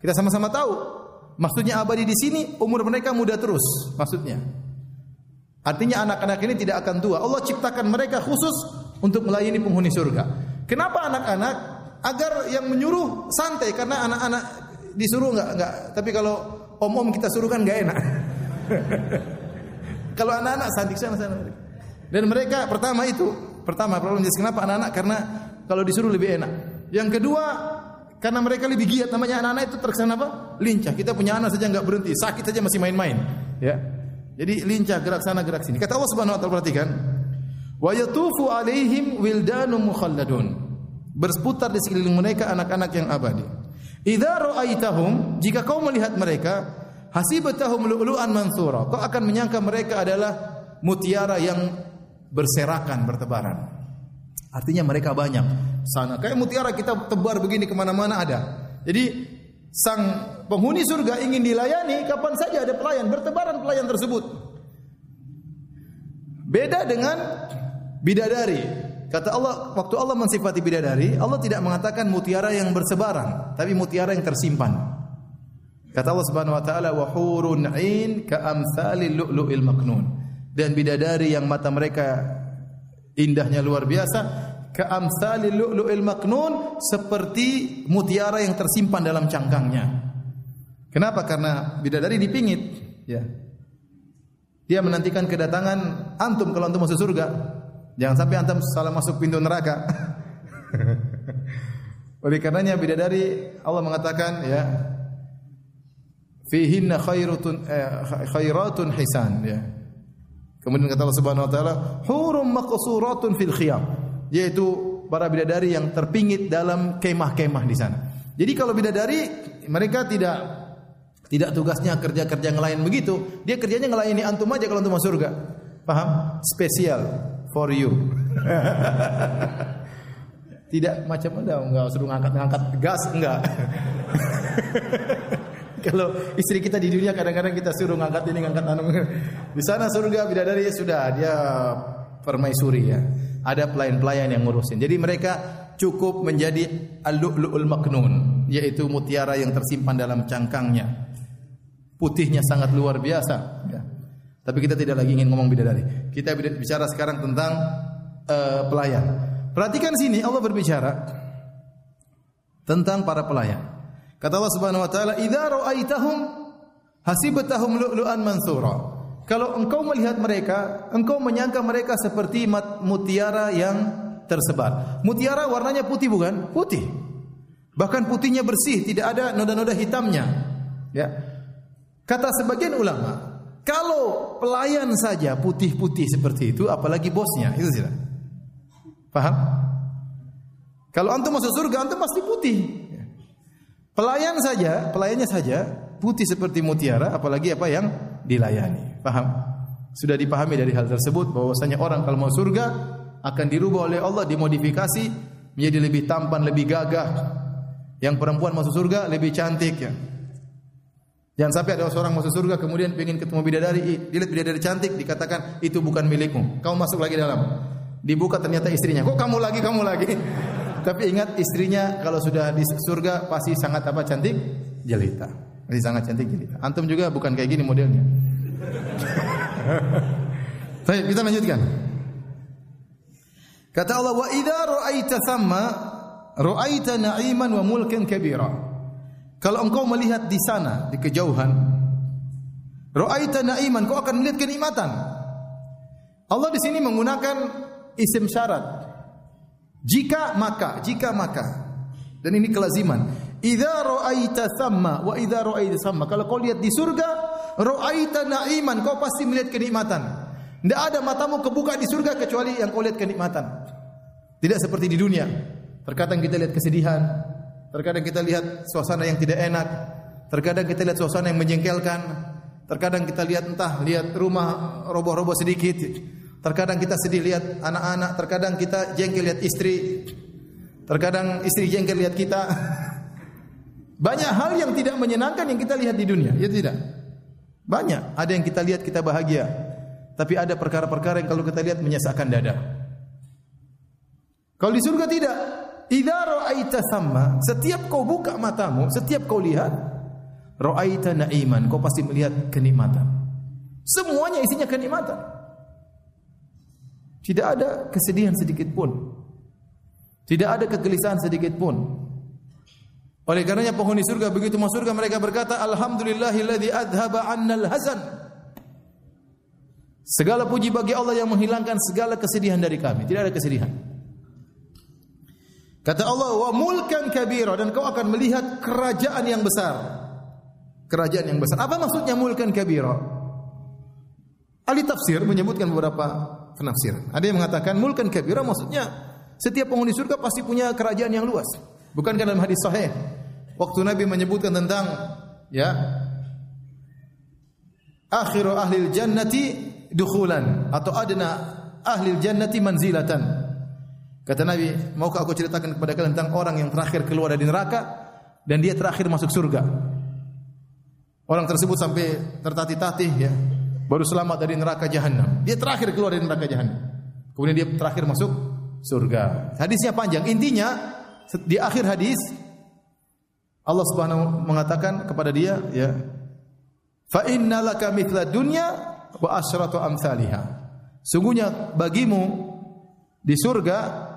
Kita sama-sama tahu Maksudnya abadi di sini umur mereka muda terus, maksudnya. Artinya anak-anak ini tidak akan tua. Allah ciptakan mereka khusus untuk melayani penghuni surga. Kenapa anak-anak? Agar yang menyuruh santai karena anak-anak disuruh enggak enggak. Tapi kalau om-om kita suruh kan enggak enak. kalau anak-anak santai sana sana. Dan mereka pertama itu, pertama problem kenapa anak-anak karena kalau disuruh lebih enak. Yang kedua karena mereka lebih giat namanya anak-anak itu terkesan apa? Lincah. Kita punya anak saja nggak berhenti, sakit saja masih main-main. Ya. Jadi lincah gerak sana gerak sini. Kata Allah Subhanahu wa taala perhatikan. Wa yatufu alaihim wildanun mukhalladun. Berseputar di sekeliling mereka anak-anak yang abadi. Idza ra'aitahum, jika kau melihat mereka, hasibatahum lu'lu'an mansura. Kau akan menyangka mereka adalah mutiara yang berserakan, bertebaran. Artinya mereka banyak. Sana kayak mutiara kita tebar begini ke mana-mana ada. Jadi sang penghuni surga ingin dilayani kapan saja ada pelayan bertebaran pelayan tersebut. Beda dengan bidadari. Kata Allah, waktu Allah mensifati bidadari, Allah tidak mengatakan mutiara yang bersebaran, tapi mutiara yang tersimpan. Kata Allah Subhanahu wa taala, "Wa hurun 'ain ka amsalil lu'lu'il maknun." Dan bidadari yang mata mereka indahnya luar biasa ka amsalil lu'lu'il maknun seperti mutiara yang tersimpan dalam cangkangnya. Kenapa? Karena bidadari dipingit, ya. Dia menantikan kedatangan antum kalau antum masuk surga. Jangan sampai antum salah masuk pintu neraka. Oleh karenanya bidadari Allah mengatakan ya fihinna khairatun eh, khairatun hisan ya. Kemudian kata Allah Subhanahu wa taala, hurum maqsuratun fil khiyam, yaitu para bidadari yang terpingit dalam kemah-kemah di sana. Jadi kalau bidadari mereka tidak tidak tugasnya kerja-kerja ngelayan begitu, dia kerjanya ngelayani antum aja kalau antum masuk surga. Paham? Spesial for you. tidak macam ada enggak suruh ngangkat-ngangkat gas enggak. Kalau istri kita di dunia kadang-kadang kita suruh ngangkat ini ngangkat anu. Di sana surga bidadari ya sudah dia permaisuri ya. Ada pelayan-pelayan yang ngurusin. Jadi mereka cukup menjadi al-lu'lu'ul maknun, yaitu mutiara yang tersimpan dalam cangkangnya. Putihnya sangat luar biasa ya. Tapi kita tidak lagi ingin ngomong bidadari. Kita bicara sekarang tentang uh, pelayan. Perhatikan sini Allah berbicara tentang para pelayan. Kata Allah Subhanahu wa taala, "Idza ra'aitahum hasibatahum lu'lu'an mansura." Kalau engkau melihat mereka, engkau menyangka mereka seperti mutiara yang tersebar. Mutiara warnanya putih bukan? Putih. Bahkan putihnya bersih, tidak ada noda-noda hitamnya. Ya. Kata sebagian ulama, kalau pelayan saja putih-putih seperti itu, apalagi bosnya, itu tidak. Paham? Kalau antum masuk surga, antum pasti putih. Pelayan saja, pelayannya saja putih seperti mutiara, apalagi apa yang dilayani. Paham? Sudah dipahami dari hal tersebut bahwasanya orang kalau mau surga akan dirubah oleh Allah dimodifikasi menjadi lebih tampan, lebih gagah. Yang perempuan masuk surga lebih cantik ya. Jangan sampai ada seorang masuk surga kemudian ingin ketemu bidadari, dilihat bidadari cantik dikatakan itu bukan milikmu. Kamu masuk lagi dalam. Dibuka ternyata istrinya. Kok kamu lagi, kamu lagi? Tapi ingat istrinya kalau sudah di surga pasti sangat apa cantik? Jelita. Pasti sangat cantik jelita. Antum juga bukan kayak gini modelnya. Baik, kita lanjutkan. Kata Allah, "Wa idza ra'aita thamma ra'aita na'iman wa mulkan kabira." Kalau engkau melihat di sana di kejauhan, ra'aita na'iman, kau akan melihat kenikmatan. Allah di sini menggunakan isim syarat. Jika maka, jika maka. Dan ini kelaziman. Idza ra'aita thamma wa idza ra'aita thamma. Kalau kau lihat di surga, ra'aita na'iman, kau pasti melihat kenikmatan. Tidak ada matamu kebuka di surga kecuali yang kau lihat kenikmatan. Tidak seperti di dunia. Terkadang kita lihat kesedihan, Terkadang kita lihat suasana yang tidak enak. Terkadang kita lihat suasana yang menjengkelkan. Terkadang kita lihat entah lihat rumah roboh-roboh sedikit. Terkadang kita sedih lihat anak-anak. Terkadang kita jengkel lihat istri. Terkadang istri jengkel lihat kita. Banyak hal yang tidak menyenangkan yang kita lihat di dunia. Ya tidak. Banyak. Ada yang kita lihat kita bahagia. Tapi ada perkara-perkara yang kalau kita lihat menyesakkan dada. Kalau di surga tidak. Idza ra'aita thamma, setiap kau buka matamu, setiap kau lihat, ra'aita na'iman, kau pasti melihat kenikmatan. Semuanya isinya kenikmatan. Tidak ada kesedihan sedikit pun. Tidak ada kegelisahan sedikit pun. Oleh karenanya penghuni surga begitu masuk surga mereka berkata alhamdulillahilladzi adhaba 'annal hazan. Segala puji bagi Allah yang menghilangkan segala kesedihan dari kami. Tidak ada kesedihan. Kata Allah, "Wa mulkan kabira" dan kau akan melihat kerajaan yang besar. Kerajaan yang besar. Apa maksudnya mulkan kabira? Ahli tafsir menyebutkan beberapa penafsiran. Ada yang mengatakan mulkan kabira maksudnya setiap penghuni surga pasti punya kerajaan yang luas. Bukan dalam hadis sahih. Waktu Nabi menyebutkan tentang ya akhiru ahli jannati dukhulan atau adna ahli jannati manzilatan. Kata Nabi, maukah aku ceritakan kepada kalian tentang orang yang terakhir keluar dari neraka dan dia terakhir masuk surga. Orang tersebut sampai tertatih-tatih ya, baru selamat dari neraka jahanam. Dia terakhir keluar dari neraka jahanam. Kemudian dia terakhir masuk surga. Hadisnya panjang. Intinya di akhir hadis Allah Subhanahu mengatakan kepada dia ya, "Fa innalaka mithla dunya wa asyratu amsalihha." Sungguhnya bagimu di surga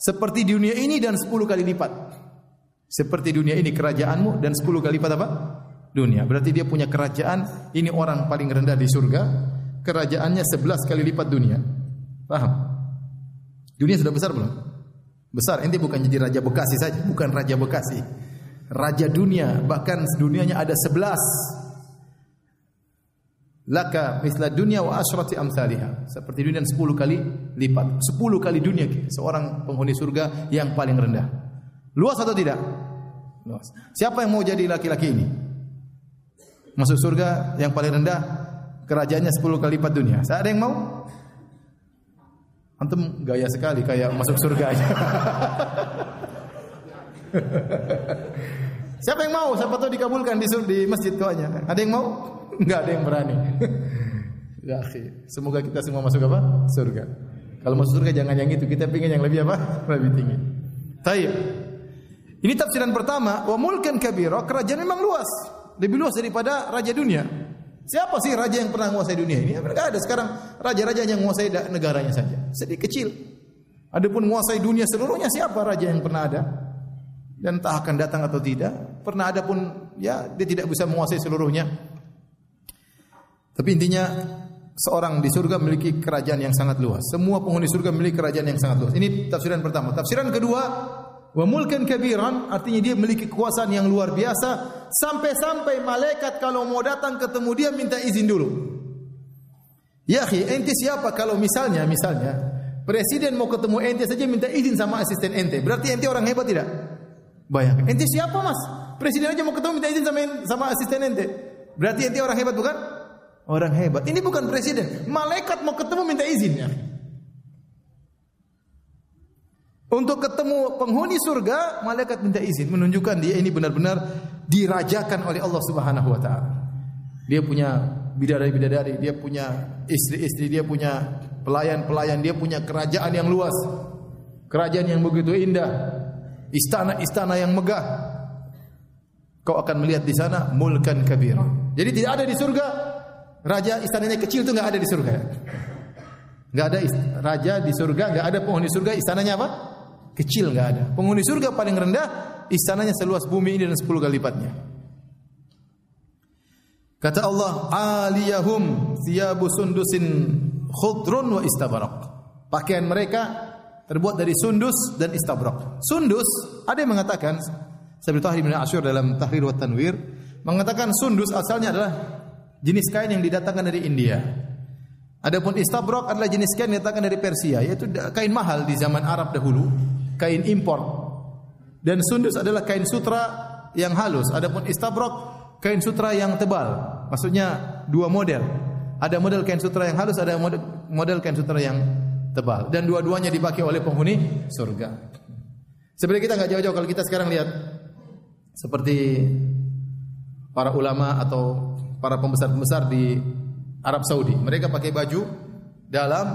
seperti dunia ini dan 10 kali lipat. Seperti dunia ini kerajaanmu dan 10 kali lipat apa? Dunia. Berarti dia punya kerajaan, ini orang paling rendah di surga, kerajaannya 11 kali lipat dunia. Paham? Dunia sudah besar belum? Besar. Ini bukan jadi raja Bekasi saja, bukan raja Bekasi. Raja dunia, bahkan dunianya ada 11 laka misla dunia wa asyrati amsalihha seperti dunia 10 kali lipat. 10 kali dunia seorang penghuni surga yang paling rendah. Luas atau tidak? Luas. Siapa yang mau jadi laki-laki ini? Masuk surga yang paling rendah kerajaannya 10 kali lipat dunia. Ada yang mau antum gaya sekali kayak masuk surga aja siapa yang mau siapa tahu dikabulkan di, di masjid doanya ada yang mau Enggak ada yang berani. ya. Semoga kita semua masuk apa? Surga. Kalau masuk surga jangan yang itu, kita ingin yang lebih apa? Lebih tinggi. Taib. Ini tafsiran pertama, wa mulkan kabira, kerajaan memang luas. Lebih luas daripada raja dunia. Siapa sih raja yang pernah menguasai dunia ini? Mereka ada sekarang raja-raja yang menguasai negaranya saja. Sedikit kecil. Adapun menguasai dunia seluruhnya siapa raja yang pernah ada? Dan tak akan datang atau tidak. Pernah ada pun ya dia tidak bisa menguasai seluruhnya. Tapi intinya seorang di surga memiliki kerajaan yang sangat luas. Semua penghuni surga memiliki kerajaan yang sangat luas. Ini tafsiran pertama. Tafsiran kedua, wa mulkan kabiran artinya dia memiliki kekuasaan yang luar biasa sampai-sampai malaikat kalau mau datang ketemu dia minta izin dulu. Ya, ente siapa kalau misalnya misalnya presiden mau ketemu ente saja minta izin sama asisten ente. Berarti ente orang hebat tidak? Bayangkan. Ente siapa, Mas? Presiden aja mau ketemu minta izin sama sama asisten ente. Berarti ente orang hebat bukan? Orang hebat. Ini bukan presiden. Malaikat mau ketemu minta izinnya. Untuk ketemu penghuni surga, malaikat minta izin menunjukkan dia ini benar-benar dirajakan oleh Allah Subhanahu wa taala. Dia punya bidadari-bidadari, dia punya istri-istri, dia punya pelayan-pelayan, dia punya kerajaan yang luas. Kerajaan yang begitu indah. Istana-istana yang megah. Kau akan melihat di sana mulkan kabir. Jadi tidak ada di surga Raja istananya kecil itu nggak ada di surga. Nggak ada raja di surga, nggak ada penghuni surga istananya apa? Kecil nggak ada. Penghuni surga paling rendah istananya seluas bumi ini dan sepuluh kali lipatnya. Kata Allah, aliyahum thiyabu sundusin khudrun wa istabarak. Pakaian mereka terbuat dari sundus dan istabrak. Sundus, ada yang mengatakan, seperti Tahrir bin Asyur dalam Tahrir wa Tanwir, mengatakan sundus asalnya adalah jenis kain yang didatangkan dari India. Adapun istabrok adalah jenis kain yang didatangkan dari Persia, yaitu kain mahal di zaman Arab dahulu, kain impor. Dan sundus adalah kain sutra yang halus. Adapun istabrok kain sutra yang tebal. Maksudnya dua model. Ada model kain sutra yang halus, ada model, kain sutra yang tebal. Dan dua-duanya dipakai oleh penghuni surga. Sebenarnya kita nggak jauh-jauh kalau kita sekarang lihat seperti para ulama atau para pembesar-pembesar di Arab Saudi. Mereka pakai baju dalam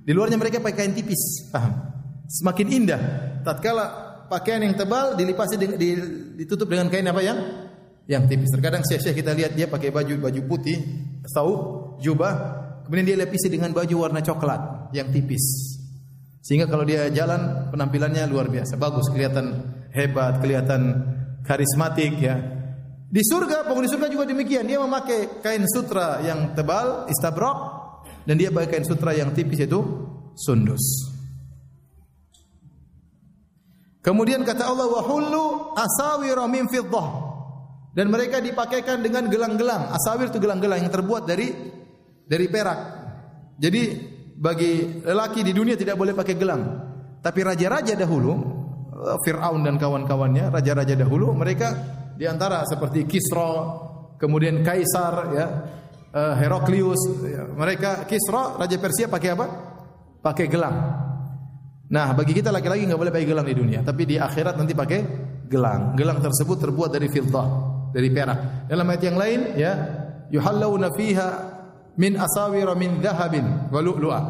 di luarnya mereka pakai kain tipis, paham? Semakin indah tatkala pakaian yang tebal dilipasi ditutup dengan kain apa yang yang tipis. Terkadang syekh-syekh kita lihat dia pakai baju baju putih, tahu jubah, kemudian dia lapisi dengan baju warna coklat yang tipis. Sehingga kalau dia jalan penampilannya luar biasa, bagus, kelihatan hebat, kelihatan karismatik ya. Di surga, penghuni surga juga demikian. Dia memakai kain sutra yang tebal, istabrok, dan dia pakai kain sutra yang tipis itu sundus. Kemudian kata Allah wa hullu asawira min fiddah. Dan mereka dipakaikan dengan gelang-gelang. Asawir itu gelang-gelang yang terbuat dari dari perak. Jadi bagi lelaki di dunia tidak boleh pakai gelang. Tapi raja-raja dahulu, Fir'aun dan kawan-kawannya, raja-raja dahulu mereka di antara seperti Kisra, kemudian Kaisar ya, uh, Heraklius, ya. mereka Kisra raja Persia pakai apa? Pakai gelang. Nah, bagi kita laki-laki nggak boleh pakai gelang di dunia, tapi di akhirat nanti pakai gelang. Gelang tersebut terbuat dari fiddah, dari perak. Dalam ayat yang lain ya, yuhallawna fiha min asawira min dhahabin wa lu'lu'a.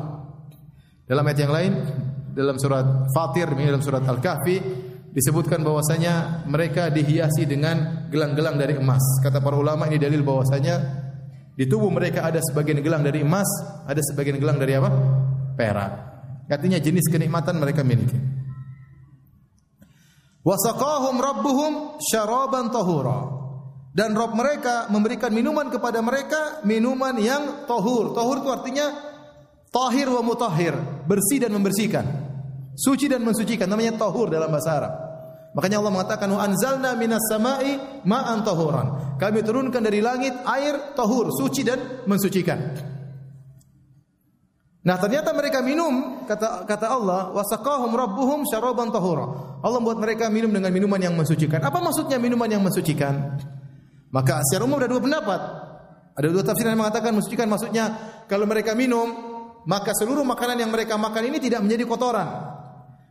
Dalam ayat yang lain dalam surat Fatir, dalam surat Al-Kahfi disebutkan bahwasanya mereka dihiasi dengan gelang-gelang dari emas. Kata para ulama ini dalil bahwasanya di tubuh mereka ada sebagian gelang dari emas, ada sebagian gelang dari apa? Perak. Artinya jenis kenikmatan mereka miliki. Wasaqahum rabbuhum syaraban tahura. Dan Rob mereka memberikan minuman kepada mereka minuman yang tahur. Tahur itu artinya tahir wa mutahhir, bersih dan membersihkan. Suci dan mensucikan namanya tahur dalam bahasa Arab. Makanya Allah mengatakan anzalna minas sama'i ma'an tahuran. Kami turunkan dari langit air tahur, suci dan mensucikan. Nah, ternyata mereka minum kata kata Allah wasaqahum rabbuhum syaraban tahura. Allah membuat mereka minum dengan minuman yang mensucikan. Apa maksudnya minuman yang mensucikan? Maka secara umum ada dua pendapat. Ada dua tafsir yang mengatakan mensucikan maksudnya kalau mereka minum maka seluruh makanan yang mereka makan ini tidak menjadi kotoran.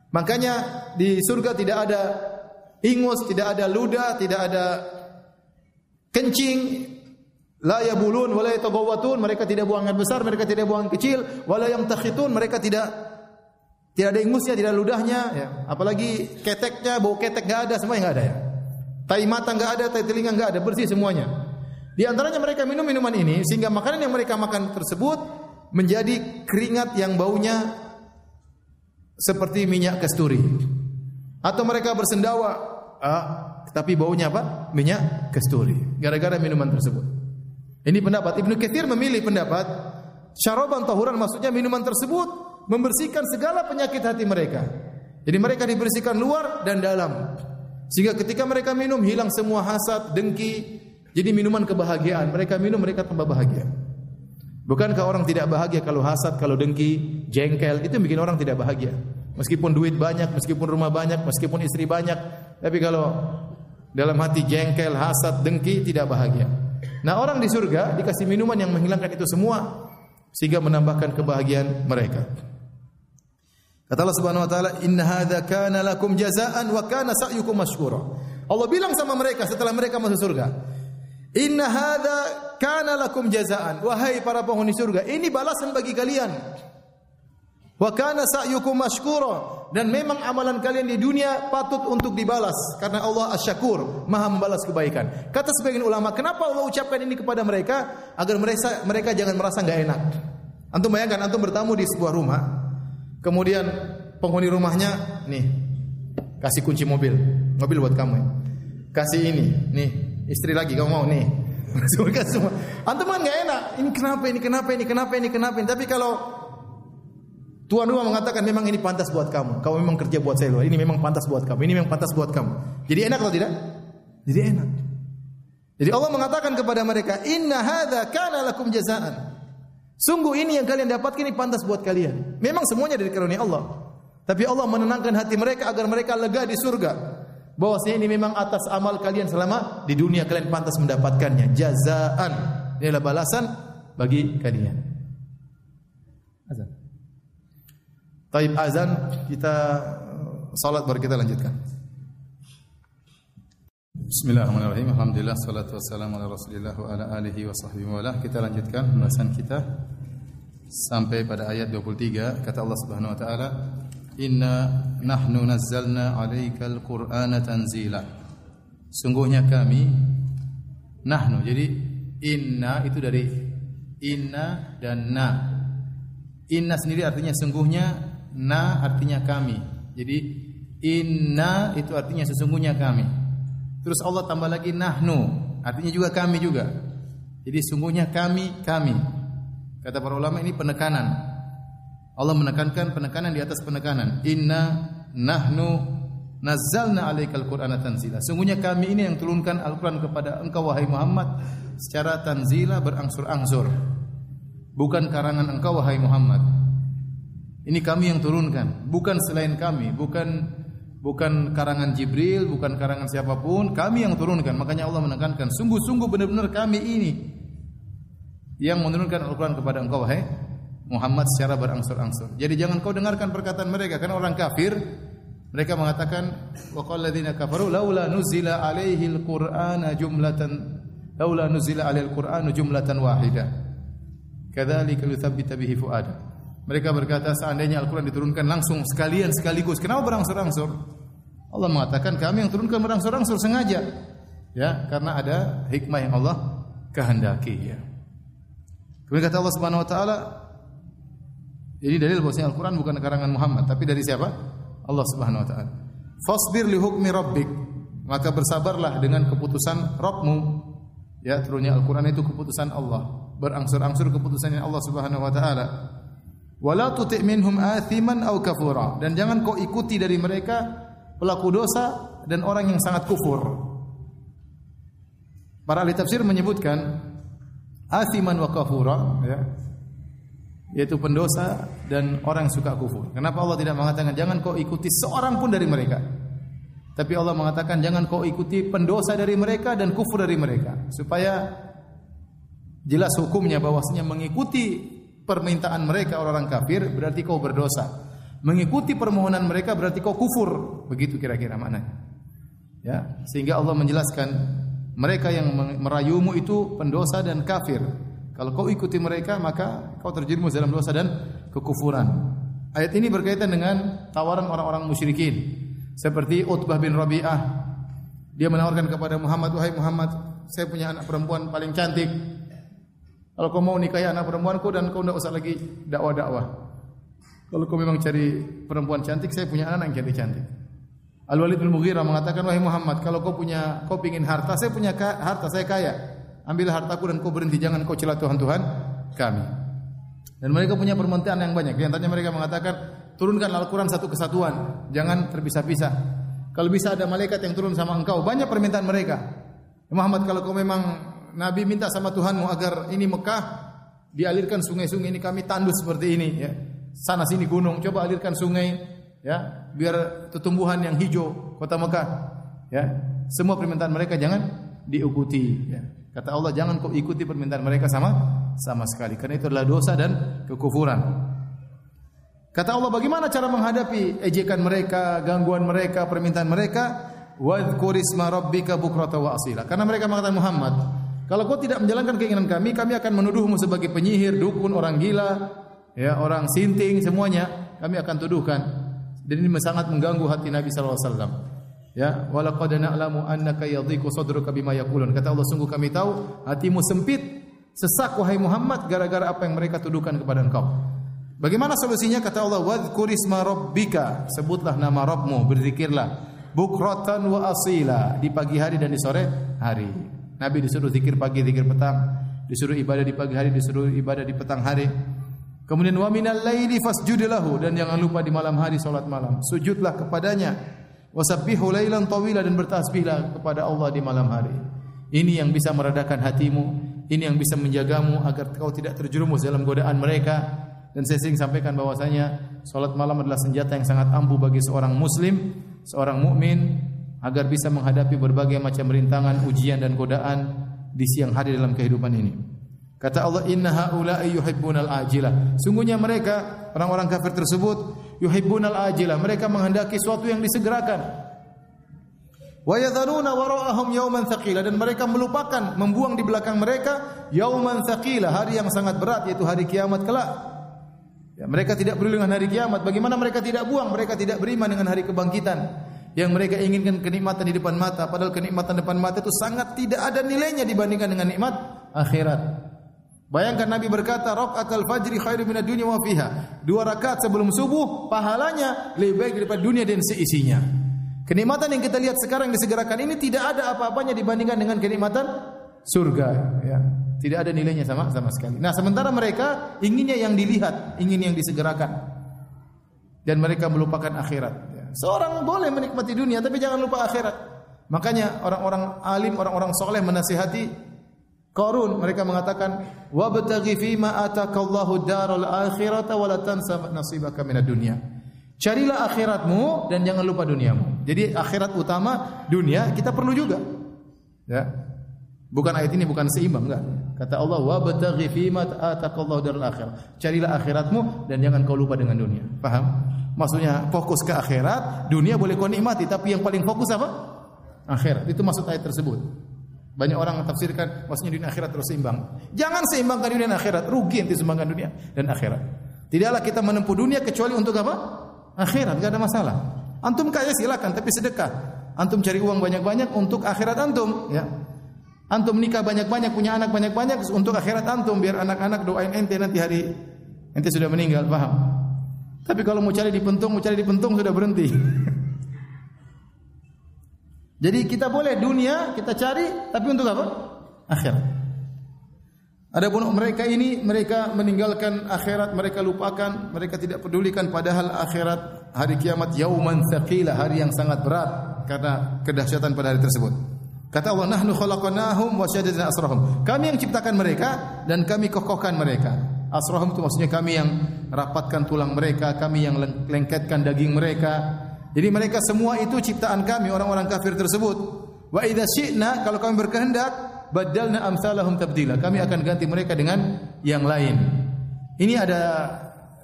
Makanya di surga tidak ada ingus, tidak ada ludah, tidak ada kencing, la yabulun wala yatagawwatun, mereka tidak buang air besar, mereka tidak buang kecil, wala yang takhitun, mereka tidak tidak ada ingusnya, tidak ada ludahnya, ya. Apalagi keteknya, bau ketek enggak ada, semua enggak ada ya. Tai mata enggak ada, tai telinga enggak ada, bersih semuanya. Di antaranya mereka minum minuman ini sehingga makanan yang mereka makan tersebut menjadi keringat yang baunya seperti minyak kasturi. Atau mereka bersendawa, ah, tapi baunya apa? Minyak kasturi. Gara-gara minuman tersebut. Ini pendapat Ibnu Katsir memilih pendapat syaraban tahuran maksudnya minuman tersebut membersihkan segala penyakit hati mereka. Jadi mereka dibersihkan luar dan dalam. Sehingga ketika mereka minum hilang semua hasad, dengki, jadi minuman kebahagiaan. Mereka minum mereka tambah bahagia. Bukankah orang tidak bahagia kalau hasad, kalau dengki, jengkel, itu bikin orang tidak bahagia. Meskipun duit banyak, meskipun rumah banyak, meskipun istri banyak, tapi kalau dalam hati jengkel, hasad, dengki tidak bahagia. Nah, orang di surga dikasih minuman yang menghilangkan itu semua sehingga menambahkan kebahagiaan mereka. Kata Allah Subhanahu wa taala, "Inna hadza kana lakum jazaan wa kana sa'yukum mashkura." Allah bilang sama mereka setelah mereka masuk surga, Inna hadza kana lakum jazaan. Wahai para penghuni surga, ini balasan bagi kalian. Wa kana sa'yukum mashkura. Dan memang amalan kalian di dunia patut untuk dibalas karena Allah Asy-Syakur, Maha membalas kebaikan. Kata sebagian ulama, kenapa Allah ucapkan ini kepada mereka agar mereka mereka jangan merasa enggak enak. Antum bayangkan antum bertamu di sebuah rumah, kemudian penghuni rumahnya nih kasih kunci mobil, mobil buat kamu. Ya. Kasih ini, nih istri lagi kamu mau nih antum kan nggak enak ini kenapa ini kenapa ini kenapa ini kenapa ini tapi kalau Tuhan rumah mengatakan memang ini pantas buat kamu. Kamu memang kerja buat saya ini memang pantas buat kamu. Ini memang pantas buat kamu. Jadi enak atau tidak? Jadi enak. Jadi Allah mengatakan kepada mereka inna hadza kana lakum jazaan. Sungguh ini yang kalian dapatkan ini pantas buat kalian. Memang semuanya dari karunia Allah. Tapi Allah menenangkan hati mereka agar mereka lega di surga. Bahwasanya ini memang atas amal kalian selama di dunia kalian pantas mendapatkannya. Jazaan. Ini adalah balasan bagi kalian. Azan Taib azan kita salat baru kita lanjutkan Bismillahirrahmanirrahim Alhamdulillah salatu wassalamu ala Rasulillah wa ala alihi wa sahbihi wa. Kita lanjutkan pembahasan kita sampai pada ayat 23 kata Allah Subhanahu wa taala Inna nahnu nazzalna alaikal qur'ana tanzila. Sungguhnya kami nahnu. Jadi inna itu dari inna dan na. Inna sendiri artinya sungguhnya, na artinya kami. Jadi inna itu artinya sesungguhnya kami. Terus Allah tambah lagi nahnu, artinya juga kami juga. Jadi sungguhnya kami, kami. Kata para ulama ini penekanan. Allah menekankan penekanan di atas penekanan. Inna nahnu nazzalna alaikal qur'ana tanzila. Sungguhnya kami ini yang turunkan Al-Qur'an kepada engkau wahai Muhammad secara tanzila berangsur-angsur. Bukan karangan engkau wahai Muhammad. Ini kami yang turunkan, bukan selain kami, bukan bukan karangan Jibril, bukan karangan siapa pun, kami yang turunkan. Makanya Allah menekankan, sungguh-sungguh benar-benar kami ini yang menurunkan Al-Qur'an kepada engkau wahai Muhammad secara berangsur-angsur. Jadi jangan kau dengarkan perkataan mereka karena orang kafir mereka mengatakan wa qala alladziina kafaru laula nuzila alaihi al-qur'ana jumlatan laula nuzila alaihi al-qur'anu jumlatan wahidah. Kadzalika yuthabbita bihi fuada. Mereka berkata seandainya Al-Qur'an diturunkan langsung sekalian sekaligus, kenapa berangsur-angsur? Allah mengatakan kami yang turunkan berangsur-angsur sengaja. Ya, karena ada hikmah yang Allah kehendaki ya. Kemudian kata Allah Subhanahu wa taala, jadi dalil bahwasanya Al-Qur'an bukan karangan Muhammad, tapi dari siapa? Allah Subhanahu wa taala. Fasbir li hukmi rabbik. Maka bersabarlah dengan keputusan Rabbmu. Ya, turunnya Al-Qur'an itu keputusan Allah. Berangsur-angsur keputusan Allah Subhanahu wa taala. Wala tuti' minhum athiman aw kafura. Dan jangan kau ikuti dari mereka pelaku dosa dan orang yang sangat kufur. Para ahli tafsir menyebutkan athiman wa kafura, ya yaitu pendosa dan orang yang suka kufur. Kenapa Allah tidak mengatakan jangan kau ikuti seorang pun dari mereka? Tapi Allah mengatakan jangan kau ikuti pendosa dari mereka dan kufur dari mereka supaya jelas hukumnya bahwasanya mengikuti permintaan mereka orang-orang kafir berarti kau berdosa. Mengikuti permohonan mereka berarti kau kufur. Begitu kira-kira maknanya. Ya, sehingga Allah menjelaskan mereka yang merayumu itu pendosa dan kafir. Kalau kau ikuti mereka maka kau terjerumus dalam dosa dan kekufuran. Ayat ini berkaitan dengan tawaran orang-orang musyrikin seperti Utbah bin Rabi'ah Dia menawarkan kepada Muhammad, "Wahai Muhammad, saya punya anak perempuan paling cantik. Kalau kau mau nikahi anak perempuanku dan kau tidak usah lagi dakwah-dakwah. Kalau kau memang cari perempuan cantik, saya punya anak yang cantik-cantik." Al-Walid bin Mughirah mengatakan, "Wahai Muhammad, kalau kau punya kau ingin harta, saya punya harta, saya kaya. Ambillah hartaku dan kau berhenti, jangan kau celah Tuhan-Tuhan kami." Dan mereka punya permintaan yang banyak. Di antaranya mereka mengatakan, turunkan Al-Quran satu kesatuan, jangan terpisah-pisah. Kalau bisa ada malaikat yang turun sama engkau, banyak permintaan mereka. Muhammad, kalau kau memang Nabi minta sama Tuhanmu agar ini Mekah dialirkan sungai-sungai ini kami tandus seperti ini, ya. Sana sini gunung, coba alirkan sungai, ya, biar tumbuhan yang hijau kota Mekah, ya. Semua permintaan mereka jangan diikuti, ya. Kata Allah, jangan kau ikuti permintaan mereka sama sama sekali karena itu adalah dosa dan kekufuran. Kata Allah, bagaimana cara menghadapi ejekan mereka, gangguan mereka, permintaan mereka? Wadhkur rabbika bukrata wa asila. Karena mereka mengatakan Muhammad, kalau kau tidak menjalankan keinginan kami, kami akan menuduhmu sebagai penyihir, dukun, orang gila, ya, orang sinting, semuanya kami akan tuduhkan. Dan ini sangat mengganggu hati Nabi sallallahu alaihi wasallam. Ya, walaqad na'lamu annaka yadhiqu sadruka bima yaqulun. Kata Allah, sungguh kami tahu hatimu sempit Sesak wahai Muhammad gara-gara apa yang mereka tuduhkan kepada engkau. Bagaimana solusinya? Kata Allah, "Wadhkur isma rabbika." Sebutlah nama Rabbmu, berzikirlah. Bukratan wa asila di pagi hari dan di sore hari. Nabi disuruh zikir pagi, zikir petang, disuruh ibadah di pagi hari, disuruh ibadah di petang hari. Kemudian wa minal laili fasjud dan jangan lupa di malam hari salat malam. Sujudlah kepadanya. Wasabbihu lailan tawila dan bertasbihlah kepada Allah di malam hari. Ini yang bisa meredakan hatimu, ini yang bisa menjagamu agar kau tidak terjerumus dalam godaan mereka. Dan saya sering sampaikan bahwasanya salat malam adalah senjata yang sangat ampuh bagi seorang muslim, seorang mukmin agar bisa menghadapi berbagai macam rintangan, ujian dan godaan di siang hari dalam kehidupan ini. Kata Allah, "Inna haula'i yuhibbunal ajilah." Sungguhnya mereka orang-orang kafir tersebut yuhibbunal ajilah. Mereka menghendaki sesuatu yang disegerakan. Wa yadharuna wara'ahum yauman thaqila dan mereka melupakan membuang di belakang mereka yauman thaqila, hari yang sangat berat yaitu hari kiamat kelak. Ya, mereka tidak peduli dengan hari kiamat. Bagaimana mereka tidak buang? Mereka tidak beriman dengan hari kebangkitan. Yang mereka inginkan kenikmatan di depan mata, padahal kenikmatan depan mata itu sangat tidak ada nilainya dibandingkan dengan nikmat akhirat. Bayangkan Nabi berkata, "Rakaatul fajri khairu minad dunya wa fiha." Dua rakaat sebelum subuh pahalanya lebih baik daripada dunia dan seisinya. Kenikmatan yang kita lihat sekarang disegerakan ini tidak ada apa-apanya dibandingkan dengan kenikmatan surga, ya. Tidak ada nilainya sama sama sekali. Nah, sementara mereka inginnya yang dilihat, ingin yang disegerakan. Dan mereka melupakan akhirat. Seorang boleh menikmati dunia tapi jangan lupa akhirat. Makanya orang-orang alim, orang-orang soleh menasihati Qarun mereka mengatakan wabtaghi atakallahu daral akhirata wa tansa nasibaka minad dunya. Carilah akhiratmu dan jangan lupa duniamu. Jadi akhirat utama, dunia kita perlu juga. Ya. Bukan ayat ini bukan seimbang enggak. Kata Allah, "Wa bataghi fima ataqallahu darul akhir." Carilah akhiratmu dan jangan kau lupa dengan dunia. Paham? Maksudnya fokus ke akhirat, dunia boleh kau nikmati, tapi yang paling fokus apa? Akhirat. Itu maksud ayat tersebut. Banyak orang tafsirkan maksudnya dunia akhirat terus seimbang. Jangan seimbangkan dunia dan akhirat, rugi nanti seimbangkan dunia dan akhirat. Tidaklah kita menempuh dunia kecuali untuk apa? akhirat, tidak ada masalah. Antum kaya silakan, tapi sedekah. Antum cari uang banyak-banyak untuk akhirat antum, ya. Antum nikah banyak-banyak, punya anak banyak-banyak untuk akhirat antum biar anak-anak doain ente nanti hari ente sudah meninggal, paham? Tapi kalau mau cari di pentung, mau cari di pentung sudah berhenti. Jadi kita boleh dunia kita cari, tapi untuk apa? Akhirat. Adapun mereka ini mereka meninggalkan akhirat, mereka lupakan, mereka tidak pedulikan padahal akhirat hari kiamat yauman tsaqila, hari yang sangat berat karena kedahsyatan pada hari tersebut. Kata Allah, "Nahnu khalaqnahum wa syaddadna asrahum." Kami yang ciptakan mereka dan kami kokohkan mereka. Asrahum itu maksudnya kami yang rapatkan tulang mereka, kami yang lengketkan daging mereka. Jadi mereka semua itu ciptaan kami orang-orang kafir tersebut. Wa idza syi'na kalau kami berkehendak badalna amsalahum tabdila. Kami akan ganti mereka dengan yang lain. Ini ada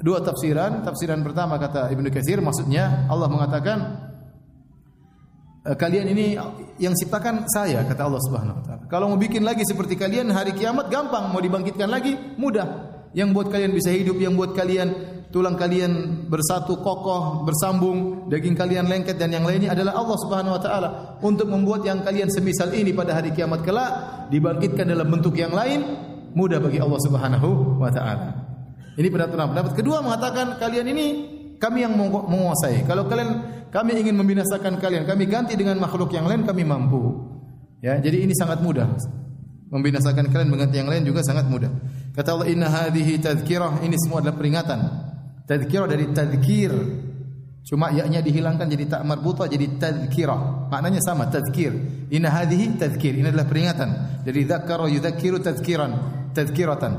dua tafsiran. Tafsiran pertama kata Ibnu Katsir maksudnya Allah mengatakan e, kalian ini yang ciptakan saya kata Allah Subhanahu wa taala. Kalau mau bikin lagi seperti kalian hari kiamat gampang, mau dibangkitkan lagi mudah. Yang buat kalian bisa hidup, yang buat kalian tulang kalian bersatu kokoh, bersambung, daging kalian lengket dan yang lainnya adalah Allah Subhanahu wa taala untuk membuat yang kalian semisal ini pada hari kiamat kelak dibangkitkan dalam bentuk yang lain mudah bagi Allah Subhanahu wa taala. Ini pendapat pendapat kedua mengatakan kalian ini kami yang menguasai. Kalau kalian kami ingin membinasakan kalian, kami ganti dengan makhluk yang lain kami mampu. Ya, jadi ini sangat mudah. Membinasakan kalian mengganti yang lain juga sangat mudah. Kata Allah inna hadhihi tadhkirah, ini semua adalah peringatan. Tadhkirah dari tadhkir. Cuma yaknya dihilangkan jadi tak marbutah jadi tadhkirah. Maknanya sama, tadhkir. Inna hadhihi tadhkir. Ini adalah peringatan. Dari dzakkara yudzakiru tadhkiran, tadhkiratan.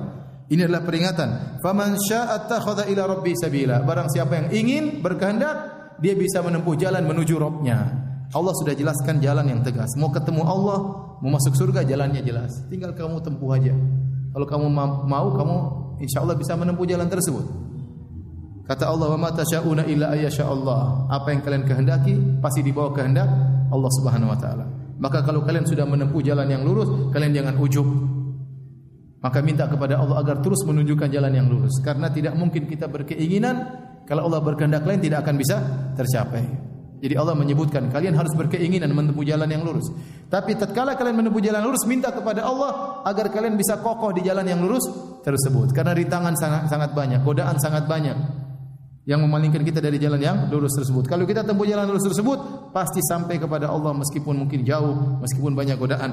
Ini adalah peringatan. Faman syaa'a takhadha ila rabbi sabila. Barang siapa yang ingin berkehendak, dia bisa menempuh jalan menuju Rabbnya. Allah sudah jelaskan jalan yang tegas. Mau ketemu Allah, mau masuk surga jalannya jelas. Tinggal kamu tempuh aja. Kalau kamu mau, kamu insya Allah bisa menempuh jalan tersebut. Kata Allah, "Wa ma tasyauna illa ayyasha Allah." Apa yang kalian kehendaki pasti dibawa kehendak Allah Subhanahu wa taala. Maka kalau kalian sudah menempuh jalan yang lurus, kalian jangan ujub. Maka minta kepada Allah agar terus menunjukkan jalan yang lurus karena tidak mungkin kita berkeinginan kalau Allah berkehendak lain tidak akan bisa tercapai. Jadi Allah menyebutkan kalian harus berkeinginan menempuh jalan yang lurus. Tapi tatkala kalian menempuh jalan lurus minta kepada Allah agar kalian bisa kokoh di jalan yang lurus tersebut. Karena rintangan sangat sangat banyak, godaan sangat banyak yang memalingkan kita dari jalan yang lurus tersebut. Kalau kita tempuh jalan lurus tersebut, pasti sampai kepada Allah meskipun mungkin jauh, meskipun banyak godaan.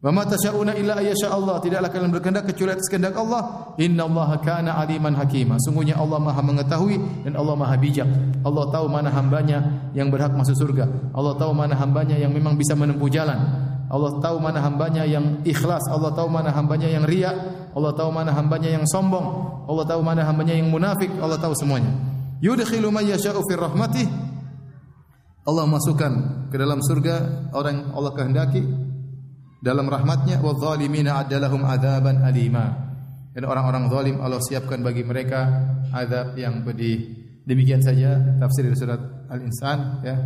Wa ma tasyauna illa ayyasha Allah. Tidaklah kalian berkehendak kecuali atas kehendak Allah. Innallaha kana aliman hakima. Sungguhnya Allah Maha mengetahui dan Allah Maha bijak. Allah tahu mana hambanya yang berhak masuk surga. Allah tahu mana hambanya yang memang bisa menempuh jalan. Allah tahu mana hambanya yang ikhlas. Allah tahu mana hambanya yang riak. Allah tahu mana hambanya yang sombong. Allah tahu mana hambanya yang munafik. Allah tahu semuanya. Yudkhilu man yasha'u rahmatih. Allah masukkan ke dalam surga orang Allah kehendaki dalam rahmatnya wa zalimina adalahum adzaban alima. Dan orang-orang zalim Allah siapkan bagi mereka azab yang pedih. Demikian saja tafsir dari surat Al-Insan ya.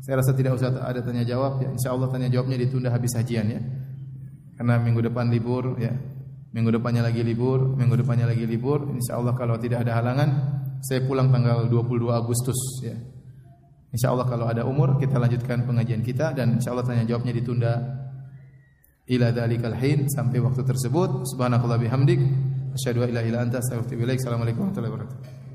Saya rasa tidak usah ada tanya jawab ya. Insyaallah tanya jawabnya ditunda habis hajian ya. Karena minggu depan libur ya. Minggu depannya lagi libur, minggu depannya lagi libur. Insyaallah kalau tidak ada halangan saya pulang tanggal 22 Agustus ya. Insyaallah kalau ada umur kita lanjutkan pengajian kita dan insyaallah tanya jawabnya ditunda ila dzalikal hin sampai waktu tersebut. Subhanakallah bihamdik asyhadu an la ilaha illa anta astaghfiruka wa atubu ilaik. Assalamualaikum warahmatullahi wabarakatuh.